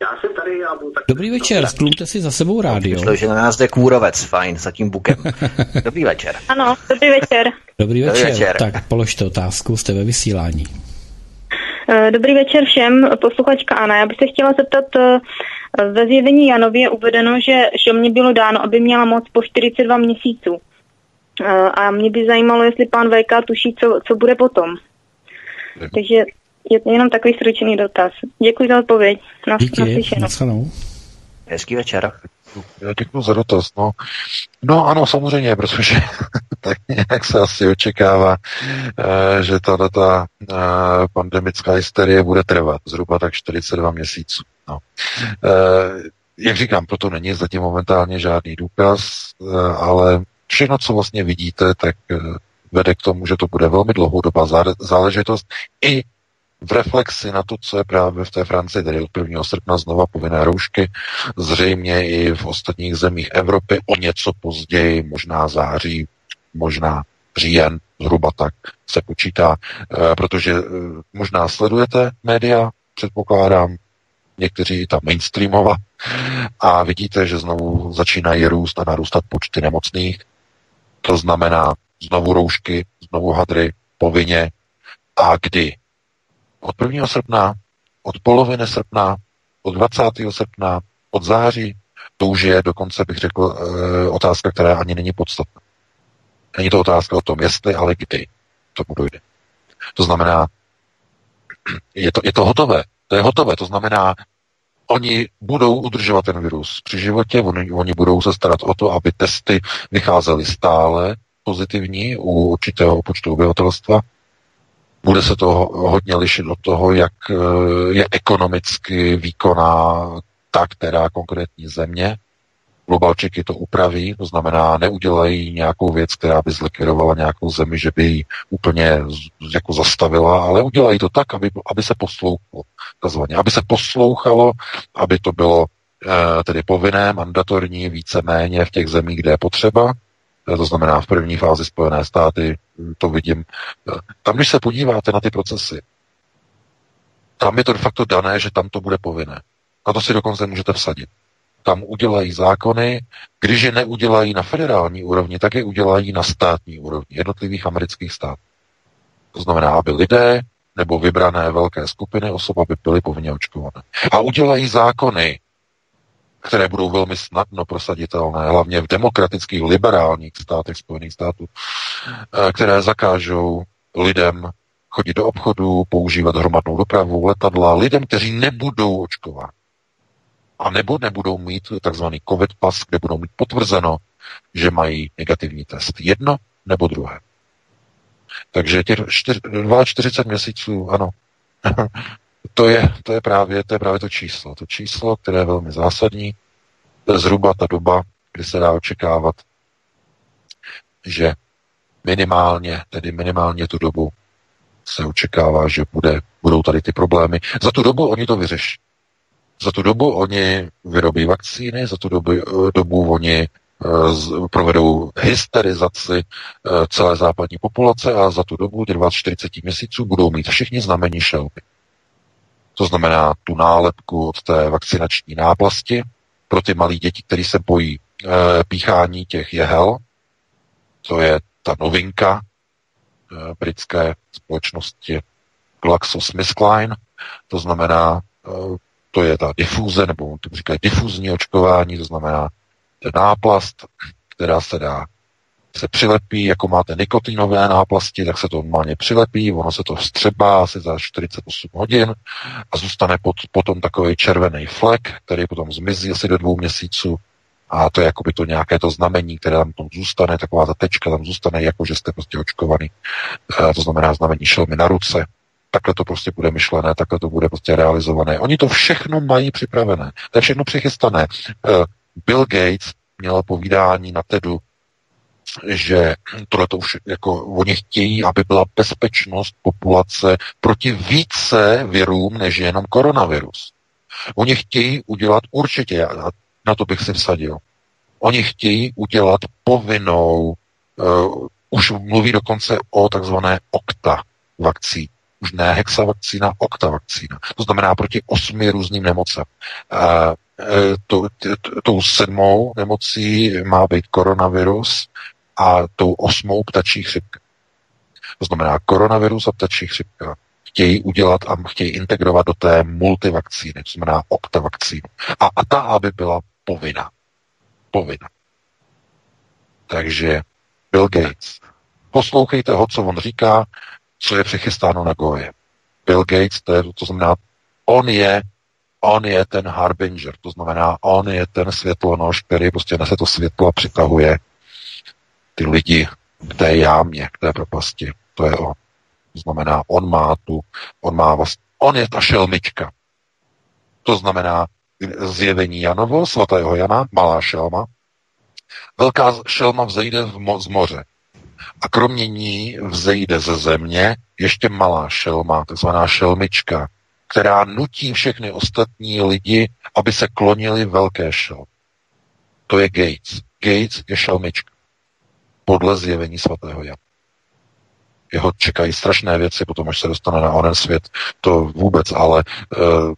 Já jsem tady, já budu tak... Dobrý večer, stlumte si za sebou rádio. Myslím, že na nás jde kůrovec, fajn, za tím bukem. Dobrý večer. Ano, dobrý večer. Dobrý večer. Dobrý večer. Tak položte otázku, jste ve vysílání. Eh, dobrý večer všem, posluchačka Ana. Já bych se chtěla zeptat, eh, ve zjevení Janově je uvedeno, že mě bylo dáno, aby měla moc po 42 měsíců. Eh, a mě by zajímalo, jestli pán VK tuší, co, co bude potom. Takže je to jenom takový stručný dotaz. Děkuji za odpověď. Na, Díky, na Hezký večer. Já děkuji za dotaz. No. no ano, samozřejmě, protože tak nějak se asi očekává, eh, že ta data eh, pandemická hysterie bude trvat zhruba tak 42 měsíců. No. Eh, jak říkám, proto není zatím momentálně žádný důkaz, ale všechno, co vlastně vidíte, tak vede k tomu, že to bude velmi dlouhodobá záležitost i v reflexi na to, co je právě v té Francii, tedy od 1. srpna znova povinné roušky, zřejmě i v ostatních zemích Evropy o něco později, možná září, možná říjen, zhruba tak se počítá, eh, protože eh, možná sledujete média, předpokládám, někteří tam mainstreamova a vidíte, že znovu začínají růst a narůstat počty nemocných. To znamená znovu roušky, znovu hadry, povinně. A kdy? Od 1. srpna, od poloviny srpna, od 20. srpna, od září, to už je dokonce, bych řekl, e, otázka, která ani není podstatná. Není to otázka o tom, jestli, ale kdy tomu dojde. To znamená, je to, je to hotové. To je hotové. To znamená, oni budou udržovat ten virus při životě, oni, oni budou se starat o to, aby testy vycházely stále pozitivní u určitého počtu obyvatelstva bude se to hodně lišit od toho, jak eh, je ekonomicky výkonná ta která konkrétní země. Globalčeky to upraví, to znamená, neudělají nějakou věc, která by zlikvidovala nějakou zemi, že by ji úplně jako zastavila, ale udělají to tak, aby, aby se poslouchalo, takzvaně, aby se poslouchalo, aby to bylo eh, tedy povinné, mandatorní, víceméně v těch zemích, kde je potřeba, Eh, to znamená v první fázi Spojené státy, to vidím. Tam, když se podíváte na ty procesy, tam je to de facto dané, že tam to bude povinné. A to si dokonce můžete vsadit. Tam udělají zákony, když je neudělají na federální úrovni, tak je udělají na státní úrovni jednotlivých amerických států. To znamená, aby lidé nebo vybrané velké skupiny osob, aby byly povinně očkované. A udělají zákony, které budou velmi snadno prosaditelné, hlavně v demokratických liberálních státech Spojených států, eh, které zakážou lidem chodit do obchodu, používat hromadnou dopravu, letadla, lidem, kteří nebudou očkovat. A nebo nebudou mít takzvaný COVID pas, kde budou mít potvrzeno, že mají negativní test. Jedno nebo druhé. Takže těch 42 měsíců, ano, To je, to je právě to je právě to číslo. To číslo, které je velmi zásadní, to je zhruba ta doba, kdy se dá očekávat, že minimálně, tedy minimálně tu dobu se očekává, že bude, budou tady ty problémy. Za tu dobu oni to vyřeší. Za tu dobu oni vyrobí vakcíny, za tu dobu, dobu oni uh, provedou hysterizaci uh, celé západní populace a za tu dobu, 20-40 měsíců, budou mít všichni znamení šelby. To znamená tu nálepku od té vakcinační náplasti pro ty malé děti, které se bojí e, píchání těch jehel. To je ta novinka e, britské společnosti GlaxoSmithKline. To znamená, e, to je ta difuze, nebo to říkají difuzní očkování, to znamená ten náplast, která se dá se přilepí, jako máte nikotinové náplasti, tak se to normálně přilepí, ono se to vstřebá asi za 48 hodin a zůstane pod, potom takový červený flek, který potom zmizí asi do dvou měsíců a to je jako by to nějaké to znamení, které tam, tam zůstane, taková ta tečka tam zůstane, jako že jste prostě očkovaný. E, to znamená znamení šelmy na ruce. Takhle to prostě bude myšlené, takhle to bude prostě realizované. Oni to všechno mají připravené. To je všechno přichystané. E, Bill Gates měl povídání na TEDu, že tohle to už jako oni chtějí, aby byla bezpečnost populace proti více virům, než jenom koronavirus. Oni chtějí udělat určitě, a na to bych si vsadil, oni chtějí udělat povinnou, uh, už mluví dokonce o takzvané okta vakcí. Už ne hexavakcína, okta vakcína. To znamená proti osmi různým nemocem. Uh, tou, tou sedmou nemocí má být koronavirus a tou osmou ptačí chřipka. To znamená koronavirus a ptačí chřipka chtějí udělat a chtějí integrovat do té multivakcíny, to znamená oktavakcínu. A, a ta, aby byla povinná. Povinná. Takže Bill Gates. Poslouchejte ho, co on říká, co je přichystáno na Goje. Bill Gates, to, je, to znamená, on je on je ten harbinger, to znamená, on je ten světlonož, který prostě nese to světlo a přitahuje ty lidi k té jámě, k té propasti. To je on. To znamená, on má tu, on má vlastně, on je ta šelmička. To znamená zjevení Janovo, svatého Jana, malá šelma. Velká šelma vzejde v mo- z moře. A kromě ní vzejde ze země ještě malá šelma, takzvaná šelmička, která nutí všechny ostatní lidi, aby se klonili velké šel. To je Gates. Gates je šelmička. Podle zjevení svatého Jana. Jeho čekají strašné věci, potom až se dostane na onen svět, to vůbec, ale uh,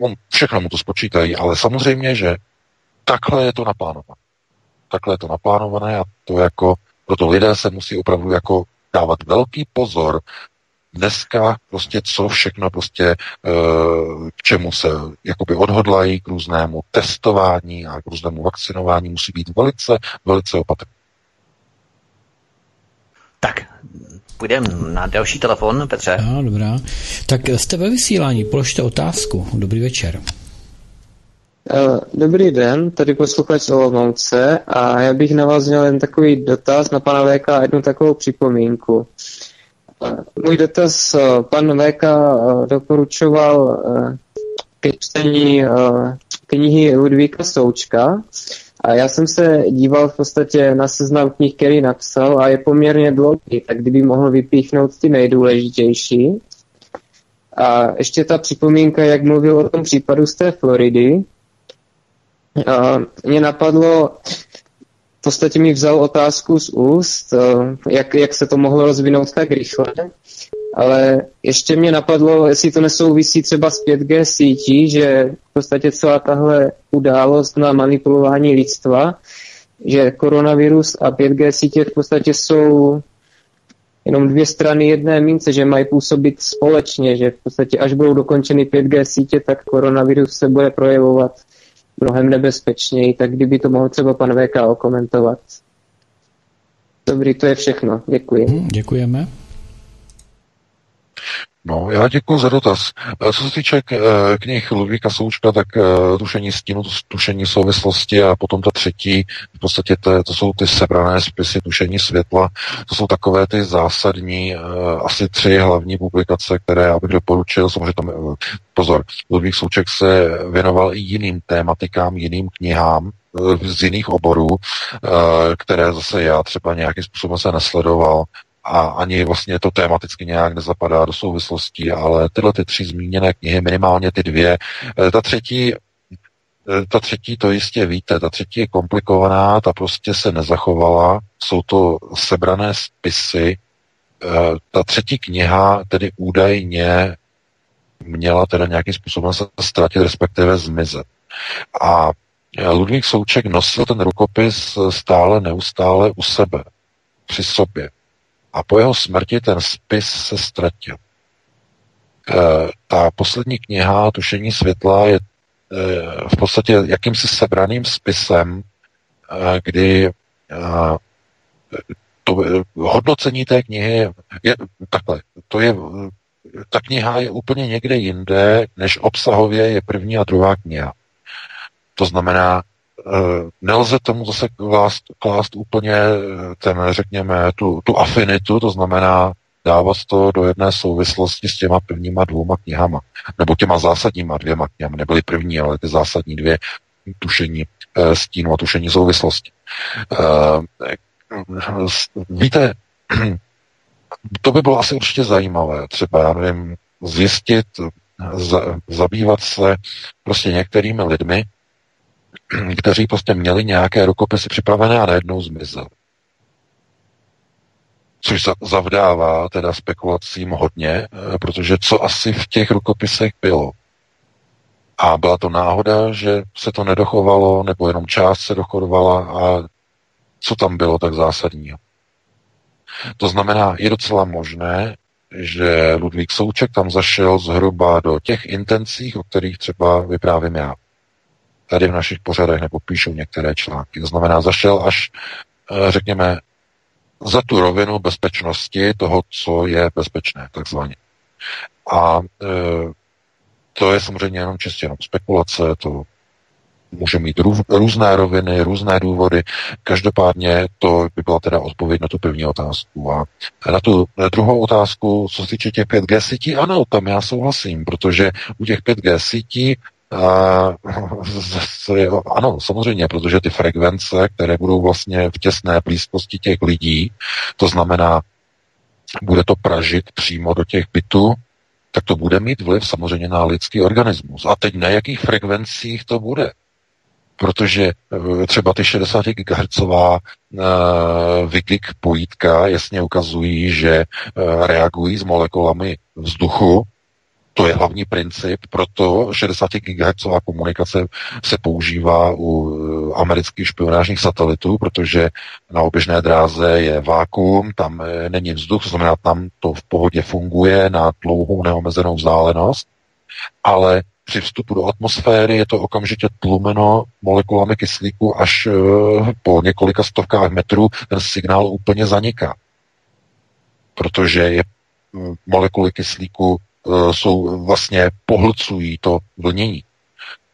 on, všechno mu to spočítají, ale samozřejmě, že takhle je to naplánované. Takhle je to naplánované a to jako, proto lidé se musí opravdu jako dávat velký pozor dneska prostě co všechno prostě eh, k čemu se jakoby odhodlají k různému testování a k různému vakcinování musí být velice, velice opatrný. Tak, půjdeme na další telefon, Petře. No, dobrá. Tak jste ve vysílání, položte otázku. Dobrý večer. Eh, dobrý den, tady posluchač z Olomouce a já bych na vás měl jen takový dotaz na pana VK a jednu takovou připomínku. Můj dotaz, eh, pan VK eh, doporučoval eh, ke čtení knihy Ludvíka Součka a já jsem se díval v podstatě na seznam knih, který napsal a je poměrně dlouhý, tak kdyby mohl vypíchnout ty nejdůležitější. A ještě ta připomínka, jak mluvil o tom případu z té Floridy, a mě napadlo, podstatě mi vzal otázku z úst, eh, jak, jak se to mohlo rozvinout tak rychle, ale ještě mě napadlo, jestli to nesouvisí třeba s 5G sítí, že v podstatě celá tahle událost na manipulování lidstva, že koronavirus a 5G sítě v podstatě jsou jenom dvě strany jedné mince, že mají působit společně, že v podstatě až budou dokončeny 5G sítě, tak koronavirus se bude projevovat mnohem nebezpečněji, tak kdyby to mohl třeba pan VK okomentovat. Dobrý, to je všechno. Děkuji. Děkujeme. No, já děkuji za dotaz. Eh, co se týče eh, knih Ludvíka Součka, tak eh, tušení stínu, tušení souvislosti a potom ta třetí, v podstatě to, to jsou ty sebrané spisy tušení světla, to jsou takové ty zásadní, asi tři hlavní publikace, které já bych doporučil, samozřejmě tam, pozor, Ludvík Souček se věnoval i jiným tématikám, jiným knihám, z jiných oborů, které zase já třeba nějakým způsobem se nesledoval, a ani vlastně to tematicky nějak nezapadá do souvislostí, ale tyhle ty tři zmíněné knihy, minimálně ty dvě, eh, ta třetí eh, ta třetí to jistě víte, ta třetí je komplikovaná, ta prostě se nezachovala, jsou to sebrané spisy, eh, ta třetí kniha tedy údajně měla teda nějakým způsobem se ztratit, respektive zmizet. A Ludvík Souček nosil ten rukopis stále, neustále u sebe, při sobě a po jeho smrti ten spis se ztratil. E, ta poslední kniha Tušení světla je e, v podstatě jakýmsi sebraným spisem, e, kdy to hodnocení té knihy je takhle. To je, ta kniha je úplně někde jinde, než obsahově je první a druhá kniha. To znamená, nelze tomu zase klást, klást úplně eh, ten, řekněme, tu, tu afinitu, to znamená dávat to do jedné souvislosti s těma prvníma dvouma knihama, nebo těma zásadníma dvěma knihama, nebyly první, ale ty zásadní dvě tušení e, stínu a tušení souvislosti. Víte, to by bylo asi určitě zajímavé, třeba, já nevím, zjistit, za, zabývat se prostě některými lidmi, kteří prostě měli nějaké rukopisy připravené a najednou zmizeli. Což zavdává teda spekulacím hodně, eh, protože co asi v těch rukopisech bylo. A byla to náhoda, že se to nedochovalo, nebo jenom část se dochovala a co tam bylo tak zásadního. To znamená, je docela možné, že Ludvík Souček tam zašel zhruba do těch intencích, o kterých třeba vyprávím já tady v našich pořadech nebo píšou některé články. To znamená, zašel až, eh, řekněme, za tu rovinu bezpečnosti toho, co je bezpečné, takzvaně. A e, to je samozřejmě jenom čistě jenom spekulace, to může mít rů, různé roviny, různé důvody. Každopádně to by byla teda odpověď na tu první otázku. A na tu druhou otázku, co se týče těch 5G sítí, ano, tam já souhlasím, protože u těch 5G sítí ano, samozřejmě, protože ty frekvence, které budou vlastně v těsné blízkosti těch lidí, to znamená, bude to pražit přímo do těch bytů, tak to bude mít vliv samozřejmě na lidský organismus. A teď na jakých frekvencích to bude? Protože eh, třeba ty 60 GHz uh, pojítka jasně ukazují, že uh, reagují s molekulami vzduchu, to je hlavní princip, proto 60 GHz komunikace se používá u eh, amerických špionážních satelitů, protože na oběžné dráze je vákuum, tam eh, není vzduch, to znamená, tam to v pohodě funguje na dlouhou neomezenou vzdálenost, ale při vstupu do atmosféry je to okamžitě tlumeno molekulami kyslíku až eh, po několika stovkách metrů ten signál úplně zaniká. Protože je molekuly kyslíku jsou vlastně pohlcují to vlnění.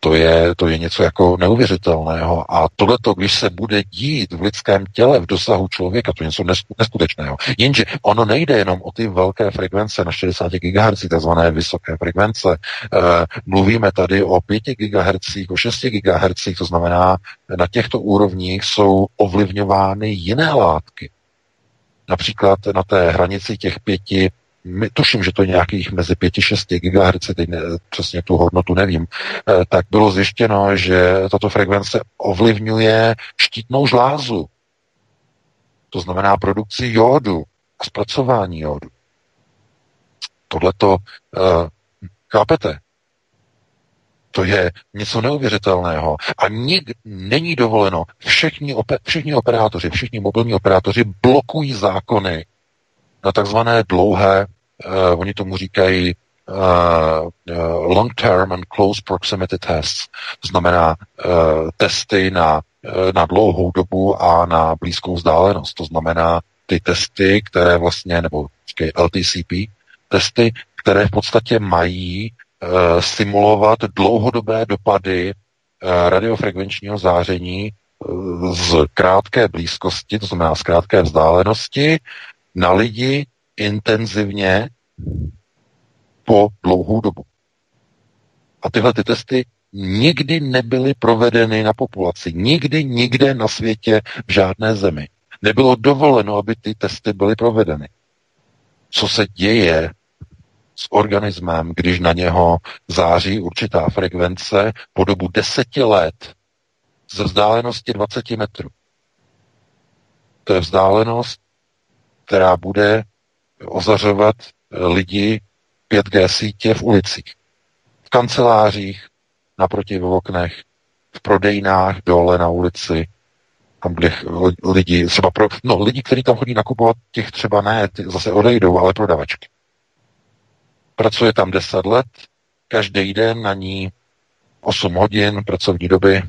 To je, to je něco jako neuvěřitelného. A tohleto, když se bude dít v lidském těle, v dosahu člověka, to je něco neskutečného. Jenže ono nejde jenom o ty velké frekvence na 60 GHz, takzvané vysoké frekvence. E, mluvíme tady o 5 GHz, o 6 GHz, to znamená, na těchto úrovních jsou ovlivňovány jiné látky. Například na té hranici těch 5 my, tuším, že to je nějakých mezi 5-6 GHz, teď ne, přesně tu hodnotu nevím, eh, tak bylo zjištěno, že tato frekvence ovlivňuje štítnou žlázu. To znamená produkci jódu a zpracování jódu. Tohleto, uh, chápete? To je něco neuvěřitelného. A nik, není dovoleno, všichni, ope, všichni operátoři, všichni mobilní operátoři blokují zákony na takzvané dlouhé, uh, oni tomu říkají uh, uh, long-term and close proximity tests. To znamená uh, testy na, uh, na dlouhou dobu a na blízkou vzdálenost. To znamená ty testy, které vlastně, nebo říkají LTCP, testy, které v podstatě mají uh, simulovat dlouhodobé dopady uh, radiofrekvenčního záření z krátké blízkosti, to znamená z krátké vzdálenosti, na lidi intenzivně po dlouhou dobu. A tyhle ty testy nikdy nebyly provedeny na populaci. Nikdy, nikde na světě, v žádné zemi. Nebylo dovoleno, aby ty testy byly provedeny. Co se děje s organismem, když na něho září určitá frekvence po dobu deseti let ze vzdálenosti 20 metrů. To je vzdálenost, která bude ozařovat lidi 5G sítě v ulicích, v kancelářích, naproti v oknech, v prodejnách, dole na ulici, tam kde lidi, třeba pro, no lidi, kteří tam chodí nakupovat, těch třeba ne, ty zase odejdou, ale prodavačky. Pracuje tam 10 let, každý den na ní 8 hodin pracovní doby,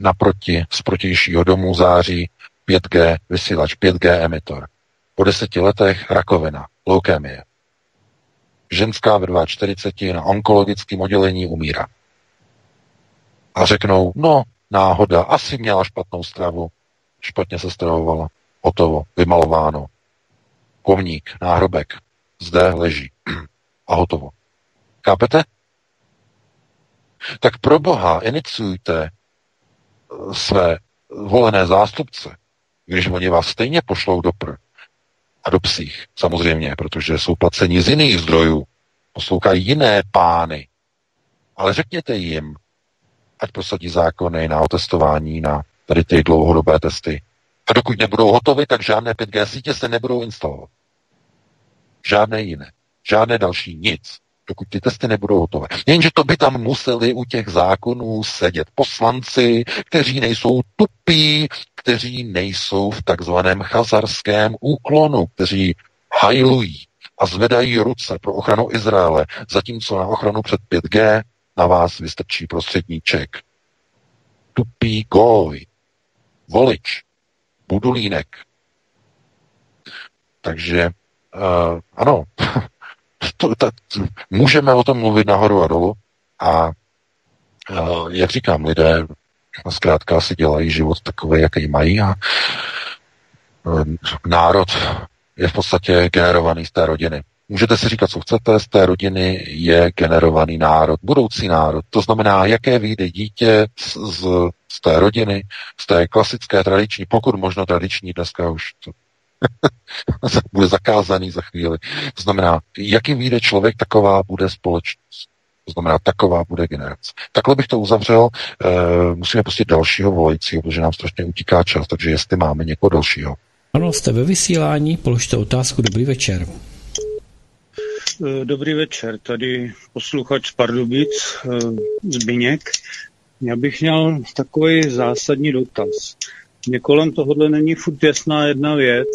naproti z protějšího domu září 5G vysílač, 5G emitor. Po deseti letech rakovina, leukémie. Ženská ve 42 na onkologickém oddělení umírá. A řeknou, no, náhoda, asi měla špatnou stravu, špatně se stravovala, hotovo, vymalováno. Komník, náhrobek, zde leží a hotovo. Kápete? Tak pro Boha iniciujte eh, své volené zástupce, když oni vás stejně pošlou do pr a do psích, samozřejmě, protože jsou placeni z jiných zdrojů, poslouchají jiné pány. Ale řekněte jim, ať prosadí zákony na otestování, na tady ty dlouhodobé testy. A dokud nebudou hotovy, tak žádné 5G sítě se nebudou instalovat. Žádné jiné. Žádné další nic dokud ty testy nebudou hotové. Jenže to by tam museli u těch zákonů sedět poslanci, kteří nejsou tupí, kteří nejsou v takzvaném chazarském úklonu, kteří hajlují a zvedají ruce pro ochranu Izraele, zatímco na ochranu před 5G na vás vystrčí prostředníček. Tupý goj, volič, budulínek. Takže uh, ano, to, to, můžeme o tom mluvit nahoru a dolů a uh, jak říkám, lidé zkrátka si dělají život takový, jaký mají a uh, národ je v podstatě generovaný z té rodiny. Můžete si říkat, co chcete, z té rodiny je generovaný národ, budoucí národ. To znamená, jaké vyjde dítě z, z, z té rodiny, z té klasické tradiční, pokud možno tradiční, dneska už to bude zakázaný za chvíli. To znamená, jaký vyjde člověk, taková bude společnost. To znamená, taková bude generace. Takhle bych to uzavřel. E, musíme pustit dalšího volajícího, protože nám strašně utíká čas, takže jestli máme někoho dalšího. Ano, jste ve vysílání, položte otázku. Dobrý večer. Eh, dobrý večer, tady posluchač z Pardubic, eh, Zbyněk. Já bych měl takový zásadní dotaz. Mně kolem tohohle není furt jasná jedna věc.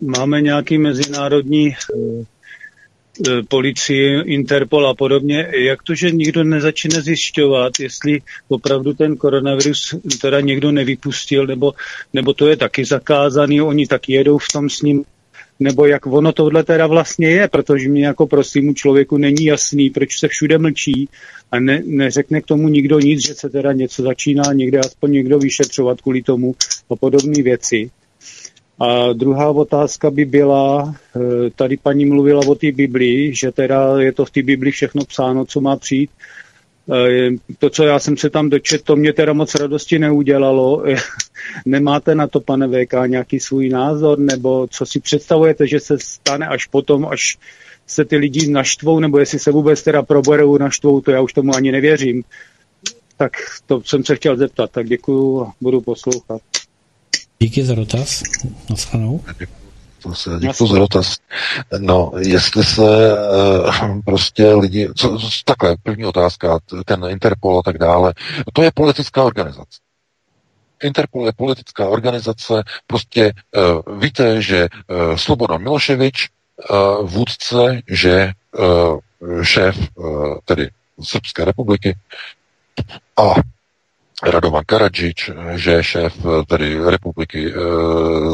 Máme nějaký mezinárodní policii, Interpol a podobně. Jak to, že nikdo nezačne zjišťovat, jestli opravdu ten koronavirus teda někdo nevypustil, nebo, nebo to je taky zakázaný, oni taky jedou v tom s ním nebo jak ono tohle teda vlastně je, protože mě jako prostému člověku není jasný, proč se všude mlčí a ne, neřekne k tomu nikdo nic, že se teda něco začíná někde aspoň někdo vyšetřovat kvůli tomu a podobné věci. A druhá otázka by byla, eh, tady paní mluvila o té Biblii, že teda je to v té Biblii všechno psáno, co má přijít. Eh, to, co já jsem se tam dočet, to mě teda moc radosti neudělalo. Nemáte na to, pane VK, nějaký svůj názor, nebo co si představujete, že se stane až potom, až se ty lidi naštvou, nebo jestli se vůbec teda proberou naštvou, to já už tomu ani nevěřím. Tak to jsem se chtěl zeptat, tak děkuju a budu poslouchat. Díky za dotaz. Naschledanou. To se děkuji za dotaz. No, jestli se uh, prostě lidi, co, co, takhle, první otázka, ten Interpol a tak dále, to je politická organizace. Interpol je politická organizace, prostě uh, víte, že uh, Slobodan Miloševič, uh, vůdce, že uh, šéf uh, tedy Srbské republiky a Radovan Karadžič, že je šéf eh, tedy republiky e,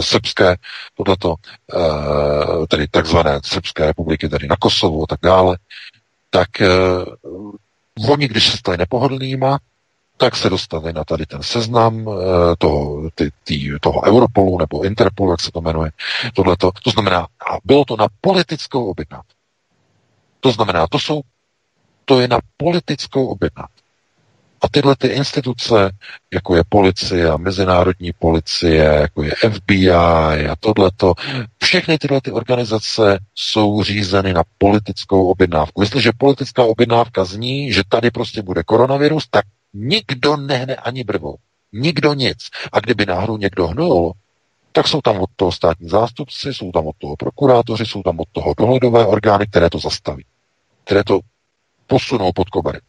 srbské, tohleto, e, tedy takzvané srbské republiky, tedy na Kosovu a tak dále, tak e, oni, když se stali nepohodlnýma, tak se dostali na tady ten seznam e, toho, ty, tý, toho Europolu nebo Interpolu, jak se to jmenuje, tohleto. To znamená, a bylo to na politickou objednávku. To znamená, to jsou, to je na politickou objednávku. A tyhle ty instituce, jako je policie a mezinárodní policie, jako je FBI a tohleto, všechny tyhle ty organizace jsou řízeny na politickou objednávku. Jestliže politická objednávka zní, že tady prostě bude koronavirus, tak nikdo nehne ani brvou. Nikdo nic. A kdyby náhodou někdo hnul, tak jsou tam od toho státní zástupci, jsou tam od toho prokurátoři, jsou tam od toho dohledové orgány, které to zastaví, které to posunou pod koberec.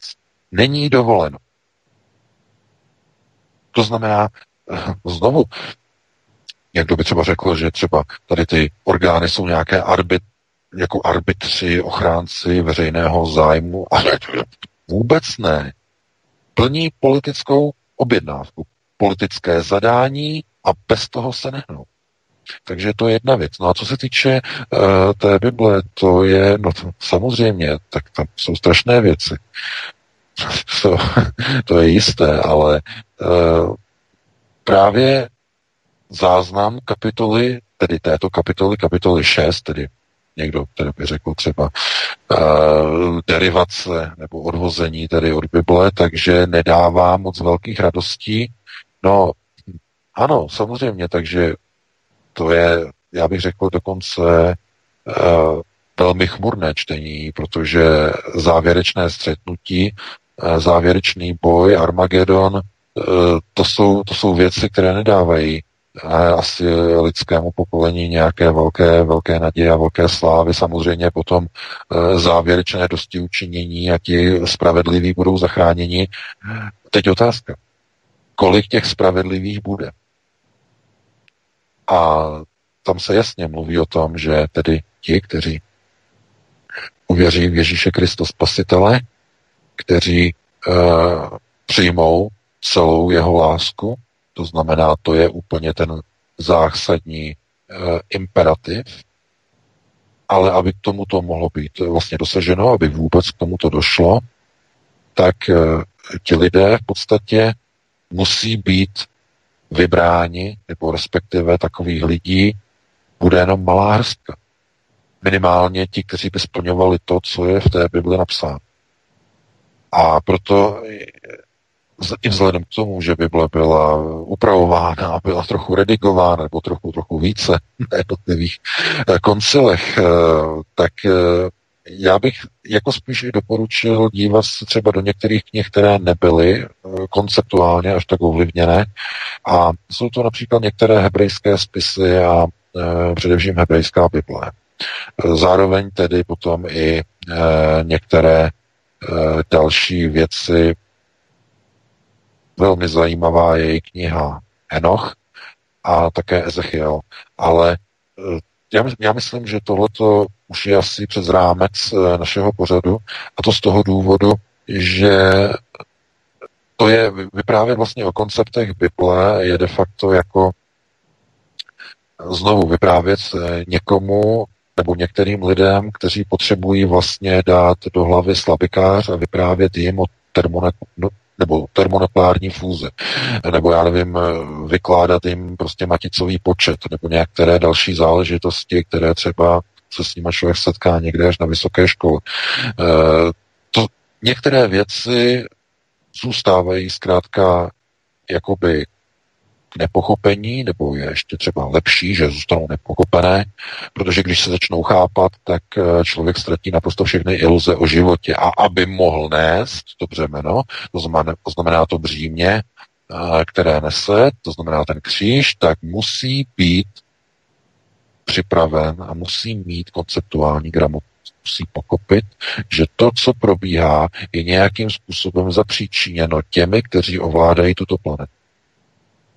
Není dovoleno. To znamená, eh, znovu, někdo by třeba řekl, že třeba tady ty orgány jsou nějaké arbit, jako arbitři, ochránci veřejného zájmu, ale vůbec ne. plní politickou objednávku, politické zadání a bez toho se nehnou. Takže to je jedna věc. No a co se týče uh, té Bible, to je, no to, samozřejmě, tak tam jsou strašné věci. To, to je jisté, ale uh, právě záznam kapitoly, tedy této kapitoly, kapitoly 6, tedy někdo, který by řekl třeba uh, derivace nebo odvození tedy od Bible, takže nedává moc velkých radostí. No, ano, samozřejmě, takže to je, já bych řekl, dokonce uh, velmi chmurné čtení, protože závěrečné střetnutí, závěrečný boj, Armagedon, uh, to jsou, to jsou věci, které nedávají asi lidskému pokolení nějaké velké, velké naděje a velké slávy. Samozřejmě potom závěrečné dosti učinění a ti spravedliví budou zachráněni. Teď otázka. Kolik těch spravedlivých bude? A tam se jasně mluví o tom, že tedy ti, kteří uvěří v Ježíše Kristo Spasitele, kteří uh, přijmou celou jeho lásku, to znamená, to je úplně ten zásadní uh, imperativ, ale aby k tomuto mohlo být vlastně dosaženo, aby vůbec k tomuto došlo, tak uh, ti lidé v podstatě musí být vybráni, nebo respektive takových lidí, bude jenom malá hrstka. Minimálně ti, kteří by splňovali to, co je v té Bibli napsáno. A proto i vzhledem k tomu, že Bible byla upravována, byla trochu redigována, nebo trochu, trochu více na jednotlivých eh, koncilech, eh, tak eh, já bych jako spíš doporučil dívat se třeba do některých knih, které nebyly eh, konceptuálně až tak ovlivněné. A jsou to například některé hebrejské spisy a především hebrejská Bible. Zároveň tedy potom i některé další věci. Velmi zajímavá je i kniha Enoch a také Ezechiel. Ale já, já myslím, že tohleto už je asi přes rámec eh, našeho pořadu a to z toho důvodu, že to je vyprávět vlastně o konceptech Bible je de facto jako znovu vyprávět eh, někomu nebo některým lidem, kteří potřebují vlastně dát do hlavy slabikář a vyprávět jim o termonet- nebo termonukleární fúze, nebo já nevím, vykládat jim prostě maticový počet, nebo některé další záležitosti, které třeba se s nimi člověk setká někde až na vysoké škole. E, to, některé věci zůstávají zkrátka jakoby nepochopení, nebo je ještě třeba lepší, že zůstanou nepochopené, protože když se začnou chápat, tak eh, člověk ztratí naprosto všechny iluze o životě. A aby mohl nést to břemeno, to znamená, to, znamená to břímě, eh, které nese, to znamená ten kříž, tak musí být připraven a musí mít konceptuální gramotnost. Musí pokopit, že to, co probíhá, je nějakým způsobem zapříčiněno těmi, kteří ovládají tuto planetu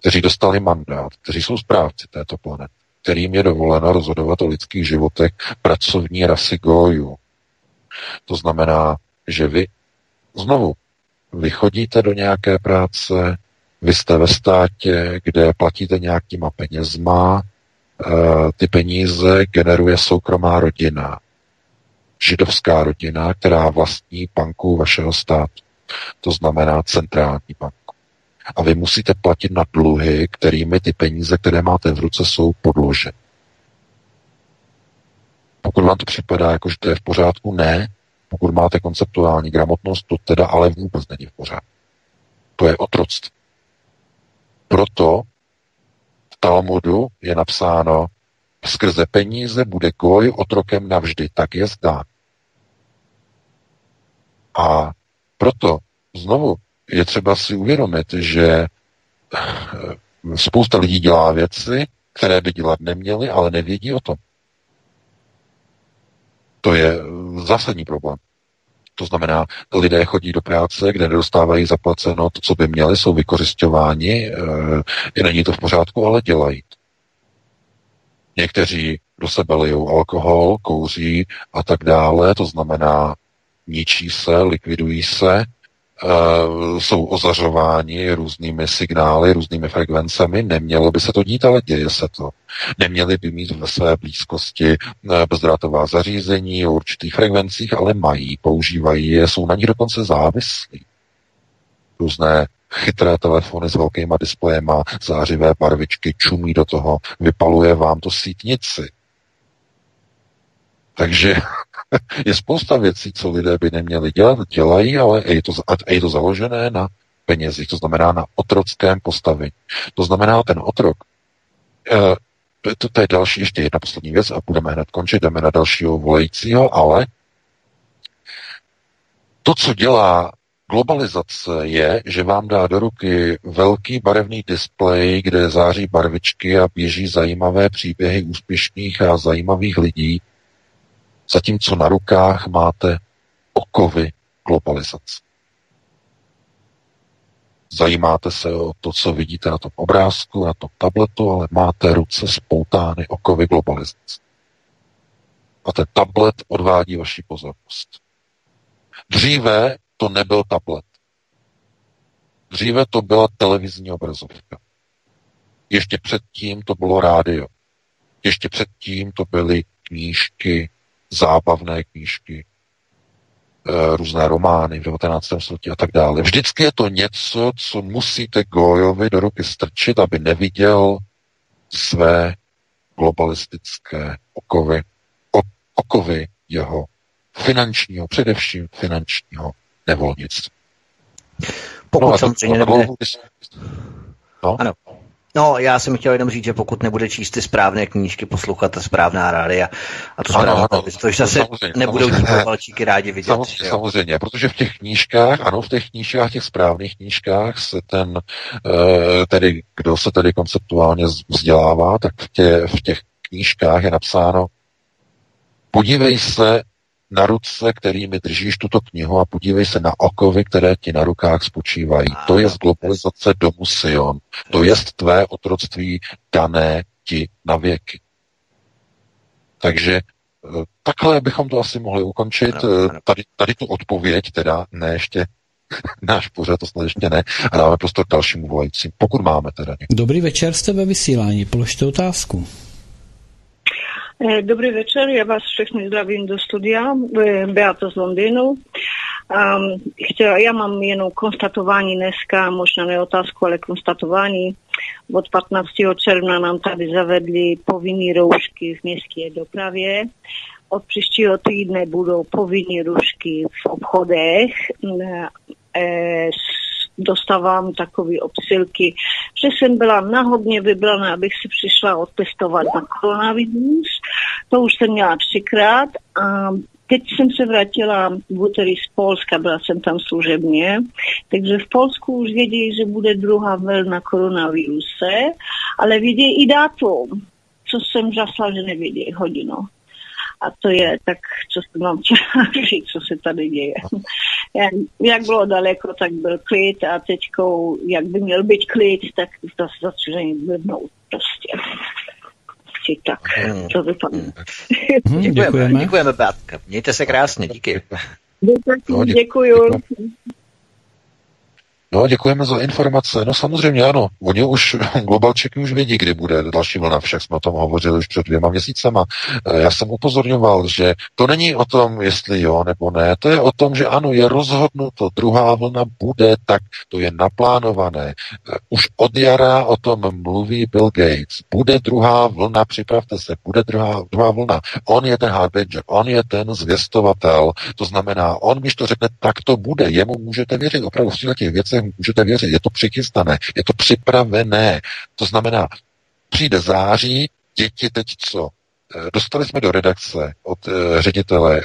kteří dostali mandát, kteří jsou správci této planety, kterým je dovoleno rozhodovat o lidských životech pracovní rasy gojů. To znamená, že vy znovu vychodíte do nějaké práce, vy jste ve státě, kde platíte nějakýma penězma, eh, ty peníze generuje soukromá rodina, židovská rodina, která vlastní banku vašeho státu. To znamená centrální banku a vy musíte platit na dluhy, kterými ty peníze, které máte v ruce, jsou podloženy. Pokud vám to připadá jako, že to je v pořádku, ne. Pokud máte konceptuální gramotnost, to teda ale vůbec není v pořádku. To je otroctví. Proto v Talmudu je napsáno, skrze peníze bude goj otrokem navždy, tak je zdá. A proto znovu je třeba si uvědomit, že eh, spousta lidí dělá věci, které by dělat neměli, ale nevědí o tom. To je zásadní problém. To znamená, lidé chodí do práce, kde nedostávají zaplaceno to, co by měli, jsou vykořišťováni, e, není to v pořádku, ale dělají. Někteří do sebe lijou alkohol, kouří a tak dále, to znamená, ničí se, likvidují se, jsou ozařováni různými signály, různými frekvencemi. Nemělo by se to dít, ale děje se to. Neměli by mít ve své blízkosti bezdrátová zařízení o určitých frekvencích, ale mají, používají je, jsou na nich dokonce závislí. Různé chytré telefony s velkýma displejema, zářivé barvičky, čumí do toho, vypaluje vám to sítnici. Takže je spousta věcí, co lidé by neměli dělat, dělají, ale je to, je to založené na penězích, to znamená na otrockém postavení. To znamená, ten otrok, eh, to, to je další, ještě jedna poslední věc a budeme hned končit, jdeme na dalšího volajícího, ale to, co dělá globalizace je, že vám dá do ruky velký barevný displej, kde září barvičky a běží zajímavé příběhy úspěšných a zajímavých lidí, zatímco na rukách máte okovy globalizace. Zajímáte se o to, co vidíte na tom obrázku, na tom tabletu, ale máte ruce spoutány okovy globalizace. A ten tablet odvádí vaši pozornost. Dříve to nebyl tablet. Dříve to byla televizní obrazovka. Ještě předtím to bylo rádio. Ještě předtím to byly knížky, zábavné knížky, eh, různé romány v 19. století a tak dále. Vždycky je to něco, co musíte Gojovi do ruky strčit, aby neviděl své globalistické okovy, okovy jeho finančního, především finančního nevolnictví. Pokud no, samozřejmě nebude... No? Ano. No, já jsem chtěl jenom říct, že pokud nebude číst ty správné knížky, poslouchat ta správná rádia a to správná ano, ano, což zase samozřejmě, nebudou valčíky rádi vidět. Samozřejmě, samozřejmě, protože v těch knížkách, ano, v těch knížkách, těch správných knížkách se ten, eh, tedy, kdo se tedy konceptuálně vzdělává, tak v, tě, v těch knížkách je napsáno, podívej se na ruce, kterými držíš tuto knihu a podívej se na okovy, které ti na rukách spočívají. To je z globalizace domu Sion. To je tvé otroctví dané ti na věky. Takže eh, takhle bychom to asi mohli ukončit. Eh, tady, tady tu odpověď, teda ne ještě náš pořad, to snad ještě ne, a dáme prostor dalšímu volajícím, pokud máme teda. Někdo. Dobrý večer, jste ve vysílání, položte otázku. E, dobrý večer, já vás všechny zdravím do studia, e, Beata z Londýnu. Um, chtěla, já mám jenom konstatování dneska, možná ne otázku, ale konstatování. Od 15. června nám tady zavedli povinné roušky v městské dopravě. Od příštího týdne budou povinné roušky v obchodech. E, dostávám takové obsilky, že jsem byla nahodně vybraná, abych si přišla otestovat na koronavirus. To už jsem měla třikrát a teď jsem se vrátila v úterý z Polska, byla jsem tam služebně, takže v Polsku už vědí, že bude druhá vlna koronaviruse, ale vědí i dátum, co jsem žasla, že nevědí hodinu. A to je tak, co jsem vám chtěla říct, co se tady děje. Jak bylo daleko, tak byl klid a teď, jak by měl být klid, tak to začne blbnout prostě. Tak, to vypadá. Hmm, děkujeme. Děkujeme, Bátka. Mějte se krásně, díky. Děkuji. děkuji. No, děkujeme za informace. No samozřejmě ano, oni už, globalčeky už vědí, kdy bude další vlna, však jsme o tom hovořili už před dvěma měsícema. Eh, já jsem upozorňoval, že to není o tom, jestli jo nebo ne, to je o tom, že ano, je rozhodnuto, druhá vlna bude, tak to je naplánované. Eh, už od jara o tom mluví Bill Gates. Bude druhá vlna, připravte se, bude druhá, druhá vlna. On je ten harbinger, on je ten zvěstovatel, to znamená, on, když to řekne, tak to bude, jemu můžete věřit opravdu v těch věcech můžete věřit. Je to přichystané, je to připravené. To znamená, přijde září, děti teď co? Eh, dostali jsme do redakce od uh, ředitele,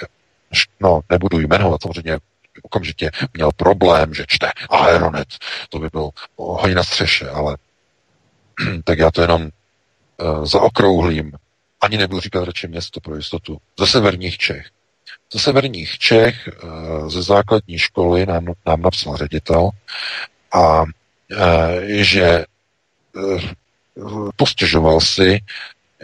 no nebudu jmenovat, samozřejmě okamžitě měl problém, že čte Aeronet, to by byl hodně na střeše, ale tak já to jenom uh, zaokrouhlím. Ani nebudu říkat radši město pro jistotu. Ze severních Čech. Ze severních Čech eh, ze základní školy nám, nám napsal ředitel a eh, že eh, postěžoval si,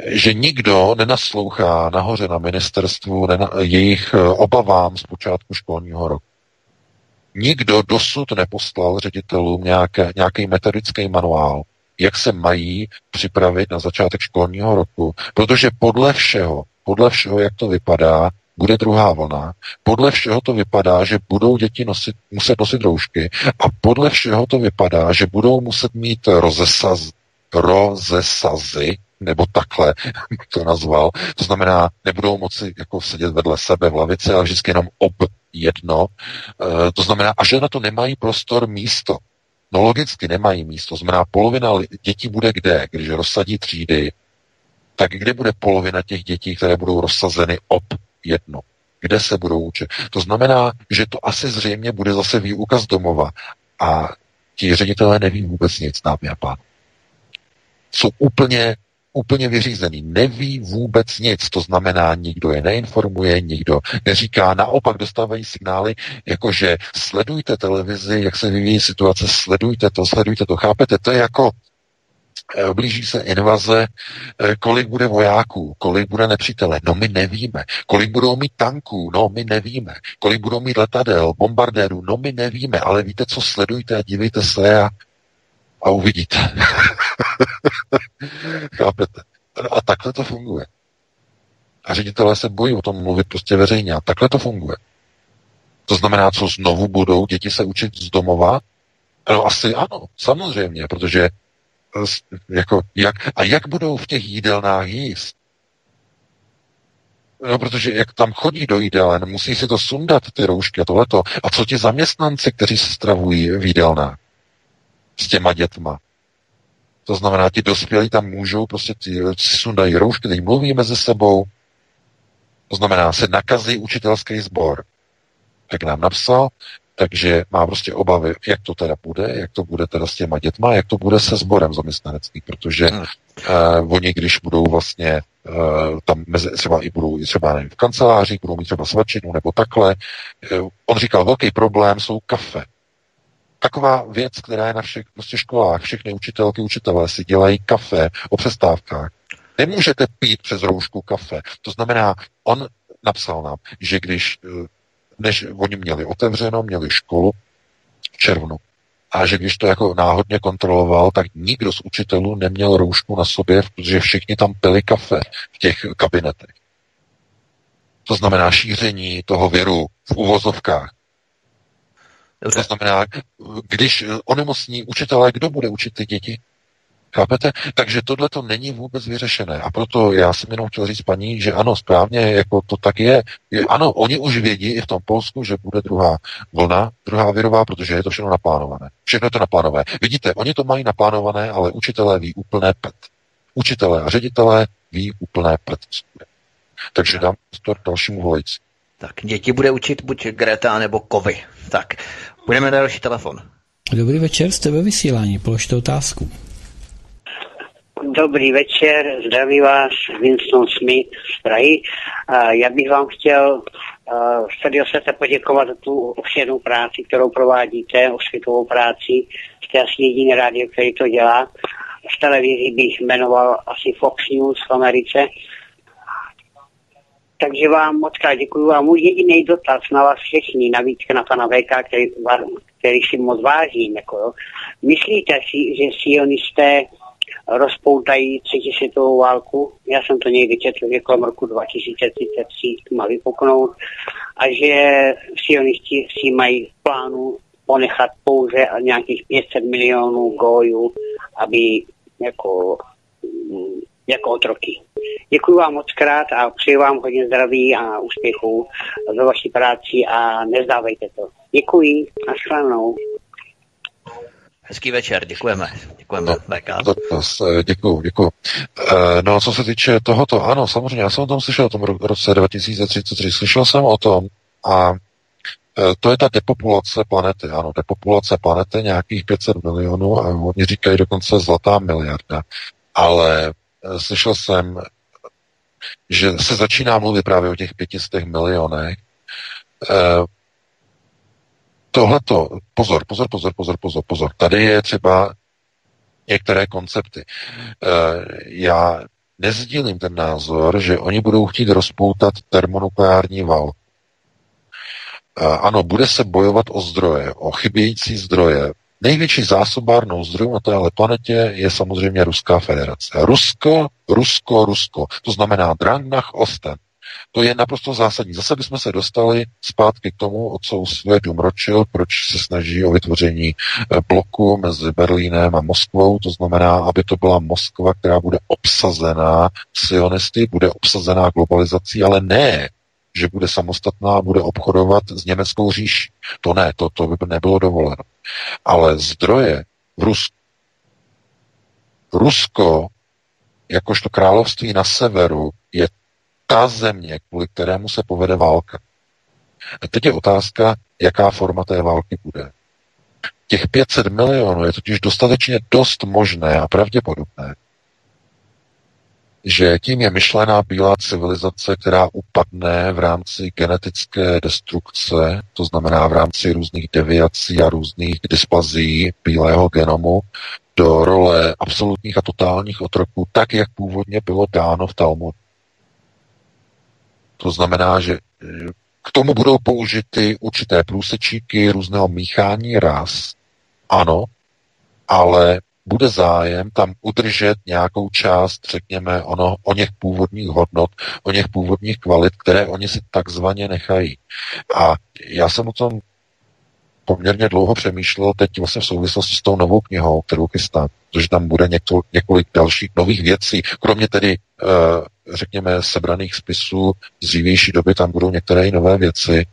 že nikdo nenaslouchá nahoře na ministerstvu nena, jejich obavám z počátku školního roku. Nikdo dosud neposlal ředitelům nějaké, nějaký metodický manuál, jak se mají připravit na začátek školního roku, protože podle všeho, podle všeho, jak to vypadá, bude druhá vlna. Podle všeho to vypadá, že budou děti nosit, muset nosit roušky a podle všeho to vypadá, že budou muset mít rozesaz, rozesazy, nebo takhle to nazval. To znamená, nebudou moci jako sedět vedle sebe v lavici, ale vždycky jenom ob jedno. E, to znamená, a že na to nemají prostor místo. No logicky nemají místo. To znamená, polovina dětí bude kde? Když rozsadí třídy, tak kde bude polovina těch dětí, které budou rozsazeny ob jedno? Kde se budou učit? To znamená, že to asi zřejmě bude zase výuka z domova. A ti ředitelé neví vůbec nic, dámy a pán. Jsou úplně úplně vyřízený, neví vůbec nic, to znamená, nikdo je neinformuje, nikdo neříká, naopak dostávají signály, jakože sledujte televizi, jak se vyvíjí situace, sledujte to, sledujte to, chápete, to je jako blíží se invaze, eh, kolik bude vojáků, kolik bude nepřítele, no my nevíme, kolik budou mít tanků, no my nevíme, kolik budou mít letadel, bombardérů, no my nevíme, ale víte co, sledujte a dívejte se a a uvidíte. Chápete? A takhle to funguje. A ředitelé se bojí o tom mluvit prostě veřejně. A takhle to funguje. To znamená, co znovu budou děti se učit z domova? No asi ano, samozřejmě, protože jako, jak, a jak budou v těch jídelnách jíst? No, protože jak tam chodí do jídelen, musí si to sundat, ty roušky a tohleto. A co ti zaměstnanci, kteří se stravují v jídelnách? s těma dětma. To znamená, ti dospělí tam můžou prostě ty, sundají roušky, teď mluví mezi sebou. To znamená, se nakazí učitelský sbor. Jak nám napsal, takže má prostě obavy, jak to teda bude, jak to bude teda s těma dětma, jak to bude se sborem zaměstnanecký, protože hmm. uh, oni, když budou vlastně uh, tam mezi, třeba i budou i třeba nevím, v kanceláři, budou mít třeba svačinu nebo takhle. Uh, on říkal, velký problém jsou kafe taková věc, která je na všech prostě školách. Všechny učitelky, učitelé si dělají kafe o přestávkách. Nemůžete pít přes roušku kafe. To znamená, on napsal nám, že když, než oni měli otevřeno, měli školu v červnu, a že když to jako náhodně kontroloval, tak nikdo z učitelů neměl roušku na sobě, protože všichni tam pili kafe v těch kabinetech. To znamená šíření toho viru v uvozovkách. To znamená, když onemocní učitelé, kdo bude učit ty děti? Chápete? Takže tohle to není vůbec vyřešené. A proto já jsem jenom chtěl říct paní, že ano, správně, jako to tak je. je. Ano, oni už vědí i v tom Polsku, že bude druhá vlna, druhá virová, protože je to všechno naplánované. Všechno je to naplánované. Vidíte, oni to mají naplánované, ale učitelé ví úplné pet. Učitelé a ředitelé ví úplné pet. Takže dám to dalšímu volající. Tak děti bude učit buď Greta nebo Kovy. Tak, budeme na další telefon. Dobrý večer, jste ve vysílání, položte otázku. Dobrý večer, zdraví vás Winston Smith z Prahy. Já bych vám chtěl srdečně se poděkovat za tu obširnou práci, kterou provádíte, osvětovou práci. Jste asi jediný rádio, který to dělá. Z televizi bych jmenoval asi Fox News v Americe takže vám moc krát děkuji a můj jediný dotaz na vás všechny, navíc na pana VK, který, který si moc vážím. Jako, jo. Myslíte si, že sionisté rozpoutají třetí světovou válku? Já jsem to někdy četl, že kolem roku 2033 má vypuknout a že sionisti si mají v plánu ponechat pouze nějakých 500 milionů gojů, aby jako jako otroky. Děkuji vám moc krát a přeji vám hodně zdraví a úspěchů ve vaší práci a nezdávejte to. Děkuji a shledanou. Hezký večer, děkujeme. Děkujeme, no, Děkuji, děkuji. Eh, no, co se týče tohoto, ano, samozřejmě, já jsem o tom slyšel, o tom roce 2033, slyšel jsem o tom a eh, to je ta depopulace planety, ano, depopulace planety nějakých 500 milionů a oni říkají dokonce zlatá miliarda, ale Eh, slyšel jsem, že se začíná mluvit právě o těch 500 milionech. Eh, tohleto, pozor, pozor, pozor, pozor, pozor, pozor. Tady je třeba některé koncepty. Eh, já nezdílím ten názor, že oni budou chtít rozpoutat termonukleární válku. ano, bude se bojovat o zdroje, o chybějící zdroje. Největší zásobárnou zdrojů na téhle planetě je samozřejmě Ruská federace. Rusko, Rusko, Rusko. To znamená Drangnach Osten. To je naprosto zásadní. Zase bychom se dostali zpátky k tomu, o co usiluje Dumročil, proč se snaží o vytvoření eh, bloku mezi Berlínem a Moskvou. To znamená, aby to byla Moskva, která bude obsazená sionisty, bude obsazená globalizací, ale ne že bude samostatná a bude obchodovat s německou říší. To ne, to, to by nebylo dovoleno. Ale zdroje v Rusku. Rusko, jakožto království na severu, je ta země, kvůli kterému se povede válka. A teď je otázka, jaká forma té války bude. Těch 500 milionů je totiž dostatečně dost možné a pravděpodobné, že tím je myšlená bílá civilizace, která upadne v rámci genetické destrukce, to znamená v rámci různých deviací a různých dysplazí bílého genomu, do role absolutních a totálních otroků, tak, jak původně bylo dáno v Talmudu. To znamená, že k tomu budou použity určité průsečíky různého míchání ras, ano, ale bude zájem tam udržet nějakou část, řekněme, ono, o něch původních hodnot, o něch původních kvalit, které oni si takzvaně nechají. A já jsem o tom poměrně dlouho přemýšlel teď vlastně v souvislosti s tou novou knihou, kterou chystám, protože tam bude někdo, několik dalších nových věcí, kromě tedy, eh, řekněme, sebraných spisů z dřívější doby, tam budou některé i nové věci.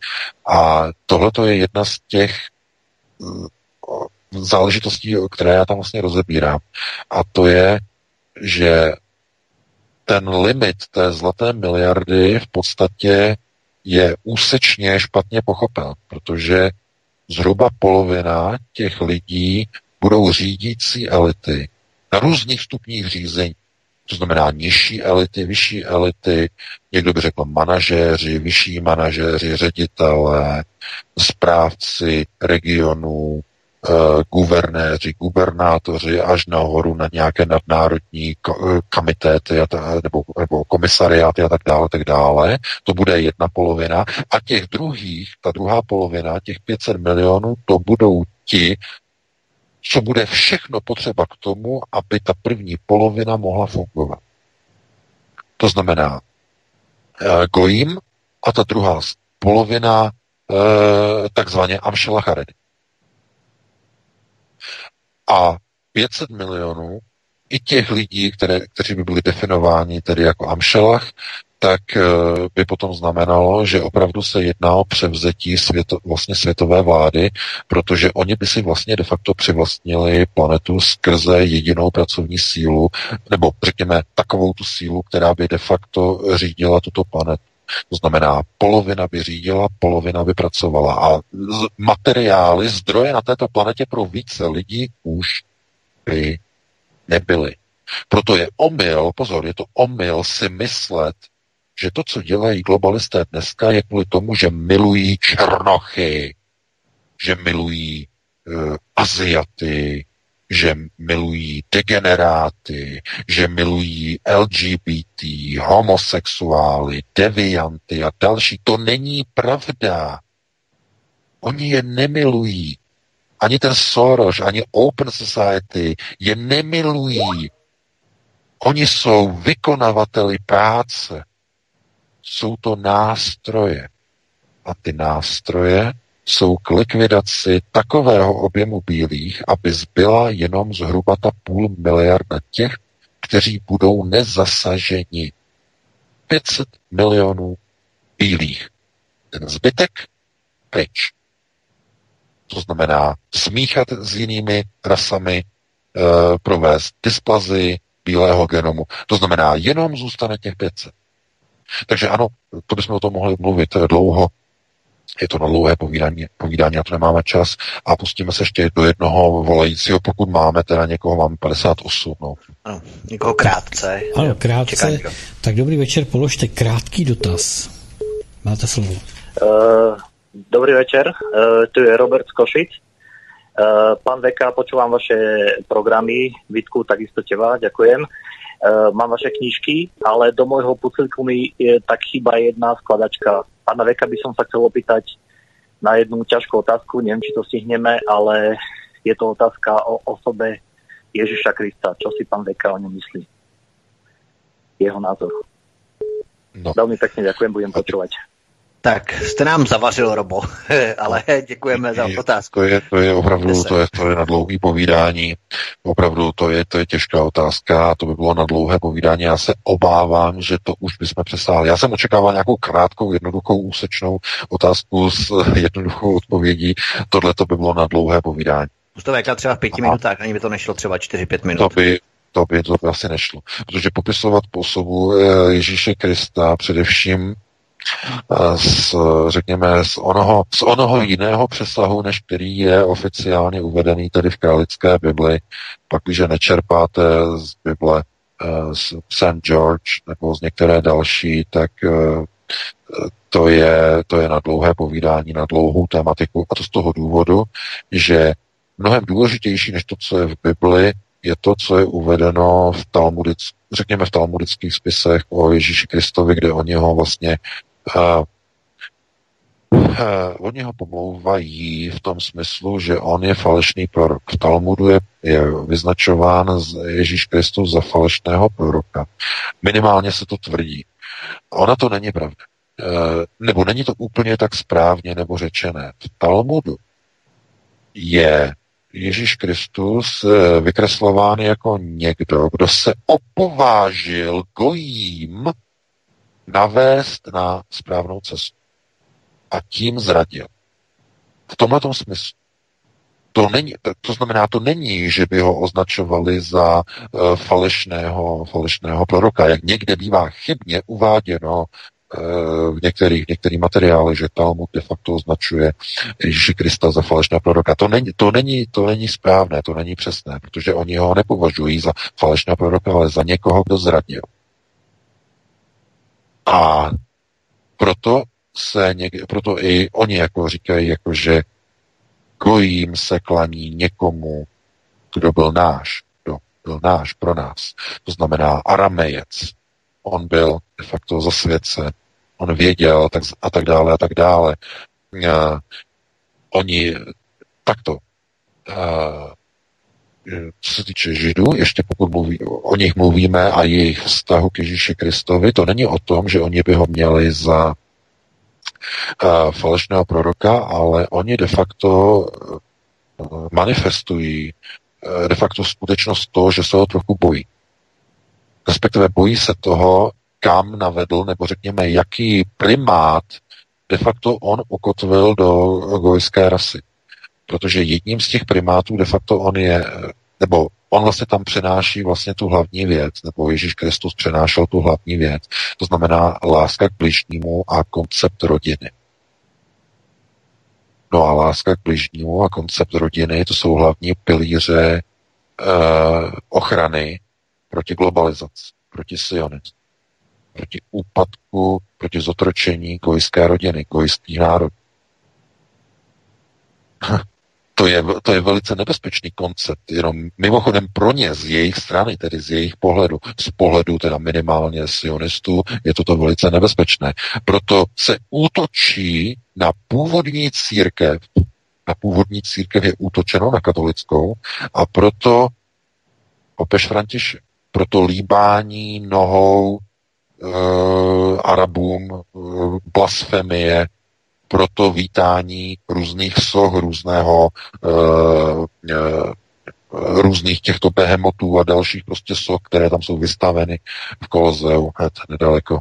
A tohle je jedna z těch záležitostí, které já tam vlastně rozebírám. A to je, že ten limit té zlaté miliardy v podstatě je úsečně špatně pochopen, protože zhruba polovina těch lidí budou řídící elity na různých stupních řízení. To znamená nižší elity, vyšší elity, někdo by řekl manažéři, vyšší manažéři, ředitelé, správci regionů, guvernéři, gubernátoři až nahoru na nějaké nadnárodní eh, kamitéty a ta, nebo, nebo komisariáty a tak dále, tak dále. To bude jedna polovina. A těch druhých, ta druhá polovina, těch 500 milionů, to budou ti, co bude všechno potřeba k tomu, aby ta první polovina mohla fungovat. To znamená uh, Gojím a ta druhá polovina takzvaně Amšela Charedy a 500 milionů i těch lidí, které, kteří by byli definováni tedy jako Amšelach, tak eh, by potom znamenalo, že opravdu se jedná o převzetí světo, vlastně světové vlády, protože oni by si vlastně de facto přivlastnili planetu skrze jedinou pracovní sílu, nebo řekněme takovou tu sílu, která by de facto řídila tuto planetu. To znamená, polovina by řídila, polovina by pracovala. A materiály, zdroje na této planetě pro více lidí už by nebyly. Proto je omyl, pozor, je to omyl si myslet, že to, co dělají globalisté dneska, je kvůli tomu, že milují černochy, že milují uh, Aziaty, že milují degeneráty, že milují LGBT, homosexuály, devianty a další. To není pravda. Oni je nemilují. Ani ten Soros, ani Open Society je nemilují. Oni jsou vykonavateli práce. Jsou to nástroje. A ty nástroje jsou k likvidaci takového objemu bílých, aby zbyla jenom zhruba ta půl miliarda těch, kteří budou nezasaženi. 500 milionů bílých. Ten zbytek pryč. To znamená smíchat s jinými rasami, e, provést dysplazy bílého genomu. To znamená, jenom zůstane těch 500. Takže ano, to bychom o tom mohli mluvit dlouho. Je to na dlouhé povídání, povídání, a to nemáme čas. A pustíme se ještě do jednoho volajícího, pokud máme, teda někoho máme 58. No. Ano, někoho krátce. Ano, krátce. Tak dobrý večer, položte krátký dotaz. Máte slovo. Uh, dobrý večer, uh, tu je Robert z Košic. Uh, pán Veka, počúvam vaše programy, Vítku, takisto teba, ďakujem. Uh, mám vaše knížky, ale do môjho pucelku mi je tak chyba jedna skladačka pána Veka by som sa chcel opýtať, na jednu ťažkú otázku, neviem, či to stihneme, ale je to otázka o osobe Ježiša Krista. Čo si pán Veka o ňom myslí? Jeho názor. No. Veľmi pekne ďakujem, budem počúvať. Tak jste nám zavařil, Robo, ale děkujeme za otázku. To je, to je opravdu, to je, to je na dlouhý povídání. Opravdu to je, to je těžká otázka, to by bylo na dlouhé povídání. Já se obávám, že to už bychom přesáhli. Já jsem očekával nějakou krátkou, jednoduchou, úsečnou otázku s jednoduchou odpovědí. Tohle to by bylo na dlouhé povídání. To vekla třeba v pěti minutách, ani by to nešlo třeba 4-5 minut. To by, to by, to by asi nešlo. Protože popisovat po osobu eh, Ježíše Krista především z, řekněme, z onoho, z onoho jiného přesahu, než který je oficiálně uvedený tedy v králické Bibli, pak, když nečerpáte z Bible eh, z St. George nebo z některé další, tak eh, to je, to je na dlouhé povídání, na dlouhou tematiku. A to z toho důvodu, že mnohem důležitější než to, co je v Bibli, je to, co je uvedeno v Talmudic, řekněme v talmudických spisech o Ježíši Kristovi, kde oni ho vlastně uh, oni ho pomlouvají v tom smyslu, že on je falešný prorok. V Talmudu je, je vyznačován Ježíš Kristus za falešného proroka. Minimálně se to tvrdí. Ona to není pravda. Uh, nebo není to úplně tak správně nebo řečené. V Talmudu je Ježíš Kristus vykreslován jako někdo, kdo se opovážil gojím navést na správnou cestu. A tím zradil. V tomhle smyslu. To, není, to znamená, to není, že by ho označovali za uh, falešného, falešného proroka, jak někde bývá chybně uváděno uh, v některých, některých materiálech, že Talmud de facto označuje Ježíše Krista za falešného proroka. To není, to, není, to není správné, to není přesné, protože oni ho nepovažují za falešného proroka, ale za někoho, kdo zradil. A proto se někde, proto i oni jako říkají, jako že gojím se klaní někomu, kdo byl náš, kdo byl náš pro nás. To znamená aramejec. On byl de facto zasvěcen, on věděl tak, a tak dále a tak dále. Uh, oni takto uh, co se týče Židů, ještě pokud mluví, o nich mluvíme a jejich vztahu k Ježíši Kristovi, to není o tom, že oni by ho měli za uh, falešného proroka, ale oni de facto uh, manifestují uh, de facto skutečnost toho, že se ho trochu bojí. Respektive bojí se toho, kam navedl, nebo řekněme, jaký primát de facto on ukotvil do gojské rasy protože jedním z těch primátů de facto on je, nebo on vlastně tam přenáší vlastně tu hlavní věc, nebo Ježíš Kristus přenášel tu hlavní věc, to znamená láska k bližnímu a koncept rodiny. No a láska k bližnímu a koncept rodiny, to jsou hlavní pilíře eh, ochrany proti globalizaci, proti sionismu, proti úpadku, proti zotročení gojské rodiny, gojských národů. To je, to je velice nebezpečný koncept, jenom mimochodem pro ně z jejich strany, tedy z jejich pohledu, z pohledu teda minimálně sionistů, je toto velice nebezpečné. Proto se útočí na původní církev, na původní církev je útočeno na katolickou a proto opež František, proto líbání nohou e, Arabům, e, blasfemie, proto vítání různých soch, různého uh, uh, různých těchto behemotů a dalších prostě soch, které tam jsou vystaveny v Kolozeu, nedaleko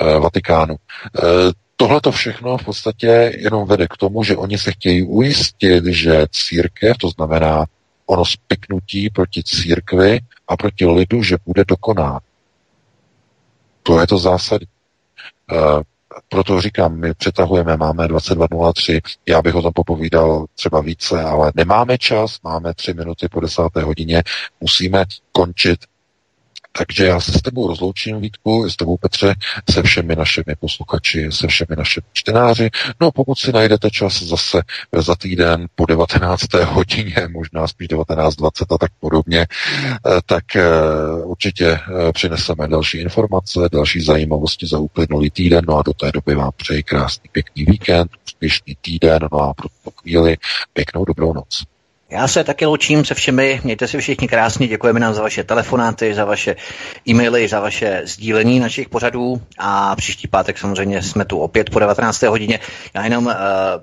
uh, Vatikánu. Uh, Tohle to všechno v podstatě jenom vede k tomu, že oni se chtějí ujistit, že církev, to znamená ono spiknutí proti církvi a proti lidu, že bude dokoná. To je to zásadní. Proto říkám, my přetahujeme, máme 22.03, já bych o tom popovídal třeba více, ale nemáme čas, máme tři minuty po desáté hodině, musíme končit Takže já se s tebou rozloučím, Vítku, s tebou Petře, se všemi našimi posluchači, se všemi našimi čtenáři. No a pokud si najdete čas zase za týden po 19. hodině, možná spíš 19.20 a tak podobně, eh, tak eh, určitě eh, přineseme další informace, další zajímavosti za uplynulý týden, no a do té doby vám přeji krásný, pěkný víkend, úspěšný týden, no a pro tu chvíli pěknou dobrou noc. Já se taky loučím se všemi, mějte si všichni krásně, děkujeme nám za vaše telefonáty, za vaše e-maily, za vaše sdílení našich pořadů a příští pátek samozřejmě jsme tu opět po 19. hodině. Já jenom uh,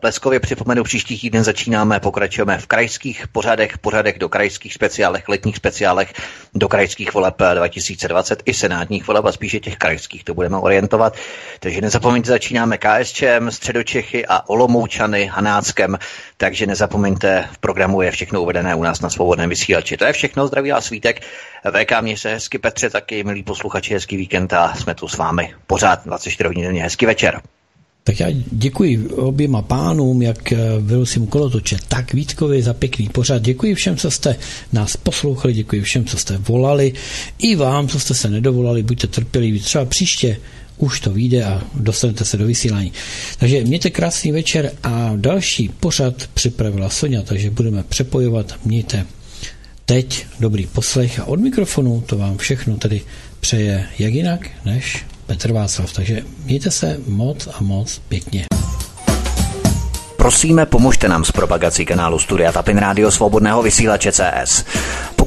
bleskově připomenu, příští týden začínáme, pokračujeme v krajských pořadech, pořadech do krajských speciálech, letních speciálech, do krajských voleb 2020 i senátních voleb a spíše těch krajských to budeme orientovat. Takže nezapomeňte, začínáme KSČM, Středočechy a Olomoučany Hanáckem, takže nezapomeňte, v programu je všechno uvedené u nás na svobodném vysílači. To je všechno, zdraví a svítek. VK mě se hezky, Petře taky, milí posluchači, hezký víkend a jsme tu s vámi pořád 24 hodin denně. Hezký večer. Tak já děkuji oběma pánům, jak Vilusim Kolotoče, tak Vítkovi za pěkný pořad. Děkuji všem, co jste nás poslouchali, děkuji všem, co jste volali. I vám, co jste se nedovolali, buďte trpěliví. Třeba příště už to vyjde a dostanete se do vysílání. Takže mějte krásný večer a další pořad připravila Sonja, takže budeme přepojovat. Mějte teď dobrý poslech a od mikrofonu to vám všechno tedy přeje jak jinak než Petr Václav. Takže mějte se moc a moc pěkně. Prosíme, pomožte nám s propagací kanálu Studia Tapin Rádio Svobodného vysílače CS.